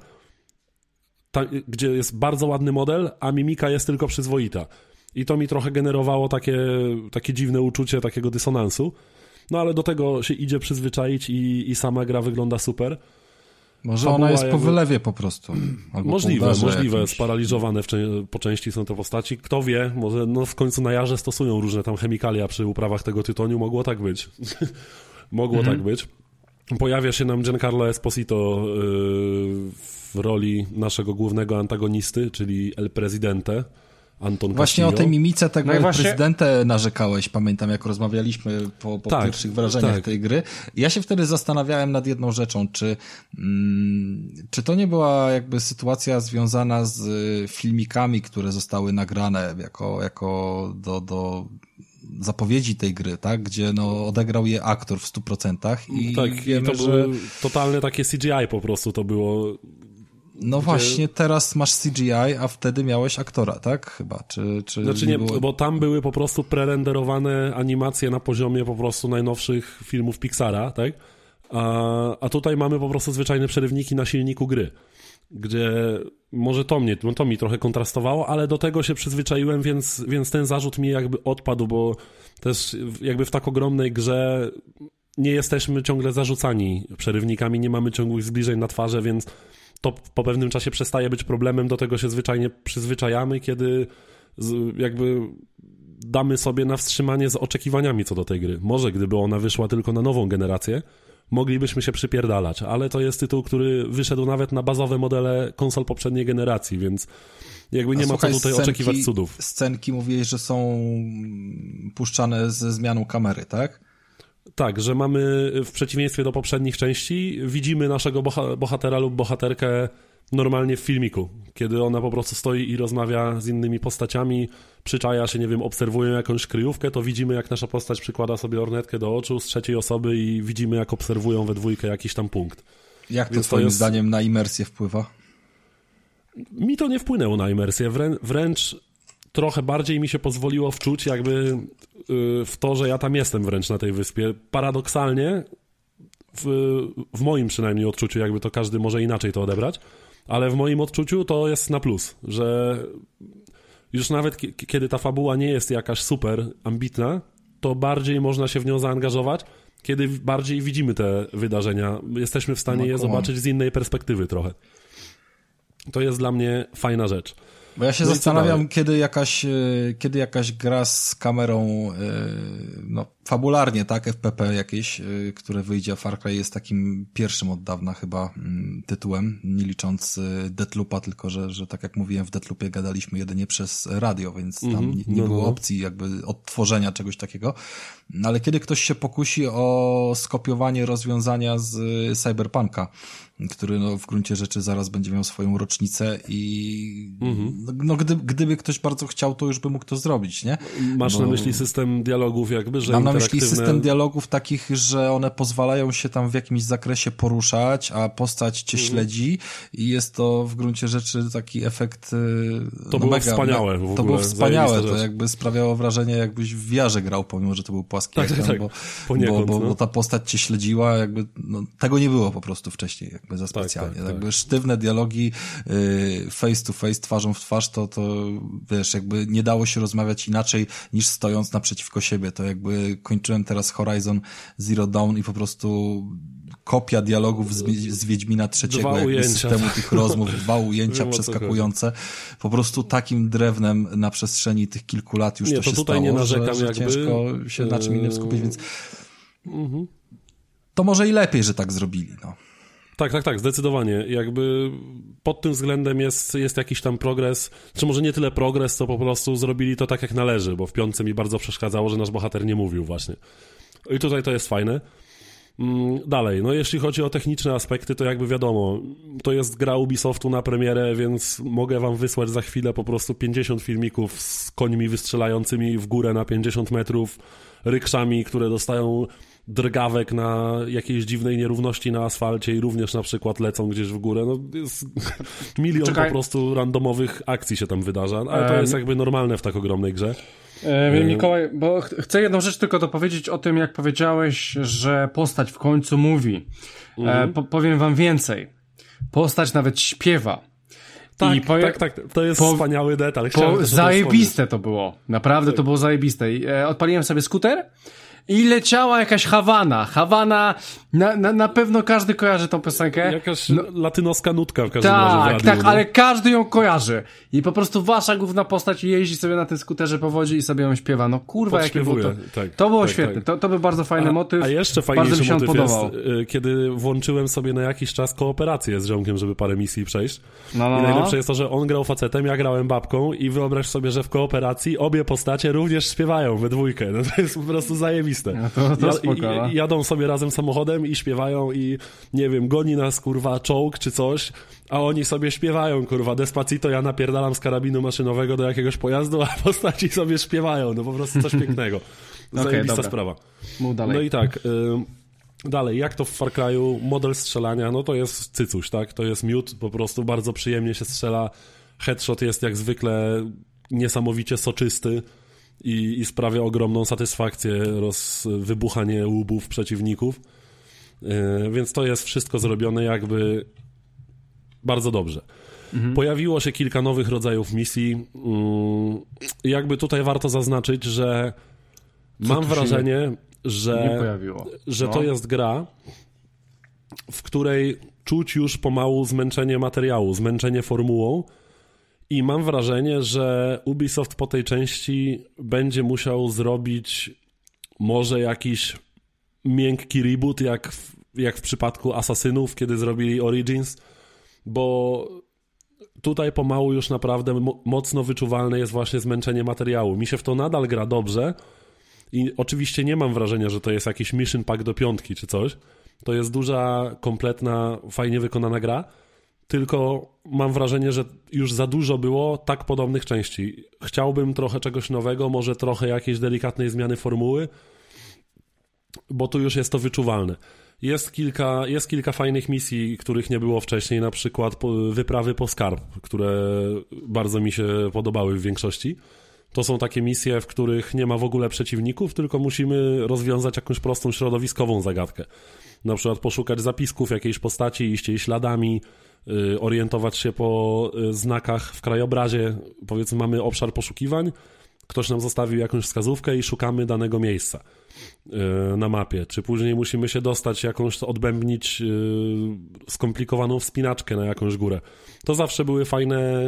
ta, gdzie jest bardzo ładny model, a mimika jest tylko przyzwoita. I to mi trochę generowało takie, takie dziwne uczucie takiego dysonansu. No ale do tego się idzie przyzwyczaić i, i sama gra wygląda super. Może Fabuła ona jest jakby... po wylewie po prostu. możliwe, możliwe. Jakimś... Sparaliżowane po części są te postaci. Kto wie, może no w końcu na jarze stosują różne tam chemikalia przy uprawach tego tytoniu. Mogło tak być. Mogło mhm. tak być. Pojawia się nam Giancarlo Esposito yy, w roli naszego głównego antagonisty, czyli El Presidente Anton Właśnie Castillo. o tej mimice tego no właśnie... prezydenta narzekałeś, pamiętam jak rozmawialiśmy po, po tak, pierwszych wrażeniach tak. tej gry. Ja się wtedy zastanawiałem nad jedną rzeczą, czy, mm, czy to nie była jakby sytuacja związana z filmikami, które zostały nagrane jako, jako do, do zapowiedzi tej gry, tak? Gdzie no, odegrał je aktor w 100% i tak, wiemy, i to że... totalne takie CGI po prostu to było no gdzie... właśnie, teraz masz CGI, a wtedy miałeś aktora, tak? Chyba, czy... czy znaczy nie, było... bo tam były po prostu prerenderowane animacje na poziomie po prostu najnowszych filmów Pixara, tak? A, a tutaj mamy po prostu zwyczajne przerywniki na silniku gry, gdzie może to mnie, no to mi trochę kontrastowało, ale do tego się przyzwyczaiłem, więc, więc ten zarzut mi jakby odpadł, bo też jakby w tak ogromnej grze nie jesteśmy ciągle zarzucani przerywnikami, nie mamy ciągłych zbliżeń na twarze, więc to po pewnym czasie przestaje być problemem, do tego się zwyczajnie przyzwyczajamy, kiedy jakby damy sobie na wstrzymanie z oczekiwaniami co do tej gry. Może gdyby ona wyszła tylko na nową generację, moglibyśmy się przypierdalać, ale to jest tytuł, który wyszedł nawet na bazowe modele konsol poprzedniej generacji, więc jakby nie A ma słuchaj, co tutaj scenki, oczekiwać cudów. Scenki mówiłeś, że są puszczane ze zmianą kamery, tak? Tak, że mamy w przeciwieństwie do poprzednich części, widzimy naszego bohatera lub bohaterkę normalnie w filmiku, kiedy ona po prostu stoi i rozmawia z innymi postaciami, przyczaja się, nie wiem, obserwują jakąś kryjówkę, to widzimy jak nasza postać przykłada sobie ornetkę do oczu z trzeciej osoby i widzimy jak obserwują we dwójkę jakiś tam punkt. Jak to Więc twoim to jest... zdaniem na imersję wpływa? Mi to nie wpłynęło na imersję, Wrę wręcz trochę bardziej mi się pozwoliło wczuć jakby y, w to, że ja tam jestem wręcz na tej wyspie. Paradoksalnie, w, w moim przynajmniej odczuciu, jakby to każdy może inaczej to odebrać, ale w moim odczuciu to jest na plus, że już nawet kiedy ta fabuła nie jest jakaś super ambitna, to bardziej można się w nią zaangażować, kiedy bardziej widzimy te wydarzenia. Jesteśmy w stanie je zobaczyć z innej perspektywy trochę. To jest dla mnie fajna rzecz. Bo ja się no zastanawiam, kiedy jakaś, e, kiedy jakaś gra z kamerą, e, no, fabularnie, tak, FPP jakieś, e, które wyjdzie, Far Cry jest takim pierwszym od dawna chyba mm, tytułem, nie licząc Deathloopa, tylko że, że tak jak mówiłem, w Deathloopie gadaliśmy jedynie przez radio, więc tam mm -hmm. nie, nie no, było no. opcji jakby odtworzenia czegoś takiego. No, ale kiedy ktoś się pokusi o skopiowanie rozwiązania z Cyberpunka, który no, w gruncie rzeczy zaraz będzie miał swoją rocznicę i mhm. no, gdy, gdyby ktoś bardzo chciał, to już by mógł to zrobić, nie? Masz Bo... na myśli system dialogów jakby, że Mam na myśli system dialogów takich, że one pozwalają się tam w jakimś zakresie poruszać, a postać cię mhm. śledzi i jest to w gruncie rzeczy taki efekt y, To no, było mega, wspaniałe w ogóle. To było wspaniałe, to jakby sprawiało wrażenie, jakbyś w wiarze grał, pomimo, że to był płaski tak, tak, tak. Bo, bo, bo, no. bo, ta postać cię śledziła, jakby no, tego nie było po prostu wcześniej. Jakby za tak, specjalnie. Tak, tak, jakby sztywne dialogi y, face to face, twarzą w twarz, to, to wiesz, jakby nie dało się rozmawiać inaczej niż stojąc naprzeciwko siebie. To jakby kończyłem teraz Horizon Zero Dawn i po prostu kopia dialogów z, z Wiedźmina trzeciego, jakby systemu tych rozmów, dwa ujęcia przeskakujące. Po prostu takim drewnem na przestrzeni tych kilku lat już nie, to się to tutaj stało, nie narzekam, że, że jakby... ciężko się na czym innym skupić, więc mhm. to może i lepiej, że tak zrobili, no. Tak, tak, tak, zdecydowanie. Jakby pod tym względem jest, jest jakiś tam progres, czy może nie tyle progres, co po prostu zrobili to tak jak należy, bo w piątce mi bardzo przeszkadzało, że nasz bohater nie mówił właśnie. I tutaj to jest fajne. Mm, dalej, no jeśli chodzi o techniczne aspekty, to jakby wiadomo, to jest gra Ubisoftu na premierę, więc mogę wam wysłać za chwilę po prostu 50 filmików z końmi wystrzelającymi w górę na 50 metrów, rykszami, które dostają drgawek na jakiejś dziwnej nierówności na asfalcie i również na przykład lecą gdzieś w górę. No, jest milion Czekaj. po prostu randomowych akcji się tam wydarza, ale to jest jakby normalne w tak ogromnej grze. E, Mikołaj, bo ch chcę jedną rzecz tylko dopowiedzieć o tym, jak powiedziałeś, że postać w końcu mówi. Mhm. E, po powiem wam więcej. Postać nawet śpiewa. Tak, tak, tak, to jest po, wspaniały detal. Po, zajebiste to było. Naprawdę tak. to było zajebiste. E, odpaliłem sobie skuter i leciała jakaś Hawana. Hawana, na, na, na pewno każdy kojarzy tą piosenkę. Jakaś no, latynoska nutka w każdym tak, razie. Tak, tak, no. ale każdy ją kojarzy. I po prostu wasza główna postać jeździ sobie na tym skuterze po wodzie i sobie ją śpiewa. No kurwa, jakie było to. Tak, to było tak, świetne. Tak. To, to był bardzo fajny a, motyw. A jeszcze fajniejszy motyw podobał. jest, y, kiedy włączyłem sobie na jakiś czas kooperację z ziomkiem, żeby parę misji przejść. No, no, I najlepsze no. jest to, że on grał facetem, ja grałem babką i wyobraź sobie, że w kooperacji obie postacie również śpiewają we dwójkę. No to jest po prostu zajebiste. No to, to spoko, no. jadą sobie razem samochodem i śpiewają i nie wiem, goni nas kurwa czołg czy coś, a oni sobie śpiewają kurwa Despacito, ja napierdalam z karabinu maszynowego do jakiegoś pojazdu, a postaci sobie śpiewają, no po prostu coś pięknego. Zajebista okay, sprawa. Mów dalej. No i tak, y Dalej, jak to w Far Cry'u, model strzelania, no to jest cycuś, tak? To jest miód, po prostu bardzo przyjemnie się strzela. Headshot jest jak zwykle niesamowicie soczysty i, i sprawia ogromną satysfakcję roz, wybuchanie łubów przeciwników. Yy, więc to jest wszystko zrobione jakby bardzo dobrze. Mhm. Pojawiło się kilka nowych rodzajów misji. Yy, jakby tutaj warto zaznaczyć, że Co mam wrażenie, że, że no. to jest gra, w której czuć już pomału zmęczenie materiału, zmęczenie formułą i mam wrażenie, że Ubisoft po tej części będzie musiał zrobić może jakiś miękki reboot, jak w, jak w przypadku Asasynów, kiedy zrobili Origins, bo tutaj pomału już naprawdę mocno wyczuwalne jest właśnie zmęczenie materiału. Mi się w to nadal gra dobrze i oczywiście nie mam wrażenia, że to jest jakiś mission pack do piątki czy coś. To jest duża, kompletna, fajnie wykonana gra, tylko mam wrażenie, że już za dużo było tak podobnych części. Chciałbym trochę czegoś nowego, może trochę jakiejś delikatnej zmiany formuły, bo tu już jest to wyczuwalne. Jest kilka, jest kilka fajnych misji, których nie było wcześniej, na przykład wyprawy po skarb, które bardzo mi się podobały w większości. To są takie misje, w których nie ma w ogóle przeciwników, tylko musimy rozwiązać jakąś prostą środowiskową zagadkę. Na przykład poszukać zapisków jakiejś postaci, iść jej śladami, Y, orientować się po y, znakach w krajobrazie. Powiedzmy, mamy obszar poszukiwań, ktoś nam zostawił jakąś wskazówkę i szukamy danego miejsca y, na mapie. Czy później musimy się dostać, jakąś odbębnić skomplikowaną wspinaczkę na jakąś górę. To zawsze były fajne,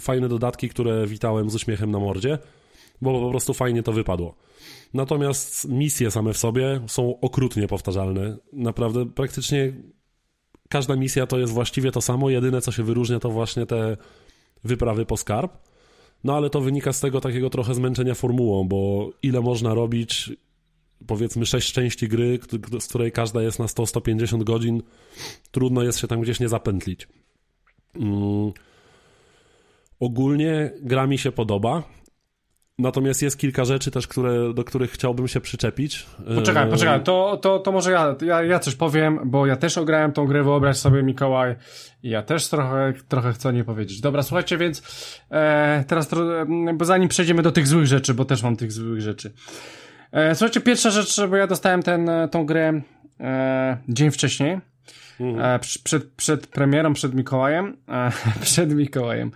fajne dodatki, które witałem z uśmiechem na mordzie, bo po prostu fajnie to wypadło. Natomiast misje same w sobie są okrutnie powtarzalne. Naprawdę praktycznie każda misja to jest właściwie to samo, jedyne co się wyróżnia to właśnie te wyprawy po skarb. No ale to wynika z tego takiego trochę zmęczenia formułą, bo ile można robić powiedzmy sześć części gry, z której każda jest na 100-150 godzin, trudno jest się tam gdzieś nie zapętlić. Mm. Ogólnie gra mi się podoba. Natomiast jest kilka rzeczy też, które, do których chciałbym się przyczepić. Poczekaj, poczekaj, to, to, to może ja, ja, ja coś powiem, bo ja też ograłem tą grę, wyobraź sobie Mikołaj, i ja też trochę, trochę chcę nie powiedzieć. Dobra, słuchajcie, więc e, teraz, bo zanim przejdziemy do tych złych rzeczy, bo też mam tych złych rzeczy. E, słuchajcie, pierwsza rzecz, bo ja dostałem ten, tą grę e, dzień wcześniej, Mhm. przed, przed premierą, przed Mikołajem. E, przed Mikołajem.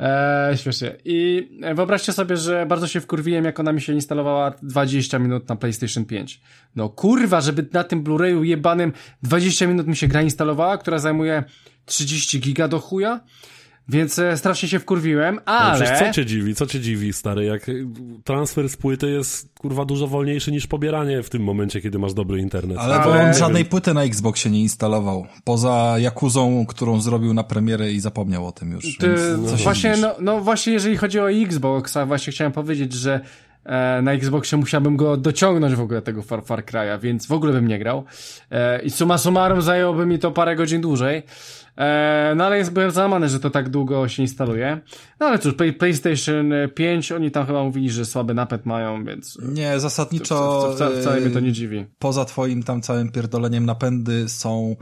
E, śmiesznie. I wyobraźcie sobie, że bardzo się wkurwiłem, jak ona mi się instalowała 20 minut na PlayStation 5. No kurwa, żeby na tym Blu-rayu jebanym 20 minut mi się gra instalowała, która zajmuje 30 giga do chuja. Więc e, strasznie się wkurwiłem, ale... No co cię dziwi, co cię dziwi, stary, jak transfer z płyty jest, kurwa, dużo wolniejszy niż pobieranie w tym momencie, kiedy masz dobry internet. Ale, ale... on żadnej płyty na Xboxie nie instalował, poza Jakuzą, którą zrobił na premierę i zapomniał o tym już. Ty, no, właśnie, no, no właśnie, jeżeli chodzi o Xbox, a właśnie chciałem powiedzieć, że e, na Xboxie musiałbym go dociągnąć w ogóle tego Far, Far Cry'a, więc w ogóle bym nie grał. E, I suma summarum zajęłoby mi to parę godzin dłużej. E, no ale jest, byłem załamany, że to tak długo się instaluje. No ale cóż, Play, PlayStation 5, oni tam chyba mówili, że słaby napęd mają, więc... Nie, zasadniczo... Wcale, wcale mnie to nie dziwi. Poza twoim tam całym pierdoleniem napędy są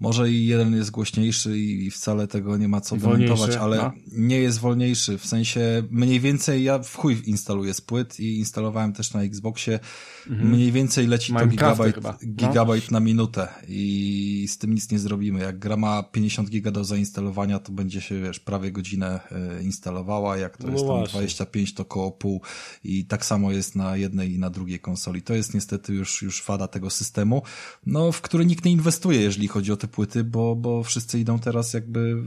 może i jeden jest głośniejszy i wcale tego nie ma co dementować, ale no. nie jest wolniejszy. W sensie mniej więcej ja w chuj instaluję z płyt i instalowałem też na Xboxie. Mhm. Mniej więcej leci to gigabajt, no. gigabajt na minutę i z tym nic nie zrobimy. Jak gra ma 50 giga do zainstalowania, to będzie się, wiesz, prawie godzinę e, instalowała. Jak to no jest tam 25, to koło pół i tak samo jest na jednej i na drugiej konsoli. To jest niestety już, już fada tego systemu, no, w który nikt nie inwestuje, jeżeli chodzi o te płyty, bo, bo wszyscy idą teraz jakby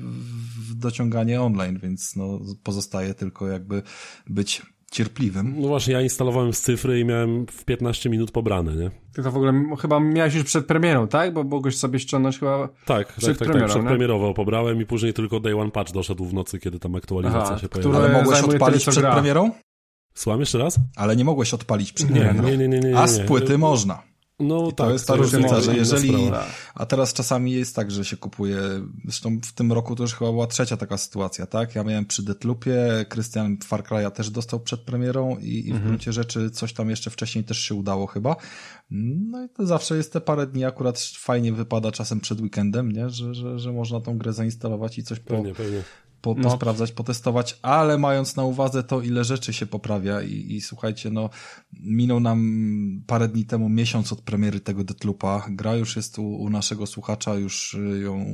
w dociąganie online, więc no, pozostaje tylko jakby być cierpliwym. No właśnie, ja instalowałem z cyfry i miałem w 15 minut pobrane, nie? Ty to w ogóle chyba miałeś już przed premierą, tak? Bo mogłeś sobie ściągnąć chyba tak, przed tak, tak, premierą, tak, przedpremierowo pobrałem i później tylko day one patch doszedł w nocy, kiedy tam aktualizacja Aha, się pojawiła. Ale mogłeś odpalić przed gra. premierą? Słucham jeszcze raz? Ale nie mogłeś odpalić przed nie, premierą. Nie, nie, nie, nie, nie, A z płyty można. No I tak, to jest ta różnica, że jeżeli, a teraz czasami jest tak, że się kupuje, zresztą w tym roku to już chyba była trzecia taka sytuacja, tak? Ja miałem przy Deathloopie, Krystian Far Cry'a też dostał przed premierą i, i w mhm. gruncie rzeczy coś tam jeszcze wcześniej też się udało chyba. No i to zawsze jest te parę dni, akurat fajnie wypada czasem przed weekendem, nie? Że, że, że można tą grę zainstalować i coś pewnie, po, pewnie po, no. posprawdzać, potestować, ale mając na uwadze to, ile rzeczy się poprawia i, i słuchajcie, no minął nam parę dni temu miesiąc od premiery tego Deathloopa. Gra już jest u, u naszego słuchacza, już ją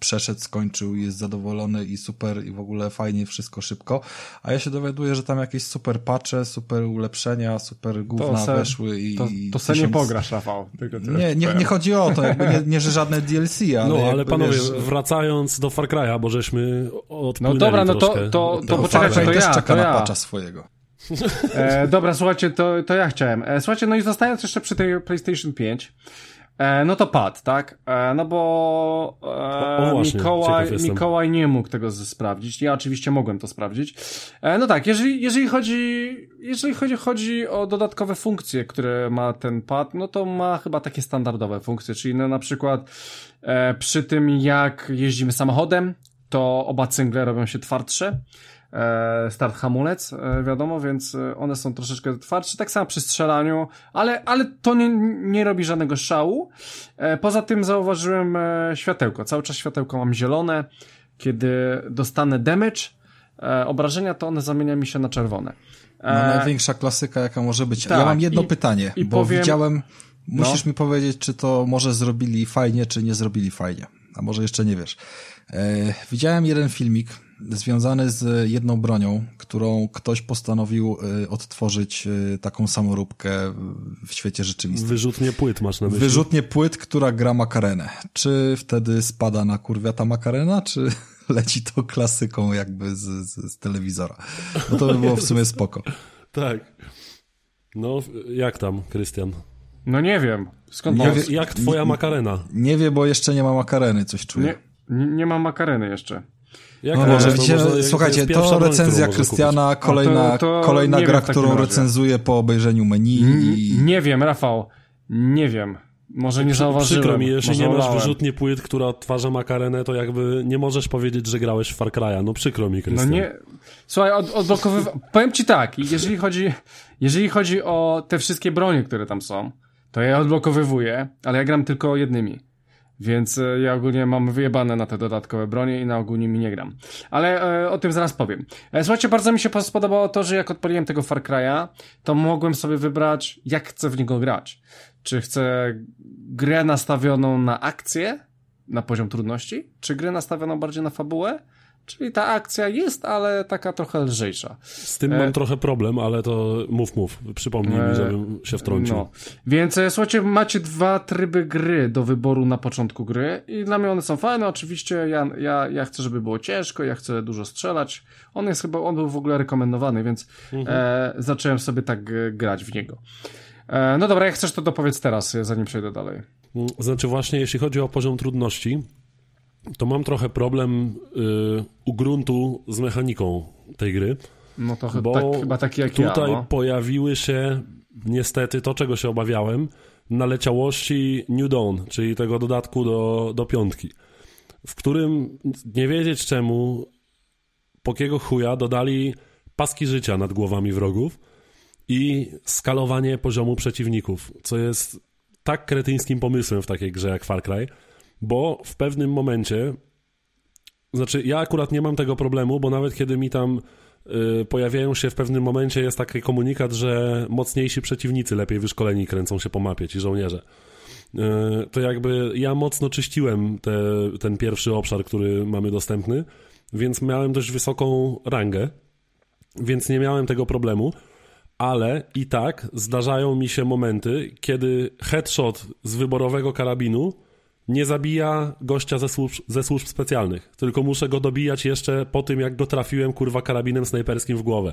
przeszedł, skończył, jest zadowolony i super i w ogóle fajnie, wszystko szybko. A ja się dowiaduję, że tam jakieś super patche, super ulepszenia, super gówna se, weszły i... To, to se tysiąc... nie pograsz, Rafał. Nie, nie, nie chodzi o to, jakby nie, nie że żadne DLC, ale... No, ale panowie, wiesz... wracając do Far Cry'a, bo żeśmy no dobra, no to, to, to, to poczekajcie, to ja, czeka to na ja. patcha swojego. E, dobra, słuchajcie, to, to ja chciałem. E, słuchajcie, no i zostając jeszcze przy tej PlayStation 5, e, no to pad, tak? E, no bo e, o, właśnie, Mikołaj, Mikołaj nie mógł tego sprawdzić. Ja oczywiście mogłem to sprawdzić. E, no tak, jeżeli, jeżeli chodzi, jeżeli chodzi, chodzi o dodatkowe funkcje, które ma ten pad, no to ma chyba takie standardowe funkcje, czyli no na przykład przy tym jak jeździmy samochodem, to oba cyngle robią się twardsze. E, start hamulec, e, wiadomo, więc e, one są troszeczkę twardsze, tak samo przy strzelaniu, ale, ale to nie, nie robi żadnego szału. Poza tym zauważyłem światełko, cały czas światełko mam zielone, kiedy dostanę damage, obrażenia, to one zamienia mi się na czerwone. No, największa klasyka, jaka może być. Tak, ja mam jedno i, pytanie, i bo powiem, widziałem, musisz no. mi powiedzieć, czy to może zrobili fajnie, czy nie zrobili fajnie. A może jeszcze nie wiesz. E, widziałem jeden filmik związany z jedną bronią, którą ktoś postanowił e, odtworzyć e, taką samoróbkę w świecie rzeczywistym. Wyrzutnie płyt masz na myśli? Wyrzutnie płyt, która gra makarenę. Czy wtedy spada na kurwiata makarena, czy leci to klasyką jakby z, z, z telewizora? No to by było w sumie spoko. tak. No, jak tam, Krystian? No nie wiem. Skąd nie wie, Jak twoja makarena? Nie wie, bo jeszcze nie ma makareny, coś czuję. Nie. Nie mam makareny jeszcze. Jak no może, widzicie, może słuchajcie, to recenzja Krystiana, kolejna, to, to kolejna gra, którą recenzuje po obejrzeniu menu. I... Nie wiem, Rafał, nie wiem. Może nie zauważyłem. Przykro mi, jeśli nie masz wyrzutnie płyt, która odtwarza makarenę, to jakby nie możesz powiedzieć, że grałeś w Far Cry'a. No przykro mi, Krystian. No nie... Słuchaj, od, odblokowywa... powiem ci tak, jeżeli chodzi, jeżeli chodzi o te wszystkie bronie, które tam są, to ja odblokowywuję, ale ja gram tylko jednymi. Więc e, ja ogólnie mam wyjebane na te dodatkowe bronie i na ogół nimi nie gram. Ale e, o tym zaraz powiem. E, słuchajcie, bardzo mi się spodobało to, że jak odpaliłem tego Far Cry'a, to mogłem sobie wybrać, jak chcę w niego grać. Czy chcę grę nastawioną na akcję, na poziom trudności, czy grę nastawioną bardziej na fabułę, Czyli ta akcja jest, ale taka trochę lżejsza. Z tym mam e... trochę problem, ale to mów, mów. Przypomnij e... mi, żebym się wtrącił. No. Więc e, słuchajcie, macie dwa tryby gry do wyboru na początku gry i dla mnie one są fajne. Oczywiście ja, ja, ja chcę, żeby było ciężko, ja chcę dużo strzelać. On jest chyba, on był w ogóle rekomendowany, więc mhm. e, zacząłem sobie tak e, grać w niego. E, no dobra, jak chcesz, to dopowiedz teraz, zanim przejdę dalej. Znaczy właśnie, jeśli chodzi o poziom trudności, to mam trochę problem y, u gruntu z mechaniką tej gry. No to bo tak, chyba taki jak tutaj ja, no. pojawiły się niestety to, czego się obawiałem, naleciałości New Dawn, czyli tego dodatku do, do piątki, w którym nie wiedzieć czemu, pokiego chuja dodali paski życia nad głowami wrogów i skalowanie poziomu przeciwników, co jest tak kretyńskim pomysłem w takiej grze jak Far Cry, bo w pewnym momencie, znaczy ja akurat nie mam tego problemu, bo nawet kiedy mi tam y, pojawiają się w pewnym momencie, jest taki komunikat, że mocniejsi przeciwnicy, lepiej wyszkoleni, kręcą się po mapie, ci żołnierze. Y, to jakby ja mocno czyściłem te, ten pierwszy obszar, który mamy dostępny, więc miałem dość wysoką rangę, więc nie miałem tego problemu ale i tak zdarzają mi się momenty, kiedy headshot z wyborowego karabinu nie zabija gościa ze służb, ze służb specjalnych, tylko muszę go dobijać jeszcze po tym, jak go trafiłem, kurwa, karabinem snajperskim w głowę.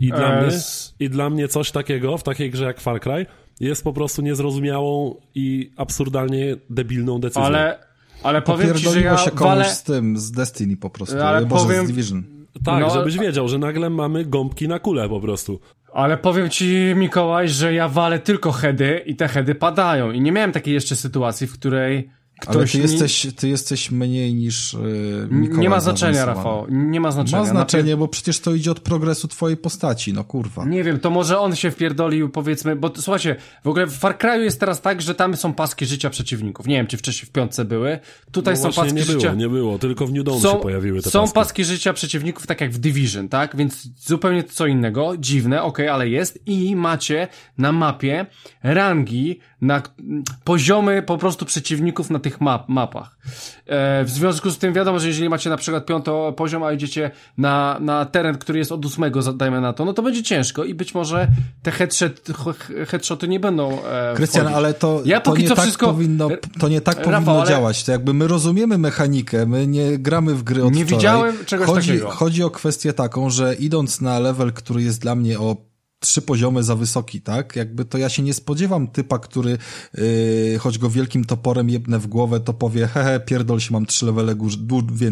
I dla, mnie, I dla mnie coś takiego w takiej grze jak Far Cry jest po prostu niezrozumiałą i absurdalnie debilną decyzją. Ale, ale powiem ci, że ja się komuś walę... z tym, z Destiny po prostu, ale Boże, powiem... z Division. Tak, no, żebyś wiedział, że nagle mamy gąbki na kulę po prostu. Ale powiem ci, Mikołaj, że ja walę tylko heady i te heady padają. I nie miałem takiej jeszcze sytuacji, w której Ktoś Ale ty, mi... jesteś, ty jesteś mniej niż yy, Mikołaj Nie ma znaczenia, Rafał. Nie ma znaczenia. Ma znaczenie, bo przecież to idzie od progresu twojej postaci, no kurwa. Nie wiem, to może on się wpierdolił, powiedzmy, bo słuchajcie, w ogóle w Far Cry'u jest teraz tak, że tam są paski życia przeciwników. Nie wiem, czy wcześniej w piątce były. Tutaj no są paski nie życia... Było, nie było, tylko w New Dawn są, się pojawiły te Są paski. paski życia przeciwników, tak jak w Division, tak? Więc zupełnie co innego. Dziwne, okej, okay, ale jest. I macie na mapie rangi, na poziomy po prostu przeciwników na tych map, mapach. E, w związku z tym wiadomo, że jeżeli macie na przykład piąto poziom, a idziecie na, na teren, który jest od ósmego, dajmy na to, no to będzie ciężko i być może te headshot, headshoty nie będą e, Krystian, ale to, ja to nie tak wszystko... powinno, to nie tak Rafał, powinno ale... działać. To jakby my rozumiemy mechanikę, my nie gramy w gry od Nie wczoraj. widziałem czegoś chodzi, takiego. Chodzi o kwestię taką, że idąc na level, który jest dla mnie o trzy poziomy za wysoki, tak? Jakby to ja się nie spodziewam typa, który yy, choć go wielkim toporem jebnę w głowę, to powie, hehe, pierdol się, mam trzy levele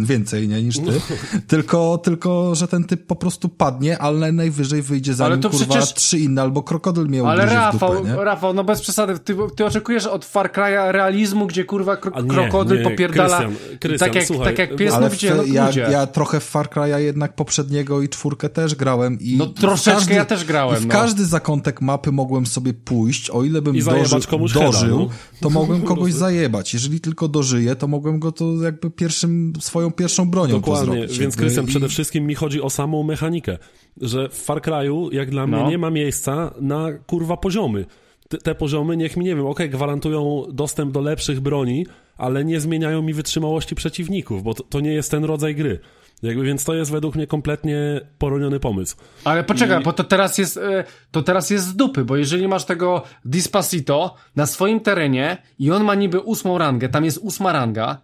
więcej, nie, niż ty. Tylko, tylko, że ten typ po prostu padnie, ale najwyżej wyjdzie za nim, kurwa, przecież... trzy inne, albo krokodyl miał Ale Rafał, dupę, nie? Rafał, no bez przesady, ty, ty oczekujesz od Far Cry'a realizmu, gdzie kurwa kro nie, krokodyl nie, popierdala Krystian, Krystian, tak, jak, słuchaj, tak jak pies ale w, no, ja, ja trochę w Far Cry'a jednak poprzedniego i czwórkę też grałem i... No troszeczkę każdy, ja też grałem, w no. każdy zakątek mapy mogłem sobie pójść, o ile bym doży, dożył, no. to mogłem kogoś zajebać. Jeżeli tylko dożyję, to mogłem go to jakby pierwszym, swoją pierwszą bronią Dokładnie, więc Krystian, i... przede wszystkim mi chodzi o samą mechanikę, że w Far Cry'u, jak dla mnie, no. nie ma miejsca na kurwa poziomy. Te, te poziomy niech mi, nie wiem, okej, okay, gwarantują dostęp do lepszych broni, ale nie zmieniają mi wytrzymałości przeciwników, bo to, to nie jest ten rodzaj gry. Jakby, więc to jest według mnie kompletnie poroniony pomysł. Ale poczekaj, I... bo to teraz jest, e, to teraz jest z dupy, bo jeżeli masz tego Dispacito na swoim terenie i on ma niby ósmą rangę, tam jest ósma ranga,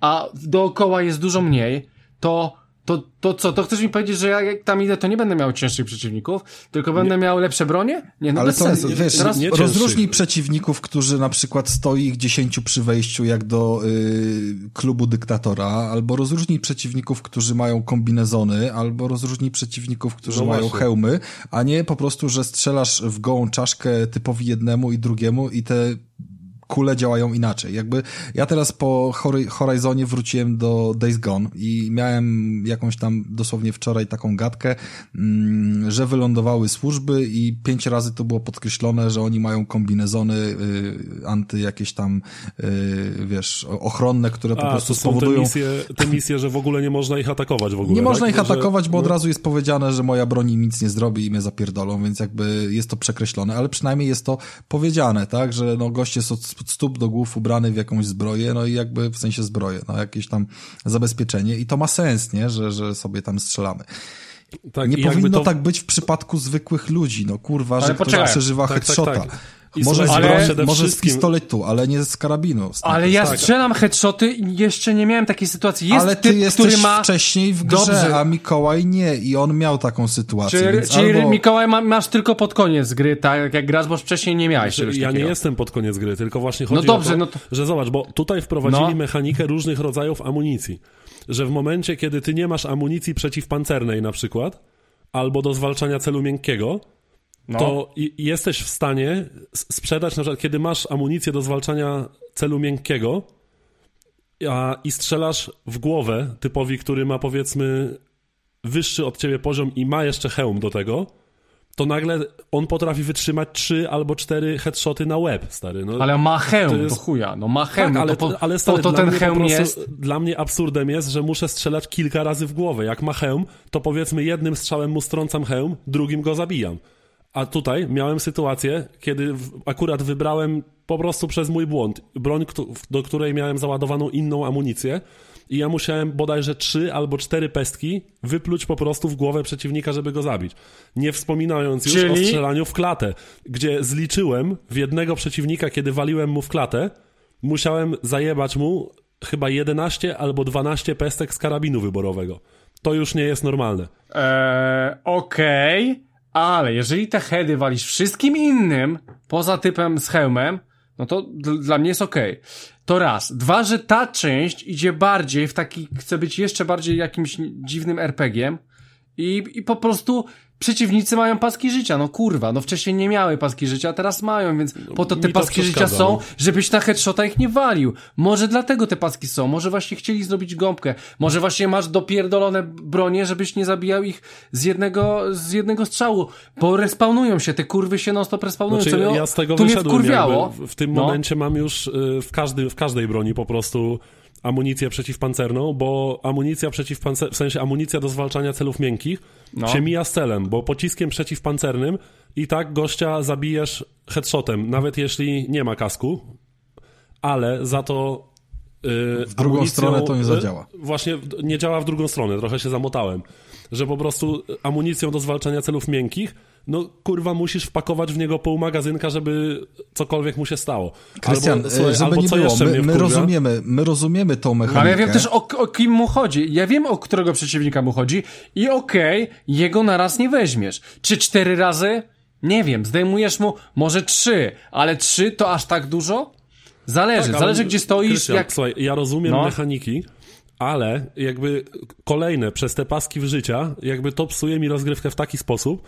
a dookoła jest dużo mniej, to to, to co, to chcesz mi powiedzieć, że ja jak tam idę, to nie będę miał cięższych przeciwników, tylko będę nie. miał lepsze bronie? Nie, no Ale bez to, sensu. Wiesz, Teraz... nie rozróżnij przeciwników, którzy na przykład stoi ich dziesięciu przy wejściu jak do y, klubu dyktatora, albo rozróżnij przeciwników, którzy mają kombinezony, albo rozróżnij przeciwników, którzy no mają hełmy, a nie po prostu, że strzelasz w gołą czaszkę typowi jednemu i drugiemu i te kule działają inaczej. Jakby ja teraz po Horizonie wróciłem do Days Gone i miałem jakąś tam dosłownie wczoraj taką gadkę, mm, że wylądowały służby i pięć razy to było podkreślone, że oni mają kombinezony y, anty jakieś tam, y, wiesz, ochronne, które po A, prostu spowodują... Te misje, te misje, że w ogóle nie można ich atakować w ogóle. Nie tak? można ich atakować, bo od razu jest powiedziane, że moja broń nic nie zrobi i mnie zapierdolą, więc jakby jest to przekreślone, ale przynajmniej jest to powiedziane, tak, że no goście są od stóp do głów ubrany w jakąś zbroję, no i jakby w sensie zbroję, no jakieś tam zabezpieczenie i to ma sens, nie, że, że sobie tam strzelamy. Tak, nie powinno to... tak być w przypadku zwykłych ludzi, no kurwa, ale że poczekaj. ktoś przeżywa tak, headshota. Tak, tak. Może, ale, z, może z pistoletu, ale nie z karabinu. Z ale ja tak. strzelam headshoty i jeszcze nie miałem takiej sytuacji. Jest ale ty typ, jesteś który ma... wcześniej w grze, Dobrze. a Mikołaj nie i on miał taką sytuację. Czyli, czyli albo... Mikołaj ma, masz tylko pod koniec gry, tak jak grasz, bo wcześniej nie miałeś znaczy, Ja takiego. nie jestem pod koniec gry, tylko właśnie chodzi no dobrze, o to, no to... że zobacz, bo tutaj wprowadzili no. mechanikę różnych rodzajów amunicji. Że w momencie, kiedy ty nie masz amunicji przeciwpancernej na przykład, albo do zwalczania celu miękkiego, no. to jesteś w stanie sprzedać, na przykład, kiedy masz amunicję do zwalczania celu miękkiego a, i strzelasz w głowę typowi, który ma powiedzmy wyższy od ciebie poziom i ma jeszcze hełm do tego, to nagle on potrafi wytrzymać trzy albo cztery headshoty na web, stary. No, ale ma hełm, to, jest... to chuja, no ma hełm, tak, no ale, to, po, ale stary, to, to ten hełm prostu, jest... Dla mnie absurdem jest, że muszę strzelać kilka razy w głowę. Jak ma hełm, to powiedzmy jednym strzałem mu strącam hełm, drugim go zabijam. A tutaj miałem sytuację, kiedy akurat wybrałem po prostu przez mój błąd broń, do której miałem załadowaną inną amunicję i ja musiałem bodajże trzy albo cztery pestki wypluć po prostu w głowę przeciwnika, żeby go zabić. Nie wspominając już Czyli... o strzelaniu w klatę, gdzie zliczyłem w jednego przeciwnika, kiedy waliłem mu w klatę, musiałem zajebać mu chyba 11 albo 12 pestek z karabinu wyborowego. To już nie jest normalne. Eee, okej, okay. Ale jeżeli te heady walisz wszystkim innym, poza typem z hełmem, no to dla mnie jest okej. Okay. To raz. Dwa, że ta część idzie bardziej w taki, chce być jeszcze bardziej jakimś dziwnym RPG-iem i, i po prostu przeciwnicy mają paski życia, no kurwa, no wcześniej nie miały paski życia, teraz mają, więc po to te paski życia są, no. żebyś na headshota ich nie walił. Może dlatego te paski są, może właśnie chcieli zrobić gąbkę, może właśnie masz dopierdolone bronie, żebyś nie zabijał ich z jednego, z jednego strzału, bo respawnują się, te kurwy się non stop respawnują, znaczy, ja z tego tu mnie wkurwiało. W tym no. momencie mam już y, w, każdy, w każdej broni po prostu amunicję przeciwpancerną, bo amunicja przeciwpancerna, w sensie amunicja do zwalczania celów miękkich no. się mija z celem, bo pociskiem przeciwpancernym i tak gościa zabijesz headshotem, nawet jeśli nie ma kasku, ale za to yy, w drugą stronę to nie y, zadziała. Yy, właśnie nie działa w drugą stronę, trochę się zamotałem, że po prostu amunicją do zwalczania celów miękkich no kurwa musisz wpakować w niego pół magazynka, żeby cokolwiek mu się stało. Krystian, albo, słuchaj, żeby albo nie było, my, my rozumiemy, my rozumiemy tą mechanikę. Ale ja wiem też o, o, kim mu chodzi. Ja wiem o którego przeciwnika mu chodzi i okej, okay, jego naraz nie weźmiesz. Czy cztery razy? Nie wiem, zdejmujesz mu może trzy, ale trzy to aż tak dużo? Zależy, tak, zależy gdzie stoisz. Krystian, jak... Słuchaj, ja rozumiem no. mechaniki, ale jakby kolejne przez te paski w życia, jakby to psuje mi rozgrywkę w taki sposób,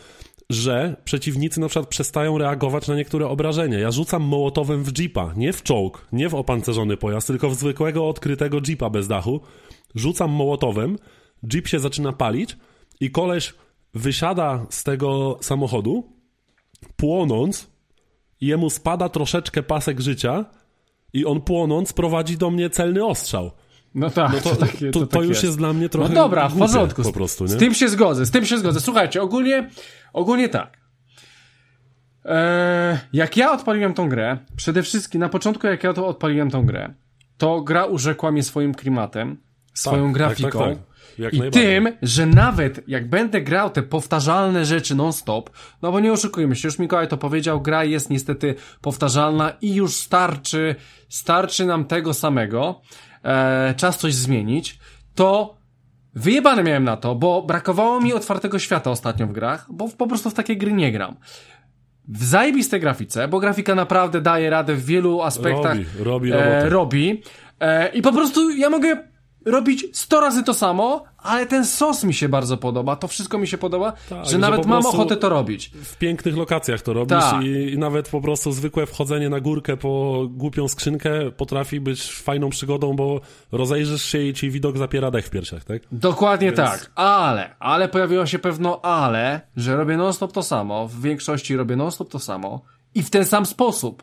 że przeciwnicy na przykład przestają reagować na niektóre obrażenia. Ja rzucam mołotowem w jeepa, nie w czołg, nie w opancerzony pojazd, tylko w zwykłego, odkrytego jeepa bez dachu. Rzucam mołotowem, jeep się zaczyna palić i koleś wysiada z tego samochodu, płonąc, jemu spada troszeczkę pasek życia i on płonąc prowadzi do mnie celny ostrzał. No tak, no to, to, takie, to, to, to tak już jest. jest. dla mnie trochę. No dobra, w porządku. Po prostu, nie? Z tym się zgodzę, z tym się zgodzę. Słuchajcie, ogólnie, ogólnie tak. Eee, jak ja odpaliłem tą grę, przede wszystkim na początku, jak ja to odpaliłem tą grę, to gra urzekła mnie swoim klimatem, swoją tak, grafiką. Tak, tak, I tym, że nawet jak będę grał te powtarzalne rzeczy non-stop, no bo nie oszukujmy się, już Mikołaj to powiedział, gra jest niestety powtarzalna i już starczy, starczy nam tego samego e, czas coś zmienić, to wyjebane miałem na to, bo brakowało mi otwartego świata ostatnio w grach, bo po prostu w takie gry nie gram. W zajebistej grafice, bo grafika naprawdę daje radę w wielu aspektach. Robi, robi E, robi. E, I po prostu ja mogę robić 100 razy to samo, ale ten sos mi się bardzo podoba, to wszystko mi się podoba, tak, że nawet że mam ochotę to robić. W pięknych lokacjach to robisz tak. i, i, nawet po prostu zwykłe wchodzenie na górkę po głupią skrzynkę potrafi być fajną przygodą, bo rozejrzysz się i ci widok zapiera dech w piersiach, tak? Dokładnie Więc... tak, ale, ale pojawiło się pewno ale, że robię non-stop to samo, w większości robię non-stop to samo i w ten sam sposób.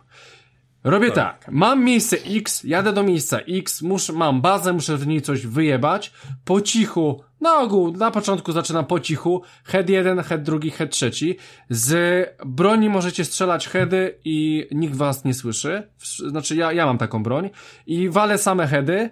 Robię tak. tak. Mam miejsce X, jadę do miejsca X, muszę, mam bazę, muszę w niej coś wyjebać. Po cichu, na ogół, na początku zaczynam po cichu. Head jeden, head drugi, head trzeci. Z broni możecie strzelać heady i nikt was nie słyszy. Znaczy ja, ja mam taką broń. I walę same heady,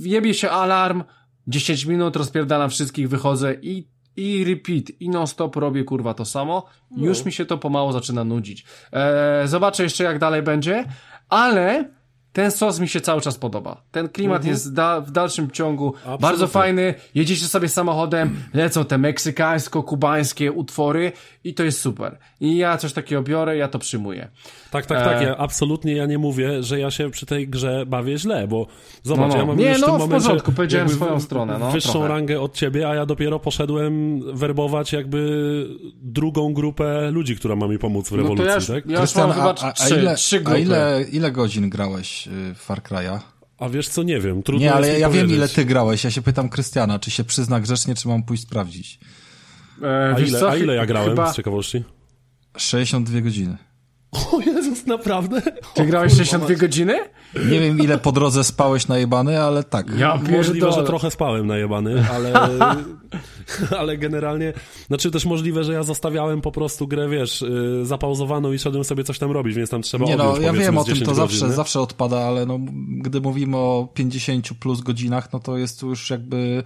wjebie się alarm, 10 minut rozpierdalam wszystkich, wychodzę i i repeat, i non-stop robię kurwa to samo. No. Już mi się to pomału zaczyna nudzić. Eee, zobaczę jeszcze jak dalej będzie, ale ten sos mi się cały czas podoba. Ten klimat mhm. jest da, w dalszym ciągu Absolutnie. bardzo fajny. Jedziecie sobie samochodem, lecą te meksykańsko-kubańskie utwory i to jest super. I ja coś takiego biorę, ja to przyjmuję. Tak, tak, tak. E... Ja absolutnie ja nie mówię, że ja się przy tej grze bawię źle, bo zobacz, no, no. ja mam nie, już no, w tym momencie porządku, powiedziałem swoją stronę. No, wyższą trochę. rangę od ciebie, a ja dopiero poszedłem werbować jakby drugą grupę ludzi, która ma mi pomóc w rewolucji, no to ja już, tak? Ja już mam chyba a, a, ile, trzy grupy. A ile, ile godzin grałeś y, w Far Cry'a? A wiesz co, nie wiem. Trudno nie, ale ja, ja wiem ile ty grałeś. Ja się pytam Krystiana, czy się przyzna grzecznie, czy mam pójść sprawdzić. E, a, ile, co? a ile ja grałem Chyba... z ciekawości? 62 godziny. O Jezus, naprawdę? Ty grałeś 62 godziny? Nie wiem, ile po drodze spałeś najebany, ale tak. Ja Możliwe, że trochę spałem najebany, ale, ale generalnie, znaczy też możliwe, że ja zostawiałem po prostu grę, wiesz, y, zapauzowaną i szedłem sobie coś tam robić, więc tam trzeba Nie no, ja wiem o tym, to zawsze, zawsze odpada, ale no, gdy mówimy o 50 plus godzinach, no to jest tu już jakby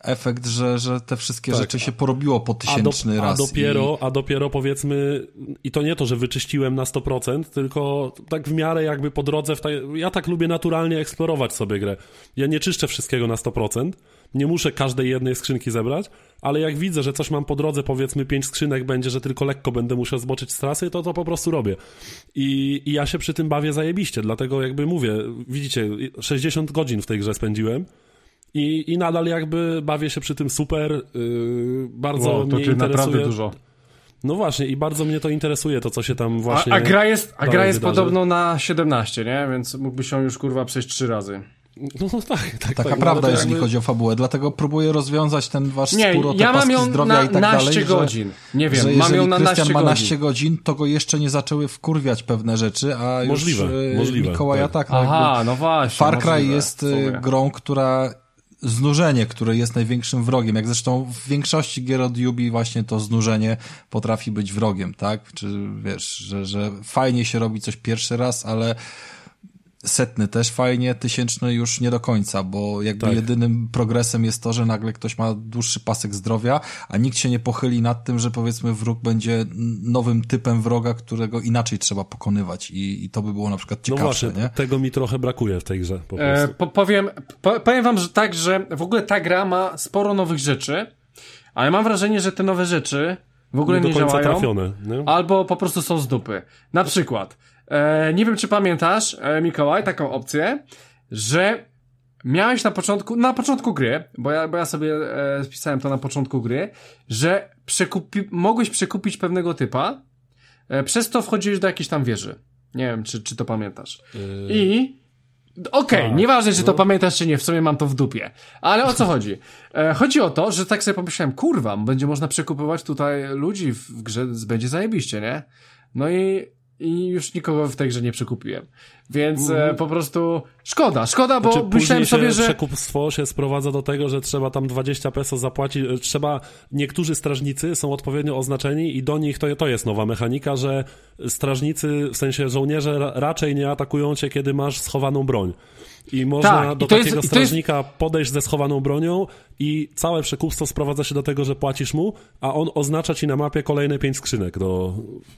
efekt, że, że te wszystkie tak. rzeczy się porobiło po tysięczny a do, raz. A dopiero, i... a dopiero powiedzmy, i to nie to, że wyczyściłem na 100%, tylko tak w miarę jakby po drodze, w ja tak lubię naturalnie eksplorować sobie grę. Ja nie czyszczę wszystkiego na 100%, nie muszę każdej jednej skrzynki zebrać, ale jak widzę, że coś mam po drodze, powiedzmy pięć skrzynek będzie, że tylko lekko będę musiał zboczyć z trasy, to to po prostu robię. I, I ja się przy tym bawię zajebiście, dlatego jakby mówię, widzicie, 60 godzin w tej grze spędziłem, i, I nadal jakby bawię się przy tym super. Yy, bardzo wow, to mnie interesuje. naprawdę dużo. No właśnie, i bardzo mnie to interesuje, to co się tam właśnie. A, a gra jest, a gra jest podobno na 17, nie? Więc mógłbyś ją już kurwa przejść trzy razy. No, no tak, tak. Taka tak, prawda, no, jeżeli jakby... chodzi o fabułę. Dlatego próbuję rozwiązać ten wasz nie, spór o te ja mam ją zdrowia na, i tak dalej. godzin. Że, nie wiem, że mam ją na Krystian ma naście godzin, to go jeszcze nie zaczęły wkurwiać pewne rzeczy, a możliwe, już możliwe, Mikołaja tak. tak no Aha, no właśnie. Far Cry jest y, grą, która znużenie, które jest największym wrogiem. Jak zresztą w większości gier od właśnie to znużenie potrafi być wrogiem, tak? Czy wiesz, że, że fajnie się robi coś pierwszy raz, ale setny też fajnie, tysięczny już nie do końca, bo jakby tak. jedynym progresem jest to, że nagle ktoś ma dłuższy pasek zdrowia, a nikt się nie pochyli nad tym, że powiedzmy wróg będzie nowym typem wroga, którego inaczej trzeba pokonywać i, i to by było na przykład no ciekawsze, no właśnie, nie? tego mi trochę brakuje w tej grze po e, po, powiem, po, powiem wam, że tak, że w ogóle ta gra ma sporo nowych rzeczy, ale mam wrażenie, że te nowe rzeczy w ogóle nie, nie działają. Trafione, nie? Albo po prostu są z dupy. Na przykład E, nie wiem, czy pamiętasz, e, Mikołaj, taką opcję, że miałeś na początku, na początku gry, bo ja, bo ja sobie e, spisałem to na początku gry, że przekupi, mogłeś przekupić pewnego typa, e, przez to wchodziłeś do jakiejś tam wieży. Nie wiem, czy, czy to pamiętasz. Yy... I Okej, okay, nieważne, czy to no. pamiętasz, czy nie, w sumie mam to w dupie. Ale o co chodzi? E, chodzi o to, że tak sobie pomyślałem, kurwa, będzie można przekupywać tutaj ludzi w grze, będzie zajebiście, nie? No i i już nikogo w tej grze nie przekupiłem. Więc mm. po prostu szkoda, szkoda, bo znaczy, myślałem sobie, że... przekupstwo się sprowadza do tego, że trzeba tam 20 peso zapłacić, e, trzeba, niektórzy strażnicy są odpowiednio oznaczeni i do nich to, to jest nowa mechanika, że strażnicy, w sensie żołnierze raczej nie atakują cię, kiedy masz schowaną broń. I można tak, do i takiego jest, strażnika jest... podejść ze schowaną bronią i całe przekupstwo sprowadza się do tego, że płacisz mu, a on oznacza ci na mapie kolejne pięć skrzynek do,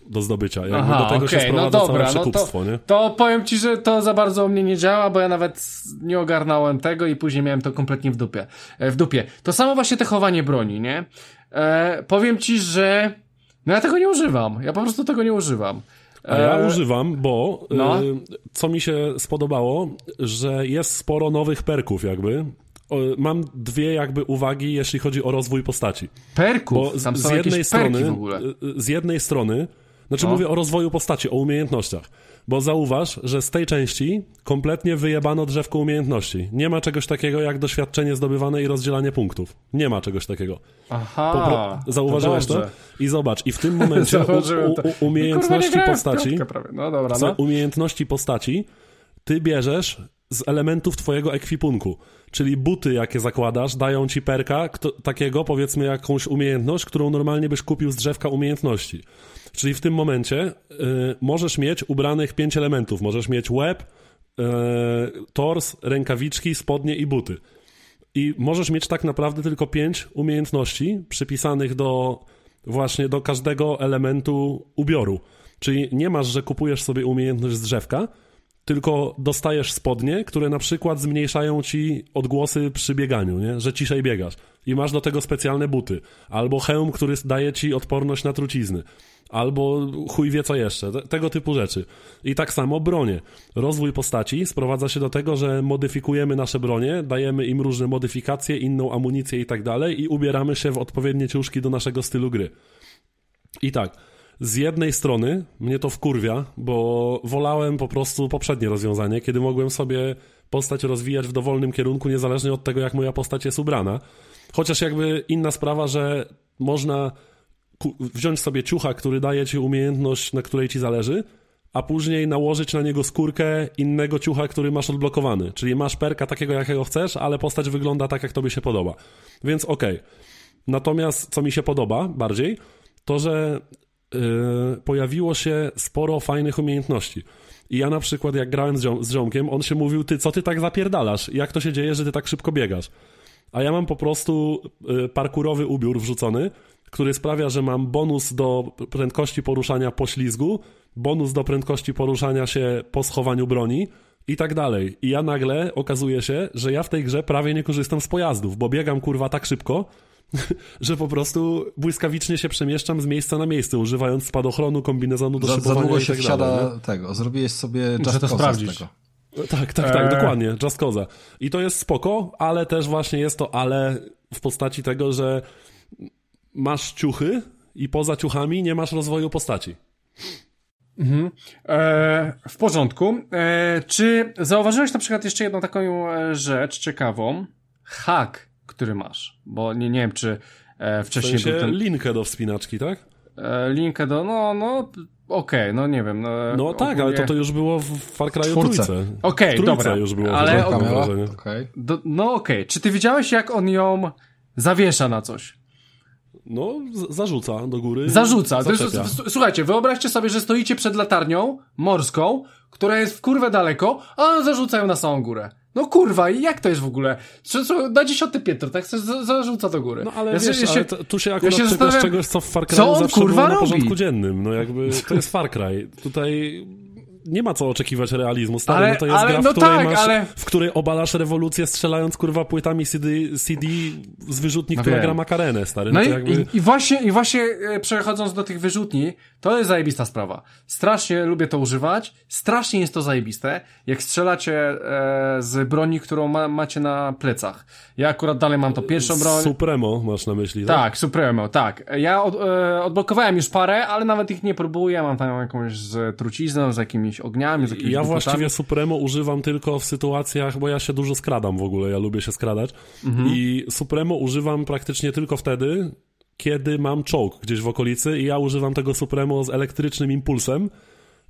do zdobycia. Jakby Aha, do tego okay, się no sprowadza no dobra, całe przekupstwo, no to, nie? To powiem ci, że to za bardzo u mnie nie działa, bo ja nawet nie ogarnąłem tego i później miałem to kompletnie w dupie. E, w dupie. To samo właśnie te chowanie broni, nie? E, powiem ci, że no ja tego nie używam. Ja po prostu tego nie używam. A ja e, używam, bo no. y, co mi się spodobało, że jest sporo nowych perków jakby. Mam dwie jakby uwagi, jeśli chodzi o rozwój postaci. Perków? Bo z, z jednej strony, z jednej strony, znaczy no. mówię o rozwoju postaci, o umiejętnościach. Bo zauważ, że z tej części kompletnie wyjebano drzewko umiejętności. Nie ma czegoś takiego jak doświadczenie zdobywane i rozdzielanie punktów. Nie ma czegoś takiego. Aha. zauważyłeś to, to, I zobacz, i w tym momencie u, u, umiejętności postaci. No dobra, no. Umiejętności postaci ty bierzesz z elementów twojego ekwipunku. Czyli buty, jakie zakładasz, dają ci perka kto, takiego, powiedzmy, jakąś umiejętność, którą normalnie byś kupił z drzewka umiejętności. Czyli w tym momencie y, możesz mieć ubranych pięć elementów. Możesz mieć łeb, y, tors, rękawiczki, spodnie i buty. I możesz mieć tak naprawdę tylko pięć umiejętności przypisanych do właśnie do każdego elementu ubioru. Czyli nie masz, że kupujesz sobie umiejętność z drzewka, tylko dostajesz spodnie, które na przykład zmniejszają ci odgłosy przy bieganiu, nie? że ciszej biegasz. I masz do tego specjalne buty. Albo hełm, który daje ci odporność na trucizny. Albo chuj wie co jeszcze. Tego typu rzeczy. I tak samo bronie. Rozwój postaci sprowadza się do tego, że modyfikujemy nasze bronie, dajemy im różne modyfikacje, inną amunicję i tak dalej i ubieramy się w odpowiednie ciuszki do naszego stylu gry. I tak, z jednej strony mnie to wkurwia, bo wolałem po prostu poprzednie rozwiązanie, kiedy mogłem sobie postać rozwijać w dowolnym kierunku, niezależnie od tego, jak moja postać jest ubrana. Chociaż jakby inna sprawa, że można wziąć sobie ciucha, który daje ci umiejętność, na której ci zależy, a później nałożyć na niego skórkę innego ciucha, który masz odblokowany. Czyli masz perka takiego, jakiego chcesz, ale postać wygląda tak, jak tobie się podoba. Więc okej. Okay. Natomiast co mi się podoba bardziej, to że yy, pojawiło się sporo fajnych umiejętności. I ja na przykład, jak grałem z, ziom z ziomkiem, on się mówił, ty, co ty tak zapierdalasz? Jak to się dzieje, że ty tak szybko biegasz? A ja mam po prostu yy, parkurowy ubiór wrzucony, który sprawia, że mam bonus do prędkości poruszania po ślizgu, bonus do prędkości poruszania się po schowaniu broni i tak dalej. I ja nagle okazuje się, że ja w tej grze prawie nie korzystam z pojazdów, bo biegam kurwa tak szybko, że po prostu błyskawicznie się przemieszczam z miejsca na miejsce, używając spadochronu, kombinezonu do za, szybowania za długo i się tak wsiada dalej, tego, zrobiłeś sobie Just to sprawdzić. Tego. Tak, tak, tak, eee. dokładnie, Just Cause. I to jest spoko, ale też właśnie jest to ale w postaci tego, że masz ciuchy i poza ciuchami nie masz rozwoju postaci. Mhm. E, w porządku. E, czy zauważyłeś na przykład jeszcze jedną taką e, rzecz ciekawą? Hak, który masz. Bo nie, nie wiem, czy e, wcześniej w sensie był ten... linkę do wspinaczki, tak? E, linkę do, no, no, okej, okay, no nie wiem. No, no tak, ogólnie... ale to, to już było w Far Cry trójce. Okej, okay, dobra. już było. Ale, okay. Do, no okej, okay. czy ty widziałeś, jak on ją zawiesza na coś? No, zarzuca do góry. Zarzuca. Jest, słuchajcie, wyobraźcie sobie, że stoicie przed latarnią morską, która jest w kurwę daleko, a on zarzuca ją na samą górę. No kurwa, i jak to jest w ogóle? Na dziesiąte piętro, tak? Zarzuca do góry. No ale ja wiesz, się, ale to, tu się akurat ja się czegoś, czegoś, co w Far Cry zawsze kurwa było na porządku dziennym. No jakby, to jest Far Cry. Tutaj nie ma co oczekiwać realizmu, stary, ale, no to jest ale, gra, w, no której tak, masz, ale... w której obalasz rewolucję strzelając, kurwa, płytami CD, CD z wyrzutni, no która wiem. gra makarenę, stary. No, no i, jakby... i, i, właśnie, i właśnie e, przechodząc do tych wyrzutni, to jest zajebista sprawa. Strasznie lubię to używać, strasznie jest to zajebiste, jak strzelacie e, z broni, którą ma, macie na plecach. Ja akurat dalej mam to pierwszą broń. Supremo masz na myśli, tak? Tak, Supremo, tak. Ja od, e, odblokowałem już parę, ale nawet ich nie próbuję, mam tam jakąś z trucizną, z jakimiś ogniami, z jakimiś Ja właściwie Supremo używam tylko w sytuacjach, bo ja się dużo skradam w ogóle, ja lubię się skradać mhm. i Supremo używam praktycznie tylko wtedy, kiedy mam czołg gdzieś w okolicy i ja używam tego Supremo z elektrycznym impulsem,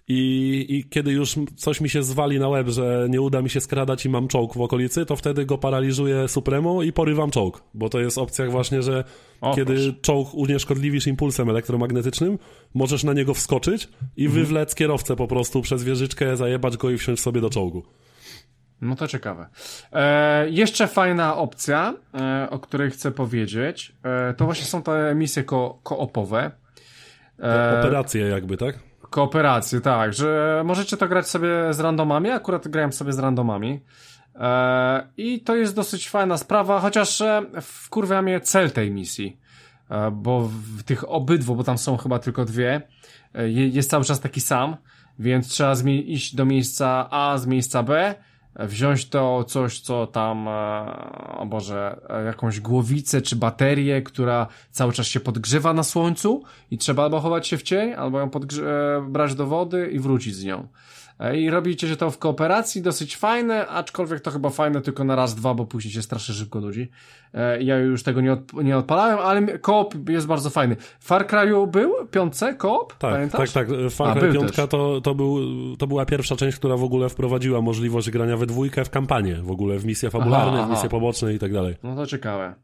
i, I kiedy już coś mi się zwali na łeb, że nie uda mi się skradać i mam czołg w okolicy, to wtedy go paraliżuję Supremo i porywam czołg. Bo to jest opcja właśnie, że o, kiedy proszę. czołg unieszkodliwisz impulsem elektromagnetycznym, możesz na niego wskoczyć i mhm. wywlec kierowcę po prostu przez wieżyczkę, zajebać go i wsiąść sobie do czołgu. No to ciekawe. E, jeszcze fajna opcja, e, o której chcę powiedzieć, e, to właśnie są te misje ko koopowe. E, operacje jakby, tak? Kooperację, tak, że możecie to grać sobie z randomami, akurat grałem sobie z randomami. E, I to jest dosyć fajna sprawa, chociaż e, wkurwia mnie cel tej misji. E, bo w tych obydwu, bo tam są chyba tylko dwie, e, jest cały czas taki sam, więc trzeba iść do miejsca A z miejsca B, wziąć to coś, co tam, e, o Boże, jakąś głowicę czy baterię, która cały czas się podgrzewa na słońcu i trzeba albo chować się w cień, albo ją e, brać do wody i wrócić z nią. E, i robicie się to w kooperacji, dosyć fajne, aczkolwiek to chyba fajne tylko na raz, dwa, bo później się strasznie szybko nudzi. E, ja już tego nie, od, nie odpalałem, ale koop jest bardzo fajny. Far Cry'u był? Piątce? Koop? Tak, Pamiętasz? tak, tak. Far Cry 5 to, to, był, to była pierwsza część, która w ogóle wprowadziła możliwość grania we dwójkę w kampanię, w ogóle w misje fabularne, aha, aha. w misje poboczne i tak dalej. No to ciekawe.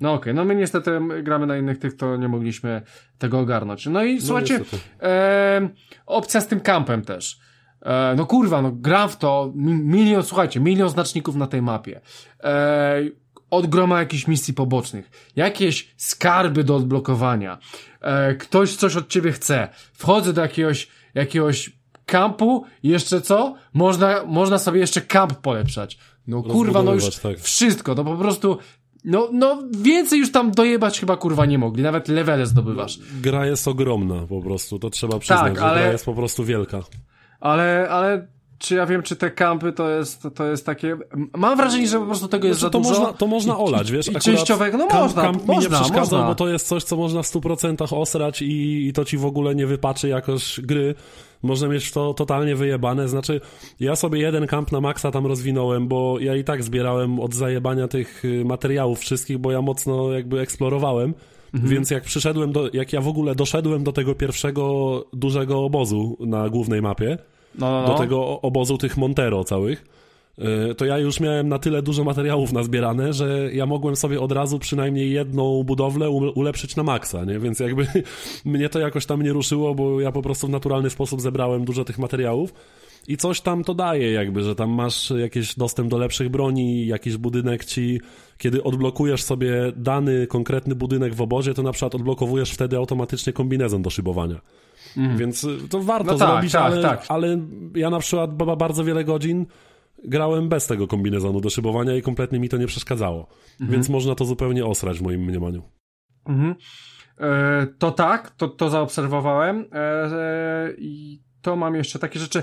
No okej, okay. no my niestety gramy na innych tych, to nie mogliśmy tego ogarnąć. No i no słuchajcie, e, opcja z tym kampem też. E, no kurwa, no gram w to, milion, słuchajcie, milion znaczników na tej mapie. E, od groma jakichś misji pobocznych, jakieś skarby do odblokowania, e, ktoś coś od ciebie chce, wchodzę do jakiegoś, jakiegoś kampu, jeszcze co? Można, można sobie jeszcze kamp polepszać. No kurwa, no już tak. wszystko, to po prostu no, no więcej już tam dojebać chyba kurwa nie mogli, nawet levele zdobywasz. Gra jest ogromna po prostu, to trzeba przyznać, tak, ale... gra jest po prostu wielka. Ale, ale czy ja wiem, czy te kampy to jest, to jest takie... Mam wrażenie, że po prostu tego jest znaczy, za to dużo. Można, to można olać, wiesz? I częściowego, no kamp, można, kamp można, mi nie przeszkadza, można. bo to jest coś, co można w 100% osrać i, i to ci w ogóle nie wypaczy jakoś gry. Można mieć to totalnie wyjebane. Znaczy, ja sobie jeden kamp na maksa tam rozwinąłem, bo ja i tak zbierałem od zajebania tych y, materiałów wszystkich, bo ja mocno jakby eksplorowałem. Mhm. Więc jak przyszedłem do, jak ja w ogóle doszedłem do tego pierwszego dużego obozu na głównej mapie, no, no, no. do tego obozu tych Montero całych, e, to ja już miałem na tyle dużo materiałów nazbierane, że ja mogłem sobie od razu przynajmniej jedną budowlę ulepszyć na maksa, nie? Więc jakby mnie to jakoś tam nie ruszyło, bo ja po prostu w naturalny sposób zebrałem dużo tych materiałów i coś tam to daje jakby, że tam masz jakiś dostęp do lepszych broni, jakiś budynek ci, kiedy odblokujesz sobie dany konkretny budynek w obozie, to na przykład odblokowujesz wtedy automatycznie kombinezon do szybowania. Mm. Więc y, to warto no tak, zrobić, tak, ale, tak. ale ja na przykład bardzo wiele godzin grałem bez tego kombinezonu do szybowania i kompletnie mi to nie przeszkadzało. Mhm. Więc można to zupełnie osrać w moim mniemaniu. Mhm. E, to tak, to, to zaobserwowałem e, e, i to mam jeszcze takie rzeczy.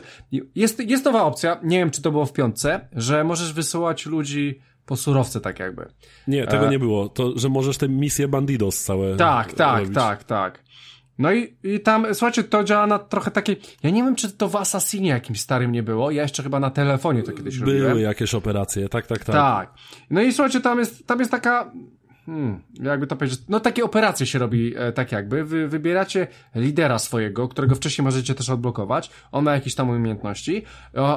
Jest, jest nowa opcja, nie wiem czy to było w piątce, że możesz wysyłać ludzi po surowce tak jakby. Nie, tego e... nie było. To, że możesz te misje bandidos całe Tak, tak, robić. tak, tak. No i, i tam, słuchajcie, to działa na trochę takiej, ja nie wiem, czy to w Assassinie jakimś starym nie było, ja jeszcze chyba na telefonie to kiedyś Były robiłem. Były jakieś operacje, tak, tak, tak. Tak. No i słuchajcie, tam jest, tam jest taka, Hmm, jakby to powiedzieć, no takie operacje się robi e, tak jakby. Wy wybieracie lidera swojego, którego wcześniej możecie też odblokować. On ma jakieś tam umiejętności.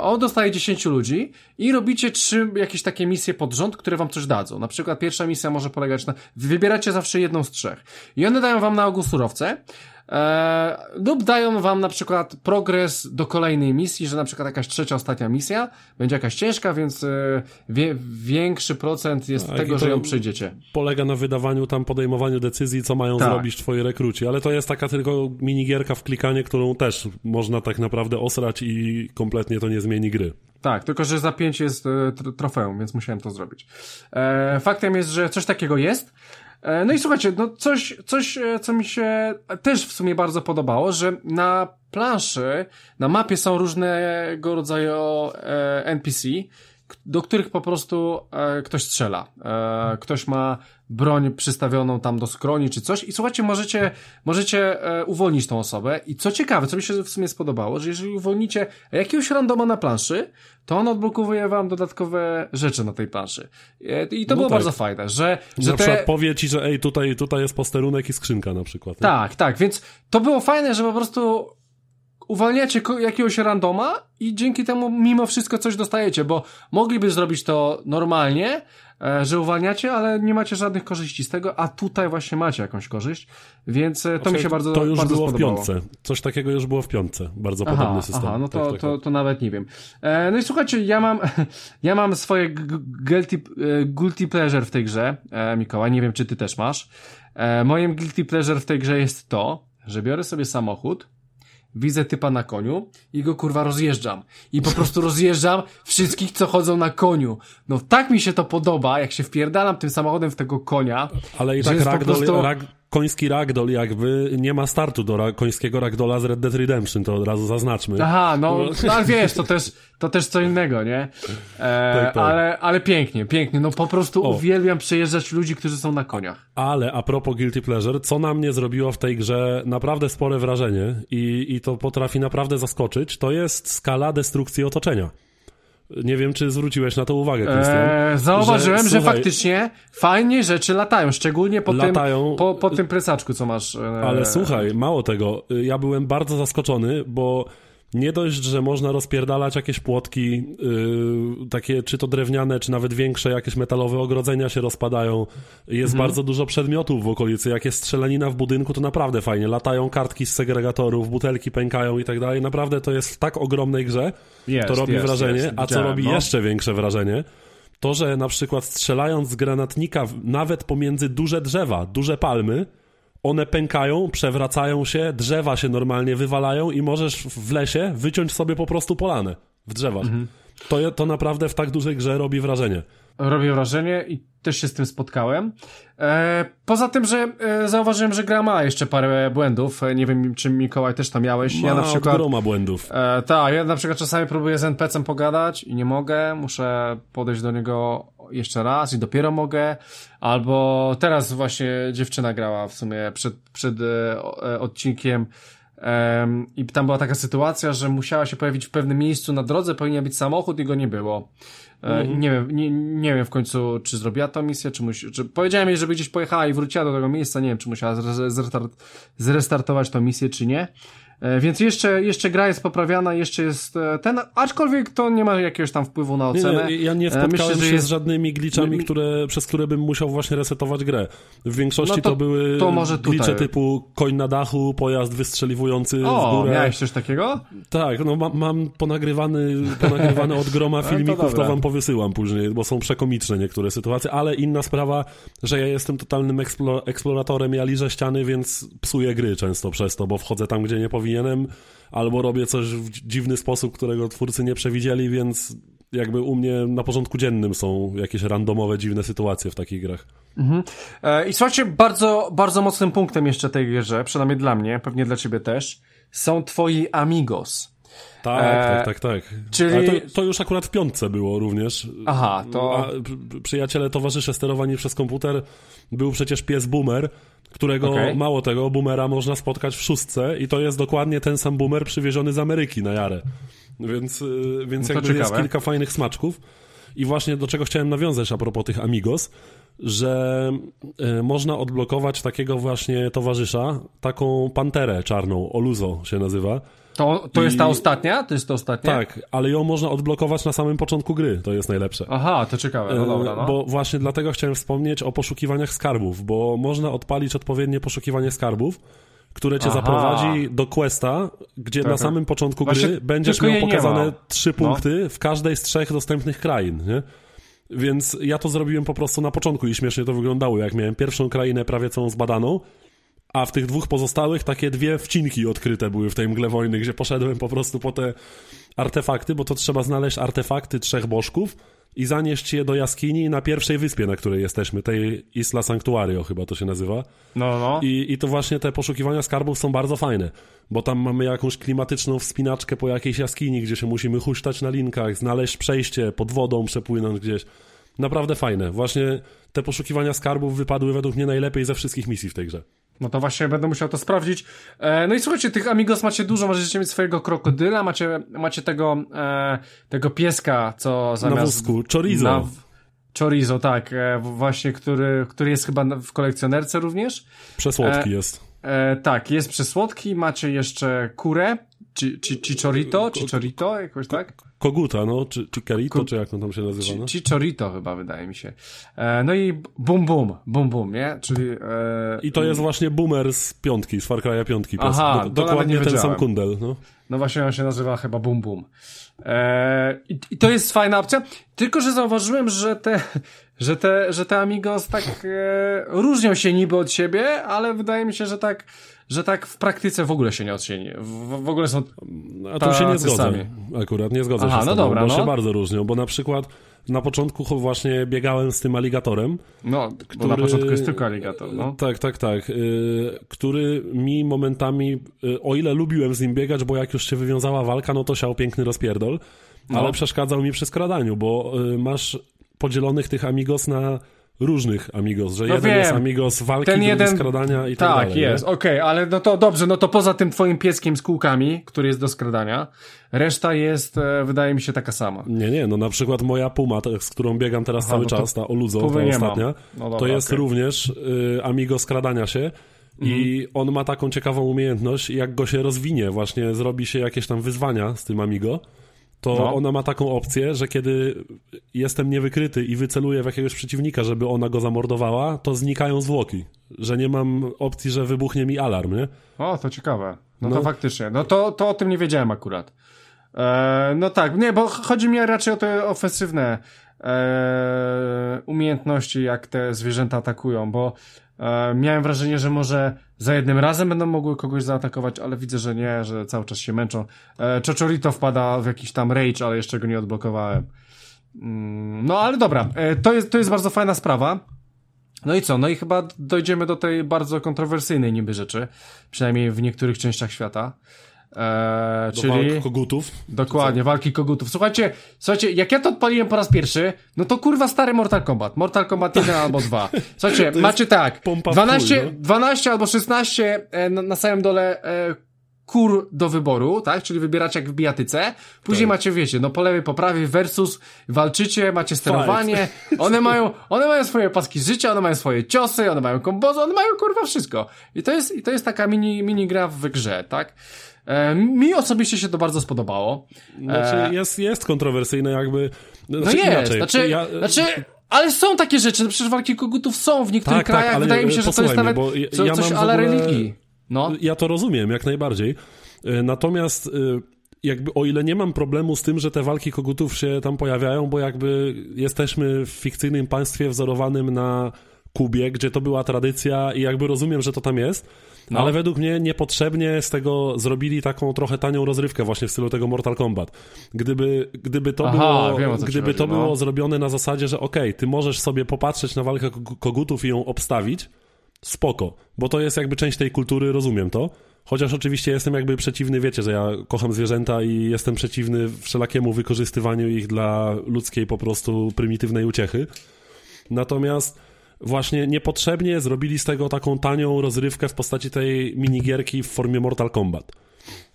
On dostaje 10 ludzi i robicie trzy jakieś takie misje pod rząd, które wam coś dadzą. Na przykład pierwsza misja może polegać na... Wybieracie zawsze jedną z trzech. I one dają wam na ogół surowce. E, lub dają wam na przykład progres do kolejnej misji, że na przykład jakaś trzecia, ostatnia misja będzie jakaś ciężka, więc e, wie, większy procent jest tak, tego, że ją przejdziecie. Polega na wydawaniu tam, podejmowaniu decyzji, co mają tak. zrobić twoi rekruci, ale to jest taka tylko minigierka w klikanie, którą też można tak naprawdę osrać i kompletnie to nie zmieni gry. Tak, tylko że za pięć jest e, trofeum, więc musiałem to zrobić. E, faktem jest, że coś takiego jest. E, no i słuchajcie, no coś, coś, e, co mi się też w sumie bardzo podobało, że na planszy, na mapie są różnego rodzaju e, NPC, do których po prostu ktoś strzela. ktoś ma broń przystawioną tam do skroni czy coś i słuchajcie, możecie, możecie e, uwolnić tą osobę i co ciekawe, co mi się w sumie spodobało, że jeżeli uwolnicie jakiegoś randoma na planszy, to on odblokowuje wam dodatkowe rzeczy na tej planszy. E, I to no było tak. bardzo fajne, że, że na te... przykład powie ci, że ej, tutaj, tutaj jest posterunek i skrzynka na przykład. Nie? Tak, tak, więc to było fajne, że po prostu uwalniacie jakiegoś randoma i dzięki temu mimo wszystko coś dostajecie, bo mogliby zrobić to normalnie, E, że uwalniacie, ale nie macie żadnych korzyści z tego, a tutaj właśnie macie jakąś korzyść, więc e, to okay, mi się bardzo To już bardzo było spodobało. w piątce. Coś takiego już było w piątce. Bardzo aha, podobny system. Aha, no to, tak, tak, to, tak. to nawet nie wiem. E, no i słuchajcie, ja mam, ja mam swoje guilty, guilty pleasure w tej grze, Mikołaj, nie wiem czy ty też masz. Moim guilty pleasure w tej grze jest to, że biorę sobie samochód, widzę typa na koniu i go kurwa rozjeżdżam. I po prostu rozjeżdżam wszystkich, co chodzą na koniu. No tak mi się to podoba, jak się wpierdalam tym samochodem w tego konia. Ale i tak ragdoll, prostu... rag, koński ragdoll jakby nie ma startu do ra końskiego ragdola z Red Dead Redemption, to od razu zaznaczmy. Aha, no, no ale wiesz, to też, to też co innego, nie? E, tak, tak. Ale, ale pięknie, pięknie. No po prostu o. uwielbiam przejeżdżać ludzi, którzy są na koniach. Ale a propos Guilty Pleasure, co na mnie zrobiło w tej grze naprawdę spore wrażenie i, i to potrafi naprawdę zaskoczyć, to jest skala destrukcji otoczenia. Nie wiem, czy zwróciłeś na to uwagę, Krystian. Eee, zauważyłem, że, że słuchaj, faktycznie fajnie rzeczy latają, szczególnie po, latają, tym, po, po tym plecaczku, co masz. Eee. Ale słuchaj, mało tego, ja byłem bardzo zaskoczony, bo nie dość, że można rozpierdalać jakieś płotki, yy, takie czy to drewniane, czy nawet większe, jakieś metalowe ogrodzenia się rozpadają. Jest mhm. bardzo dużo przedmiotów w okolicy. Jak jest strzelanina w budynku, to naprawdę fajnie. Latają kartki z segregatorów, butelki pękają i tak dalej. Naprawdę to jest w tak ogromnej grze. Jest, to robi jest, wrażenie. Jest. A co robi no. jeszcze większe wrażenie? To, że na przykład strzelając z granatnika nawet pomiędzy duże drzewa, duże palmy, one pękają, przewracają się, drzewa się normalnie wywalają i możesz w lesie wyciąć sobie po prostu polanę w drzewach. Mhm. To, to naprawdę w tak dużej grze robi wrażenie. Robi wrażenie i też się z tym spotkałem. E, poza tym, że e, zauważyłem, że gra ma jeszcze parę błędów. E, nie wiem, czy Mikołaj też tam miałeś. Ma ja na przykład. groma błędów. E, tak, ja na przykład czasami próbuję z NPC-em pogadać i nie mogę. Muszę podejść do niego jeszcze raz i dopiero mogę. Albo teraz właśnie dziewczyna grała w sumie przed, przed e, e odcinkiem. I tam była taka sytuacja, że musiała się pojawić w pewnym miejscu na drodze, powinien być samochód i go nie było. Mhm. Nie wiem, nie, nie wiem w końcu, czy zrobiła tą misję, czy, musi, czy powiedziałem jej, żeby gdzieś pojechała i wróciła do tego miejsca, nie wiem, czy musiała zrestart, zrestartować tą misję, czy nie. E, więc jeszcze, jeszcze gra jest poprawiana, jeszcze jest e, ten, aczkolwiek to nie ma jakiegoś tam wpływu na ocenę. Nie, ja nie e, spotkałem Myślę, się jest... z żadnymi glitchami, które, przez które bym musiał właśnie resetować grę. W większości no to, to, były to może glitche typu koń na dachu, pojazd wystrzeliwujący o, w górę. miałeś coś takiego? Tak, no ma, mam ponagrywany, ponagrywany od groma filmików, to, to wam powysyłam później, bo są przekomiczne niektóre sytuacje, ale inna sprawa, że ja jestem totalnym eksploratorem, ja liżę ściany, więc psuję gry często przez to, bo wchodzę tam, gdzie nie powinien powinienem, albo robię coś w dziwny sposób, którego twórcy nie przewidzieli, więc jakby u mnie na porządku dziennym są jakieś randomowe, dziwne sytuacje w takich grach. Mhm. E, I słuchajcie, bardzo, bardzo mocnym punktem jeszcze tej grze, przynajmniej dla mnie, pewnie dla ciebie też, są twoi amigos. Tak, e, tak, tak, tak. Czyli... To, to, już akurat w piątce było również. Aha, to... A, przyjaciele, towarzysze sterowani przez komputer. Był przecież pies Boomer, którego okay. mało tego, boomera można spotkać w szóstce i to jest dokładnie ten sam boomer przywieziony z Ameryki na jarę. Więc, y, więc no jakby ciekawe. jest kilka fajnych smaczków. I właśnie do czego chciałem nawiązać a propos tych Amigos, że y, można odblokować takiego właśnie towarzysza, taką panterę czarną, Oluzo się nazywa. To, to I... jest ta ostatnia? To jest to ostatnia? Tak, ale ją można odblokować na samym początku gry, to jest najlepsze. Aha, to ciekawe, no dobra, no. Bo właśnie dlatego chciałem wspomnieć o poszukiwaniach skarbów, bo można odpalić odpowiednie poszukiwanie skarbów, które cię Aha. zaprowadzi do questa, gdzie tak, na samym początku gry Właśnie będziesz miał pokazane trzy no. punkty no. w każdej z trzech dostępnych krain, nie? Więc ja to zrobiłem po prostu na początku i śmiesznie to wyglądało, jak miałem pierwszą krainę prawie całą zbadaną, a w tych dwóch pozostałych takie dwie wcinki odkryte były w tej mgle wojny, gdzie poszedłem po prostu po te artefakty, bo to trzeba znaleźć artefakty trzech bożków i zanieść je do jaskini na pierwszej wyspie, na której jesteśmy, tej Isla Sanctuario chyba to się nazywa. No, no. I, I to właśnie te poszukiwania skarbów są bardzo fajne, bo tam mamy jakąś klimatyczną wspinaczkę po jakiejś jaskini, gdzie się musimy huśtać na linkach, znaleźć przejście pod wodą, przepłynąć gdzieś. Naprawdę fajne. Właśnie te poszukiwania skarbów wypadły według mnie najlepiej ze wszystkich misji w tej grze. No to właśnie będę musiał to sprawdzić. E, no i słuchajcie, tych Amigos macie dużo, możecie mieć swojego krokodyla, macie, macie tego, e, tego pieska, co zamiast... Na wózku, chorizo. Na, chorizo, tak, e, właśnie, który, który jest chyba w kolekcjonerce również. Przesłodki e, jest. E, tak, jest przesłodki, macie jeszcze kurę, czy, czy, czy chorito, czy chorito, jakoś tak? Koguta, no, czy, czy Kerito, czy jak on tam się nazywa, no? Chyba, wydaje mi się. E, no i Bum Bum, Bum Bum, nie? Czyli... E, I to jest właśnie Boomer z piątki, z Far Cry'a piątki. Aha, do, dokładnie ten sam kundel, no. No właśnie on się nazywa chyba Bum Bum. E, i, I to jest fajna opcja, tylko że zauważyłem, że te, że te, że te Amigos tak e, różnią się niby od siebie, ale wydaje mi się, że tak że tak w praktyce w ogóle się nie odcieni. W, w ogóle są A tu się nie zgodzę. Akurat nie zgodzę Aha, się z no tobą, dobra, bo no. się bardzo różnią, bo na przykład na początku właśnie biegałem z tym aligatorem. No, który, na początku jest tylko aligator, no. Tak, tak, tak. Y, który mi momentami, y, o ile lubiłem z nim biegać, bo jak już się wywiązała walka, no to siał piękny rozpierdol, no. ale przeszkadzał mi przy skradaniu, bo y, masz podzielonych tych amigos na różnych amigos, że no jeden wiem. jest amigos walki, Ten jeden... skradania i tak, tak dalej. Tak, jest, okej, okay, ale no to dobrze, no to poza tym twoim pieskiem z kółkami, który jest do skradania, reszta jest, e, wydaje mi się, taka sama. Nie, nie, no na przykład moja Puma, z którą biegam teraz Aha, cały no czas, ta Oluzo, ta ostatnia, no dobra, to jest okay. również y, amigo skradania się, i mhm. on ma taką ciekawą umiejętność, jak go się rozwinie, właśnie zrobi się jakieś tam wyzwania z tym Amigo, to no. ona ma taką opcję, że kiedy jestem niewykryty i wyceluję w jakiegoś przeciwnika, żeby ona go zamordowała, to znikają zwłoki. Że nie mam opcji, że wybuchnie mi alarm, nie? O, to ciekawe. No, no. to faktycznie. No to, to o tym nie wiedziałem akurat. E, no tak, nie, bo chodzi mi raczej o te ofensywne e, umiejętności, jak te zwierzęta atakują, bo e, miałem wrażenie, że może za jednym razem będą mogły kogoś zaatakować, ale widzę, że nie, że cały czas się męczą. E, wpada w jakiś tam rage, ale jeszcze go nie odblokowałem. Mm, no ale dobra, e, to jest, to jest bardzo fajna sprawa. No i co? No i chyba dojdziemy do tej bardzo kontrowersyjnej niby rzeczy, przynajmniej w niektórych częściach świata. Eee, do czyli walk kogutów. Dokładnie, walki kogutów. Słuchajcie, słuchajcie, jak ja to odpaliłem po raz pierwszy, no to kurwa stary Mortal Kombat. Mortal Kombat 1 albo 2. Słuchajcie, macie tak, 12, full, no? 12 albo 16 e, na, na samym dole e, kur do wyboru, tak? Czyli wybieracie jak w bijatyce. Później tak. macie, wiecie, no po lewej, po prawej versus walczycie, macie sterowanie. Fight. One mają, one mają swoje paski życia, one mają swoje ciosy, one mają kombozy, one mają kurwa wszystko. I to jest, i to jest taka mini, mini gra w grze, tak? E, mi osobiście się to bardzo spodobało. Znaczy, e, jest, jest kontrowersyjne jakby. Znaczy, no jest, inaczej. znaczy, ja... znaczy ale są takie rzeczy, no przecież walki kogutów są w niektórych tak, tak krajach, tak, wydaje mi się, że to jest nawet ja, co, ja coś ale religii. No. Ja to rozumiem, jak najbardziej. E, natomiast jakby o ile nie mam problemu z tym, że te walki kogutów się tam pojawiają, bo jakby jesteśmy w fikcyjnym państwie wzorowanym na Kubie, gdzie to była tradycja i jakby rozumiem, że to tam jest, no. ale według mnie niepotrzebnie z tego zrobili taką trochę tanią rozrywkę właśnie w stylu tego Mortal Kombat. Gdyby, gdyby to, Aha, było, wiem, gdyby to no. było zrobione na zasadzie, że okej, okay, ty możesz sobie popatrzeć na walkę kogutów i ją obstawić, spoko, bo to jest jakby część tej kultury, rozumiem to. Chociaż oczywiście jestem jakby przeciwny, wiecie, że ja kocham zwierzęta i jestem przeciwny wszelakiemu wykorzystywaniu ich dla ludzkiej po prostu prymitywnej uciechy. Natomiast właśnie niepotrzebnie zrobili z tego taką tanią rozrywkę w postaci tej minigierki w formie Mortal Kombat.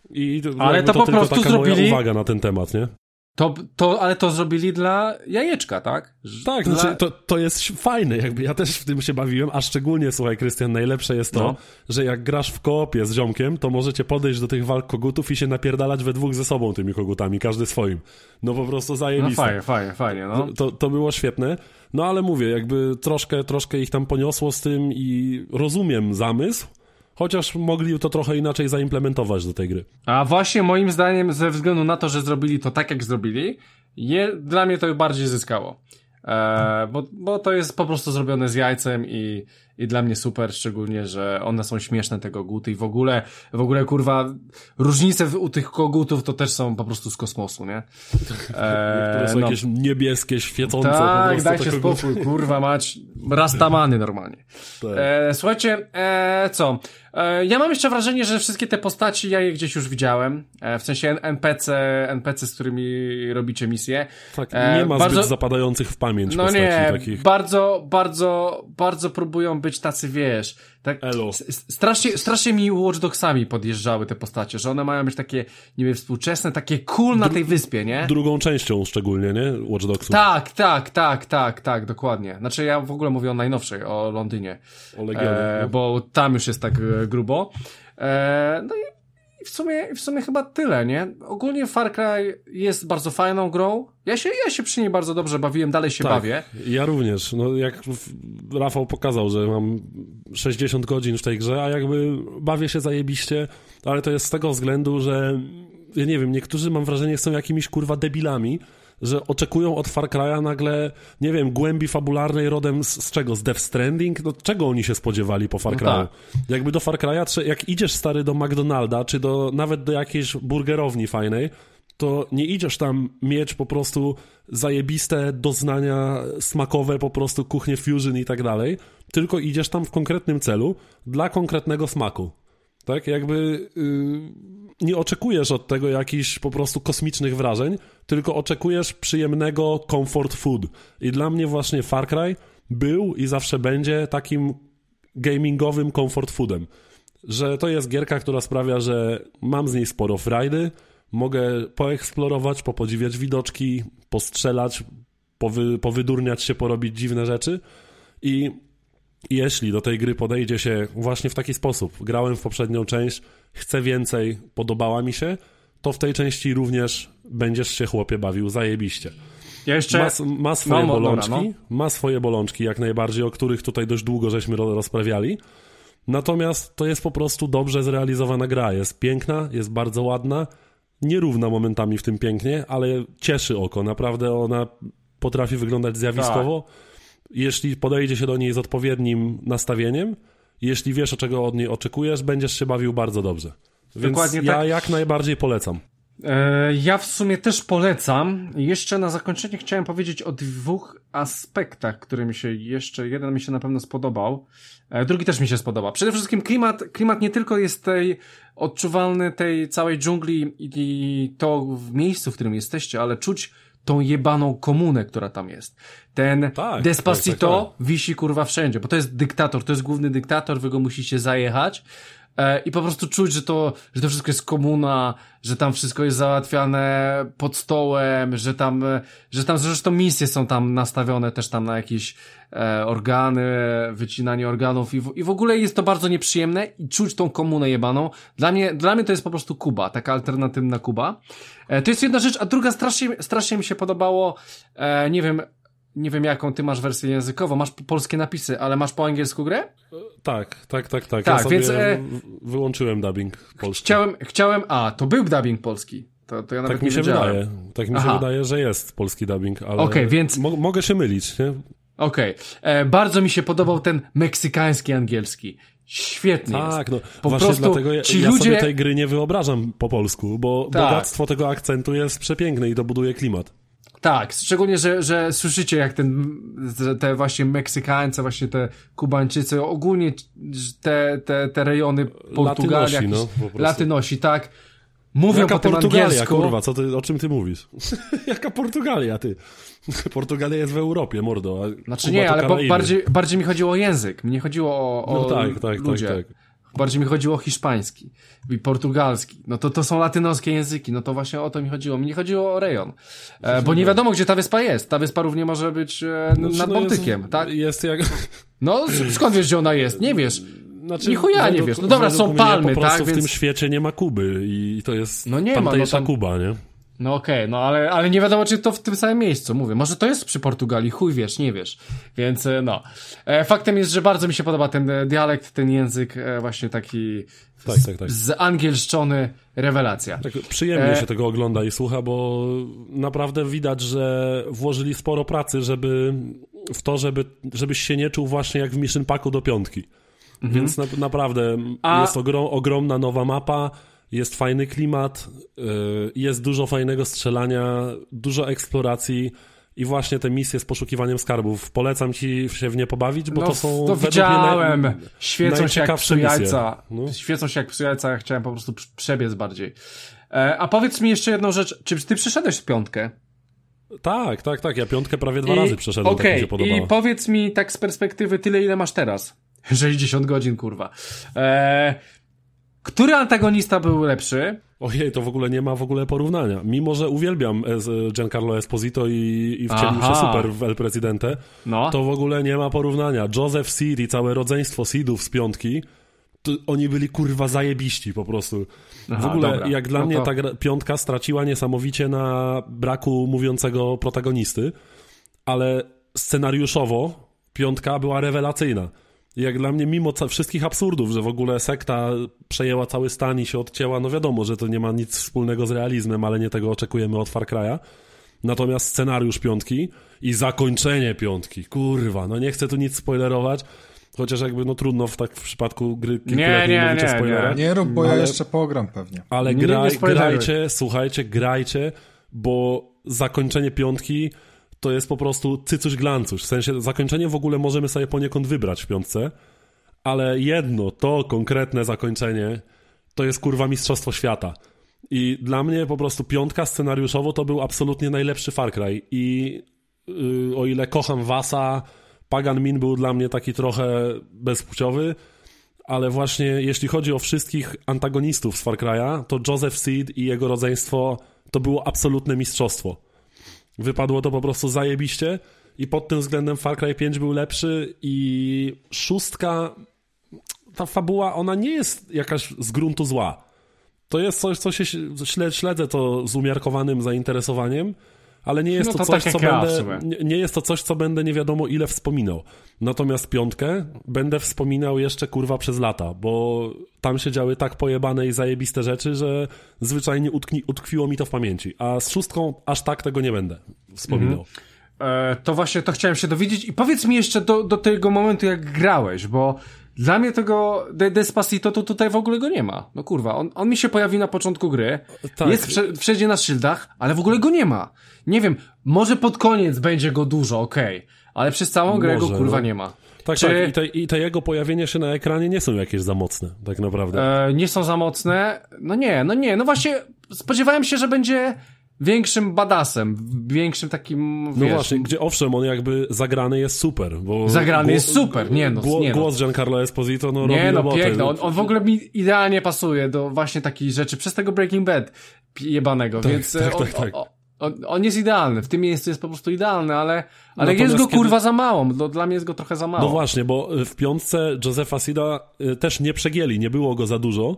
I Ale to, to po prostu taka zrobili... moja uwaga na ten temat, nie? To, to, ale to zrobili dla jajeczka, tak? Tak, dla... znaczy to, to jest fajne, jakby ja też w tym się bawiłem, a szczególnie, słuchaj, Krystian, najlepsze jest to, no. że jak grasz w koopie z ziomkiem, to możecie podejść do tych walk kogutów i się napierdalać we dwóch ze sobą tymi kogutami, każdy swoim. No po prostu zajebiste. No fajnie, fajnie, fajnie, no. To, to było świetne. No ale mówię, jakby troszkę, troszkę ich tam poniosło z tym i rozumiem zamysł, Chociaż mogli to trochę inaczej zaimplementować do tej gry. A właśnie moim zdaniem, ze względu na to, że zrobili to tak, jak zrobili, je, dla mnie to bardziej zyskało. E, bo, bo to jest po prostu zrobione z jajcem i, i dla mnie super, szczególnie, że one są śmieszne, te koguty i w ogóle, w ogóle kurwa, różnice u tych kogutów to też są po prostu z kosmosu, nie? E, Niektóre są no. jakieś niebieskie, świecące tak, dajcie spokój, kurwa mać, rastamany normalnie. Tak. E, słuchajcie, e, co? E, ja mam jeszcze wrażenie, że wszystkie te postaci ja je gdzieś już widziałem, e, w sensie NPC, NPC, z którymi robicie misje. Tak, e, nie ma bardzo, zbyt zapadających w pamięć no postaci nie, takich. bardzo, bardzo, bardzo próbują być tacy, wiesz, tak, Elo. Strasznie, strasznie mi Watch Dogsami podjeżdżały te postacie, że one mają być takie, nie wiem, współczesne, takie cool na tej wyspie, nie? Drugą częścią szczególnie, nie? Watch Dogsów. Tak, tak, tak, tak, tak, dokładnie. Znaczy ja w ogóle mówię o najnowszej, o Londynie. O Legionie. E, no. bo tam już jest tak e, grubo. E, no i w sumie, w sumie chyba tyle, nie? Ogólnie Far Cry jest bardzo fajną grą. Ja się, ja się przy niej bardzo dobrze bawiłem, dalej się tak, bawię. Ja również. No, jak Rafał pokazał, że mam 60 godzin w tej grze, a jakby bawię się zajebiście, ale to jest z tego względu, że ja nie wiem, niektórzy mam wrażenie są jakimiś kurwa debilami, że oczekują od Far Cry'a nagle, nie wiem, głębi fabularnej rodem z, z czego? Z Death Stranding? No, czego oni się spodziewali po Far no Cry'u? No tak. Jakby do Far Cry'a, jak idziesz stary do McDonalda, czy do, nawet do jakiejś burgerowni fajnej, to nie idziesz tam mieć po prostu zajebiste doznania smakowe, po prostu kuchnię fusion i tak dalej, tylko idziesz tam w konkretnym celu dla konkretnego smaku. Tak? Jakby yy, nie oczekujesz od tego jakichś po prostu kosmicznych wrażeń, tylko oczekujesz przyjemnego comfort food. I dla mnie właśnie Far Cry był i zawsze będzie takim gamingowym comfort foodem. Że to jest gierka, która sprawia, że mam z niej sporo frajdy, mogę poeksplorować, popodziwiać widoczki, postrzelać, powy, powydurniać się, porobić dziwne rzeczy i jeśli do tej gry podejdzie się właśnie w taki sposób, grałem w poprzednią część, chcę więcej, podobała mi się, to w tej części również będziesz się chłopie bawił zajebiście. Ja jeszcze... ma, ma swoje no, bolączki, dobra, no. ma swoje bolączki jak najbardziej, o których tutaj dość długo żeśmy rozprawiali. Natomiast to jest po prostu dobrze zrealizowana gra. Jest piękna, jest bardzo ładna, nierówna momentami w tym pięknie, ale cieszy oko. Naprawdę ona potrafi wyglądać zjawiskowo. Tak. Jeśli podejdzie się do niej z odpowiednim nastawieniem jeśli wiesz, o czego od niej oczekujesz, będziesz się bawił bardzo dobrze. Więc Dokładnie ja tak. jak najbardziej polecam. E, ja w sumie też polecam. Jeszcze na zakończenie chciałem powiedzieć o dwóch aspektach, które mi się jeszcze, jeden mi się na pewno spodobał, e, drugi też mi się spodoba. Przede wszystkim klimat, klimat nie tylko jest tej odczuwalny tej całej dżungli i to w miejscu, w którym jesteście, ale czuć tą jebaną komunę, która tam jest. Ten tak, Despacito tak, tak, tak. wisi kurwa wszędzie, bo to jest dyktator, to jest główny dyktator, wy go musicie zajechać I po prostu czuć, że to, że to wszystko jest komuna, że tam wszystko jest załatwiane pod stołem, że tam, że tam zresztą misje są tam nastawione też tam na jakieś e, organy, wycinanie organów i w, i w ogóle jest to bardzo nieprzyjemne i czuć tą komunę jebaną. Dla mnie, dla mnie to jest po prostu Kuba, taka alternatywna Kuba. E, to jest jedna rzecz, a druga strasznie, strasznie mi się podobało, e, nie wiem, nie wiem jaką ty masz wersję językową, masz polskie napisy, ale masz po angielsku grę? Tak, tak, tak, tak. Tak, ja więc e... wyłączyłem dubbing polski. Chciałem, chciałem, a, to był dubbing polski. To, to ja nawet tak mi się wydaje. Tak mi Aha. się wydaje, że jest polski dubbing, ale okay, więc... Mo mogę się mylić, nie? Okej. Okay. E, bardzo mi się podobał ten meksykański angielski. Świetnie tak, jest. no po właśnie prostu dlatego ja, ci ja ludzie... sobie tej gry nie wyobrażam po polsku, bo tak. bogactwo tego akcentu jest przepiękne i to buduje klimat. Tak, szczególnie, że, że słyszycie jak ten, te właśnie Meksykańcy, właśnie te Kubańczycy, ogólnie te, te, te rejony Portugalii, Latynosi, no, Latynosi, tak, mówią Jaka po tym Portugalia, angielsku. kurwa, co ty, o czym ty mówisz? Jaka Portugalia, ty? Portugalia jest w Europie, mordo. znaczy Kuba nie, ale bardziej, bardziej mi chodziło o język, mnie chodziło o, o no tak, tak, tak ludzie. tak, tak. Bardziej mi chodziło o hiszpański i portugalski. No to, to są latynoskie języki, no to właśnie o to mi chodziło. Mi nie chodziło o rejon. E, bo nie wiadomo, gdzie ta wyspa jest. Ta wyspa równie może być e, znaczy, nad no Bałtykiem, jest, tak? Jest jak... No, skąd wiesz, gdzie ona jest? Nie wiesz. Znaczy, nie chuja nie wiesz. No dobra, są palmy, po tak? w więc... tym świecie nie ma Kuby i to jest no nie ma, no tam... Kuba, nie? No okej, okay, no ale, ale nie wiadomo, czy to w tym samym miejscu, mówię. Może to jest przy Portugalii, chuj wiesz, nie wiesz. Więc e, no. E, faktem jest, że bardzo mi się podoba ten e, dialekt, ten język właśnie taki tak, tak, tak. zangielszczony, rewelacja. Tak, przyjemnie e... się tego ogląda i słucha, bo naprawdę widać, że włożyli sporo pracy, żeby w to, żeby, żebyś się nie czuł właśnie jak w Mission Packu do piątki. Mhm. Więc na, naprawdę A... jest ogrom, ogromna nowa mapa, jest fajny klimat, yy, jest dużo fajnego strzelania, dużo eksploracji i właśnie te misje z poszukiwaniem skarbów. Polecam ci się w nie pobawić, bo no, to są to widziałem. Naj... Świecą się jak psu jajca. No. Świecą się jak psu jajca, ja chciałem po prostu przebiec bardziej. E, a powiedz mi jeszcze jedną rzecz. Czy ty przeszedłeś piątkę? Tak, tak, tak. Ja piątkę prawie dwa I, razy przeszedłem, okay. tak mi się podobało. I powiedz mi tak z perspektywy tyle, ile masz teraz. 60 godzin, kurwa. E, który antagonista był lepszy? Ojej, to w ogóle nie ma w ogóle porównania. Mimo, że uwielbiam Giancarlo Esposito i, i wcielił się super w El Presidente, no. to w ogóle nie ma porównania. Joseph Seed i całe rodzeństwo Seedów z piątki, oni byli kurwa zajebiści po prostu. Aha, w ogóle, dobra. jak dla no mnie to... ta piątka straciła niesamowicie na braku mówiącego protagonisty, ale scenariuszowo piątka była rewelacyjna jak dla mnie, mimo wszystkich absurdów, że w ogóle sekta przejęła cały stan i się odcięła, no wiadomo, że to nie ma nic wspólnego z realizmem, ale nie tego oczekujemy od Far Cry'a. Natomiast scenariusz piątki i zakończenie piątki, kurwa, no nie chcę tu nic spoilerować, chociaż jakby no trudno w tak w przypadku gry kilkuletniej mówić o spoilerach. Nie, nie rób, bo ale, ja jeszcze pogram pewnie. Ale graj, nie, nie grajcie, słuchajcie, grajcie, bo zakończenie piątki to jest po prostu cycuś glancuś. W sensie zakończenie w ogóle możemy sobie poniekąd wybrać w piątce, ale jedno, to konkretne zakończenie, to jest kurwa mistrzostwo świata. I dla mnie po prostu piątka scenariuszowo to był absolutnie najlepszy Far Cry. I yy, o ile kocham Wasa, Pagan Min był dla mnie taki trochę bezpłciowy, ale właśnie jeśli chodzi o wszystkich antagonistów z Far Cry'a, to Joseph Seed i jego rodzeństwo to było absolutne mistrzostwo. Wypadło to po prostu zajebiście i pod tym względem Far Cry 5 był lepszy i szóstka, ta fabuła, ona nie jest jakaś z gruntu zła. To jest coś, co się śledzę to z umiarkowanym zainteresowaniem, ale nie jest no to, to, coś, tak co ja będę. Nie, nie jest to coś, co będę nie wiadomo ile wspominał. Natomiast piątkę będę wspominał jeszcze kurwa przez lata, bo tam się działy tak pojebane i zajebiste rzeczy, że zwyczajnie utkni, utkwiło mi to w pamięci. A z szóstką aż tak tego nie będę wspominał. Mhm. E, to właśnie to chciałem się dowiedzieć. I powiedz mi jeszcze do, do tego momentu, jak grałeś, bo Dla mnie tego De Despacito to tutaj w ogóle go nie ma. No kurwa, on, on mi się pojawi na początku gry, tak. jest wszędzie na szyltach, ale w ogóle go nie ma. Nie wiem, może pod koniec będzie go dużo, okej, okay, ale przez całą grę może, go kurwa no. nie ma. Tak, Czy... tak. I te, I te jego pojawienia się na ekranie nie są jakieś za mocne, tak naprawdę. E, nie są za mocne? No nie, no nie. No właśnie spodziewałem się, że będzie większym badasem, większym takim, no wiesz... No właśnie, gdzie owszem, on jakby zagrany jest super, bo... Zagrany jest super, nie no, głos, nie no. Głos Giancarlo Esposito, no Nie no, piękny, on, on, w ogóle mi idealnie pasuje do właśnie takich rzeczy, przez tego Breaking Bad jebanego, tak, więc tak, on, tak, tak. On, on, jest idealny, w tym miejscu jest po prostu idealny, ale, ale jest go kurwa za mało, dla mnie jest go trochę za mało. No właśnie, bo w piątce Josefa Sida y, też nie przegięli, nie było go za dużo,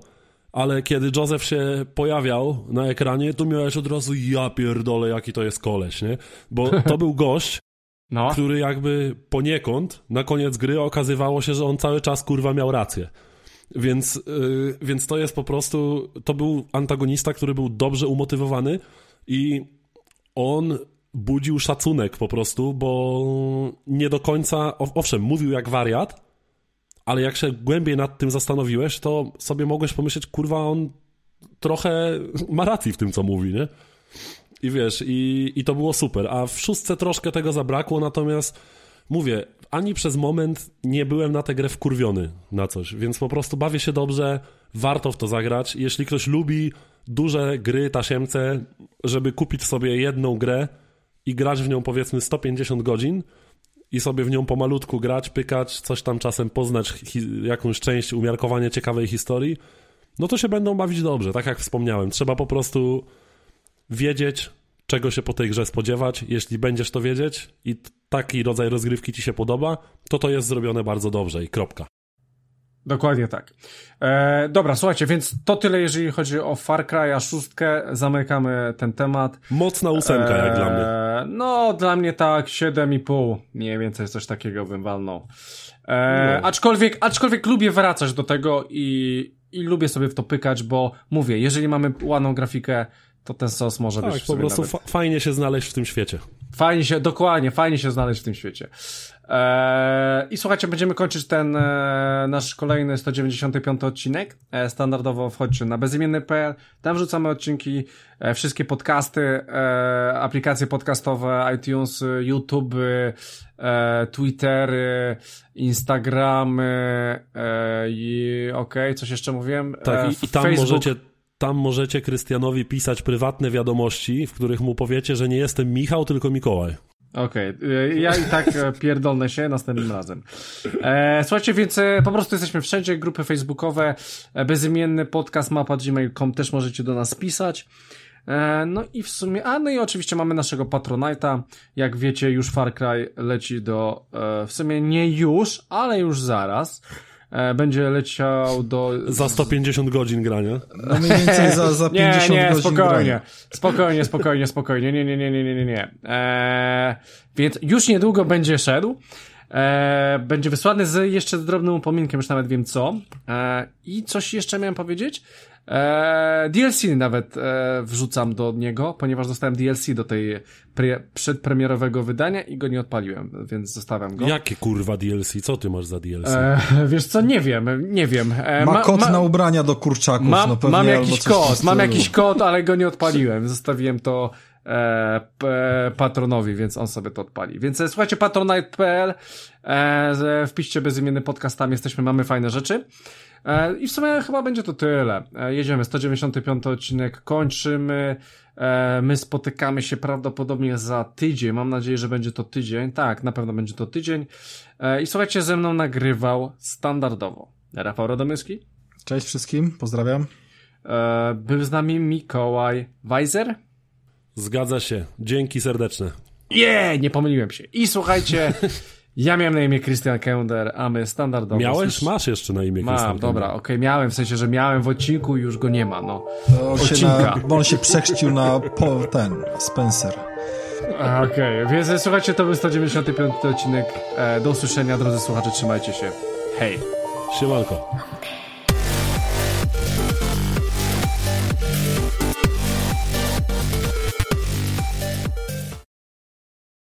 ale kiedy Joseph się pojawiał na ekranie, to miałeś od razu ja pierdolę, jaki to jest koleś, nie? Bo to był gość, no. który jakby poniekąd na koniec gry okazywało się, że on cały czas kurwa miał rację. Więc, yy, więc to jest po prostu, to był antagonista, który był dobrze umotywowany i on budził szacunek po prostu, bo nie do końca, owszem, mówił jak wariat, ale jak się głębiej nad tym zastanowiłeś, to sobie mogłeś pomyśleć, kurwa, on trochę ma racji w tym, co mówi, nie? I wiesz, i, i to było super. A w szóstce troszkę tego zabrakło, natomiast mówię, ani przez moment nie byłem na tę grę wkurwiony na coś, więc po prostu bawię się dobrze, warto w to zagrać. Jeśli ktoś lubi duże gry tasiemce, żeby kupić sobie jedną grę i grać w nią powiedzmy 150 godzin, i sobie w nią pomalutku grać, pykać, coś tam czasem poznać, jakąś część, umiarkowanie ciekawej historii, no to się będą bawić dobrze, tak jak wspomniałem. Trzeba po prostu wiedzieć, czego się po tej grze spodziewać. Jeśli będziesz to wiedzieć i taki rodzaj rozgrywki ci się podoba, to to jest zrobione bardzo dobrze i kropka. Dokładnie tak. E, dobra, słuchajcie, więc to tyle, jeżeli chodzi o Far Cry 6. Zamykamy ten temat. Mocna ósemka, e, jak dla mnie. No, dla mnie tak, 7,5. Mniej więcej coś takiego bym walnął. E, no. aczkolwiek, aczkolwiek lubię wracać do tego i, i lubię sobie w to pykać, bo mówię, jeżeli mamy ładną grafikę, to ten sos może tak, być po prostu nawet... fa fajnie się znaleźć w tym świecie. Fajnie się, dokładnie, fajnie się znaleźć w tym świecie. Eee, I słuchajcie, będziemy kończyć ten e, nasz kolejny 195 odcinek. E, standardowo wchodźcie na bezimienny.pl, tam wrzucamy odcinki, e, wszystkie podcasty, aplikacje podcastowe, iTunes, YouTube, Twittery, Instagramy e, i okej, okay, coś jeszcze mówiłem? Tak, i, i tam Facebook. możecie tam możecie Krystianowi pisać prywatne wiadomości, w których mu powiecie, że nie jestem Michał, tylko Mikołaj. Okej, okay. ja i tak e, pierdolnę się następnym razem. E, słuchajcie, więc e, po prostu jesteśmy wszędzie, grupy facebookowe, e, bezimienny podcast mapa gmail.com też możecie do nas pisać. E, no i w sumie, a no i oczywiście mamy naszego Patronite'a. Jak wiecie, już Far Cry leci do, e, w sumie nie już, ale już zaraz. E, będzie leciał do... Za 150 godzin grania. No mniej więcej za, za 50 nie, nie, godzin spokojnie, grania. spokojnie, spokojnie, spokojnie, nie, nie, nie, nie, nie, nie, nie. Eee, więc już niedługo będzie szedł. E, będzie wysłany z jeszcze z drobnym upominkiem, już nawet wiem co. E, I coś jeszcze miałem powiedzieć. E, DLC nawet e, wrzucam do niego, ponieważ dostałem DLC do tej pre, przedpremierowego wydania i go nie odpaliłem, więc zostawiam go. Jakie kurwa DLC? Co ty masz za DLC? E, wiesz co, nie wiem, nie wiem. E, ma, ma kod ma, na ubrania do kurczaków. Ma, no mam jakiś kod, mam jakiś kod, ale go nie odpaliłem. Zostawiłem to e, patronowi, więc on sobie to odpali. Więc e, słuchajcie, patronite.pl e, wpiszcie bezimienny podcast, tam jesteśmy, mamy fajne rzeczy. E, I w sumie chyba będzie to tyle. E, jedziemy, 195 odcinek kończymy. E, my spotykamy się prawdopodobnie za tydzień. Mam nadzieję, że będzie to tydzień. Tak, na pewno będzie to tydzień. I słuchajcie, ze mną nagrywał standardowo Rafał Radomyski. Cześć wszystkim, pozdrawiam. Był z nami Mikołaj Weiser. Zgadza się. Dzięki serdeczne. Nie, yeah, nie pomyliłem się. I słuchajcie, Ja miałem na imię Christian Kender, a my standardowo... Miałeś? Masz jeszcze na imię Mam, Christian dobra, okej, okay, miałem, w sensie, że miałem w odcinku i już go nie ma, no. To Odcinka. Na, bo on się przechrzcił na po, ten, Spencer. Okej, okay, więc słuchajcie, to był 195 odcinek. E, do usłyszenia, drodzy słuchacze, trzymajcie się. Hej. Siemanko.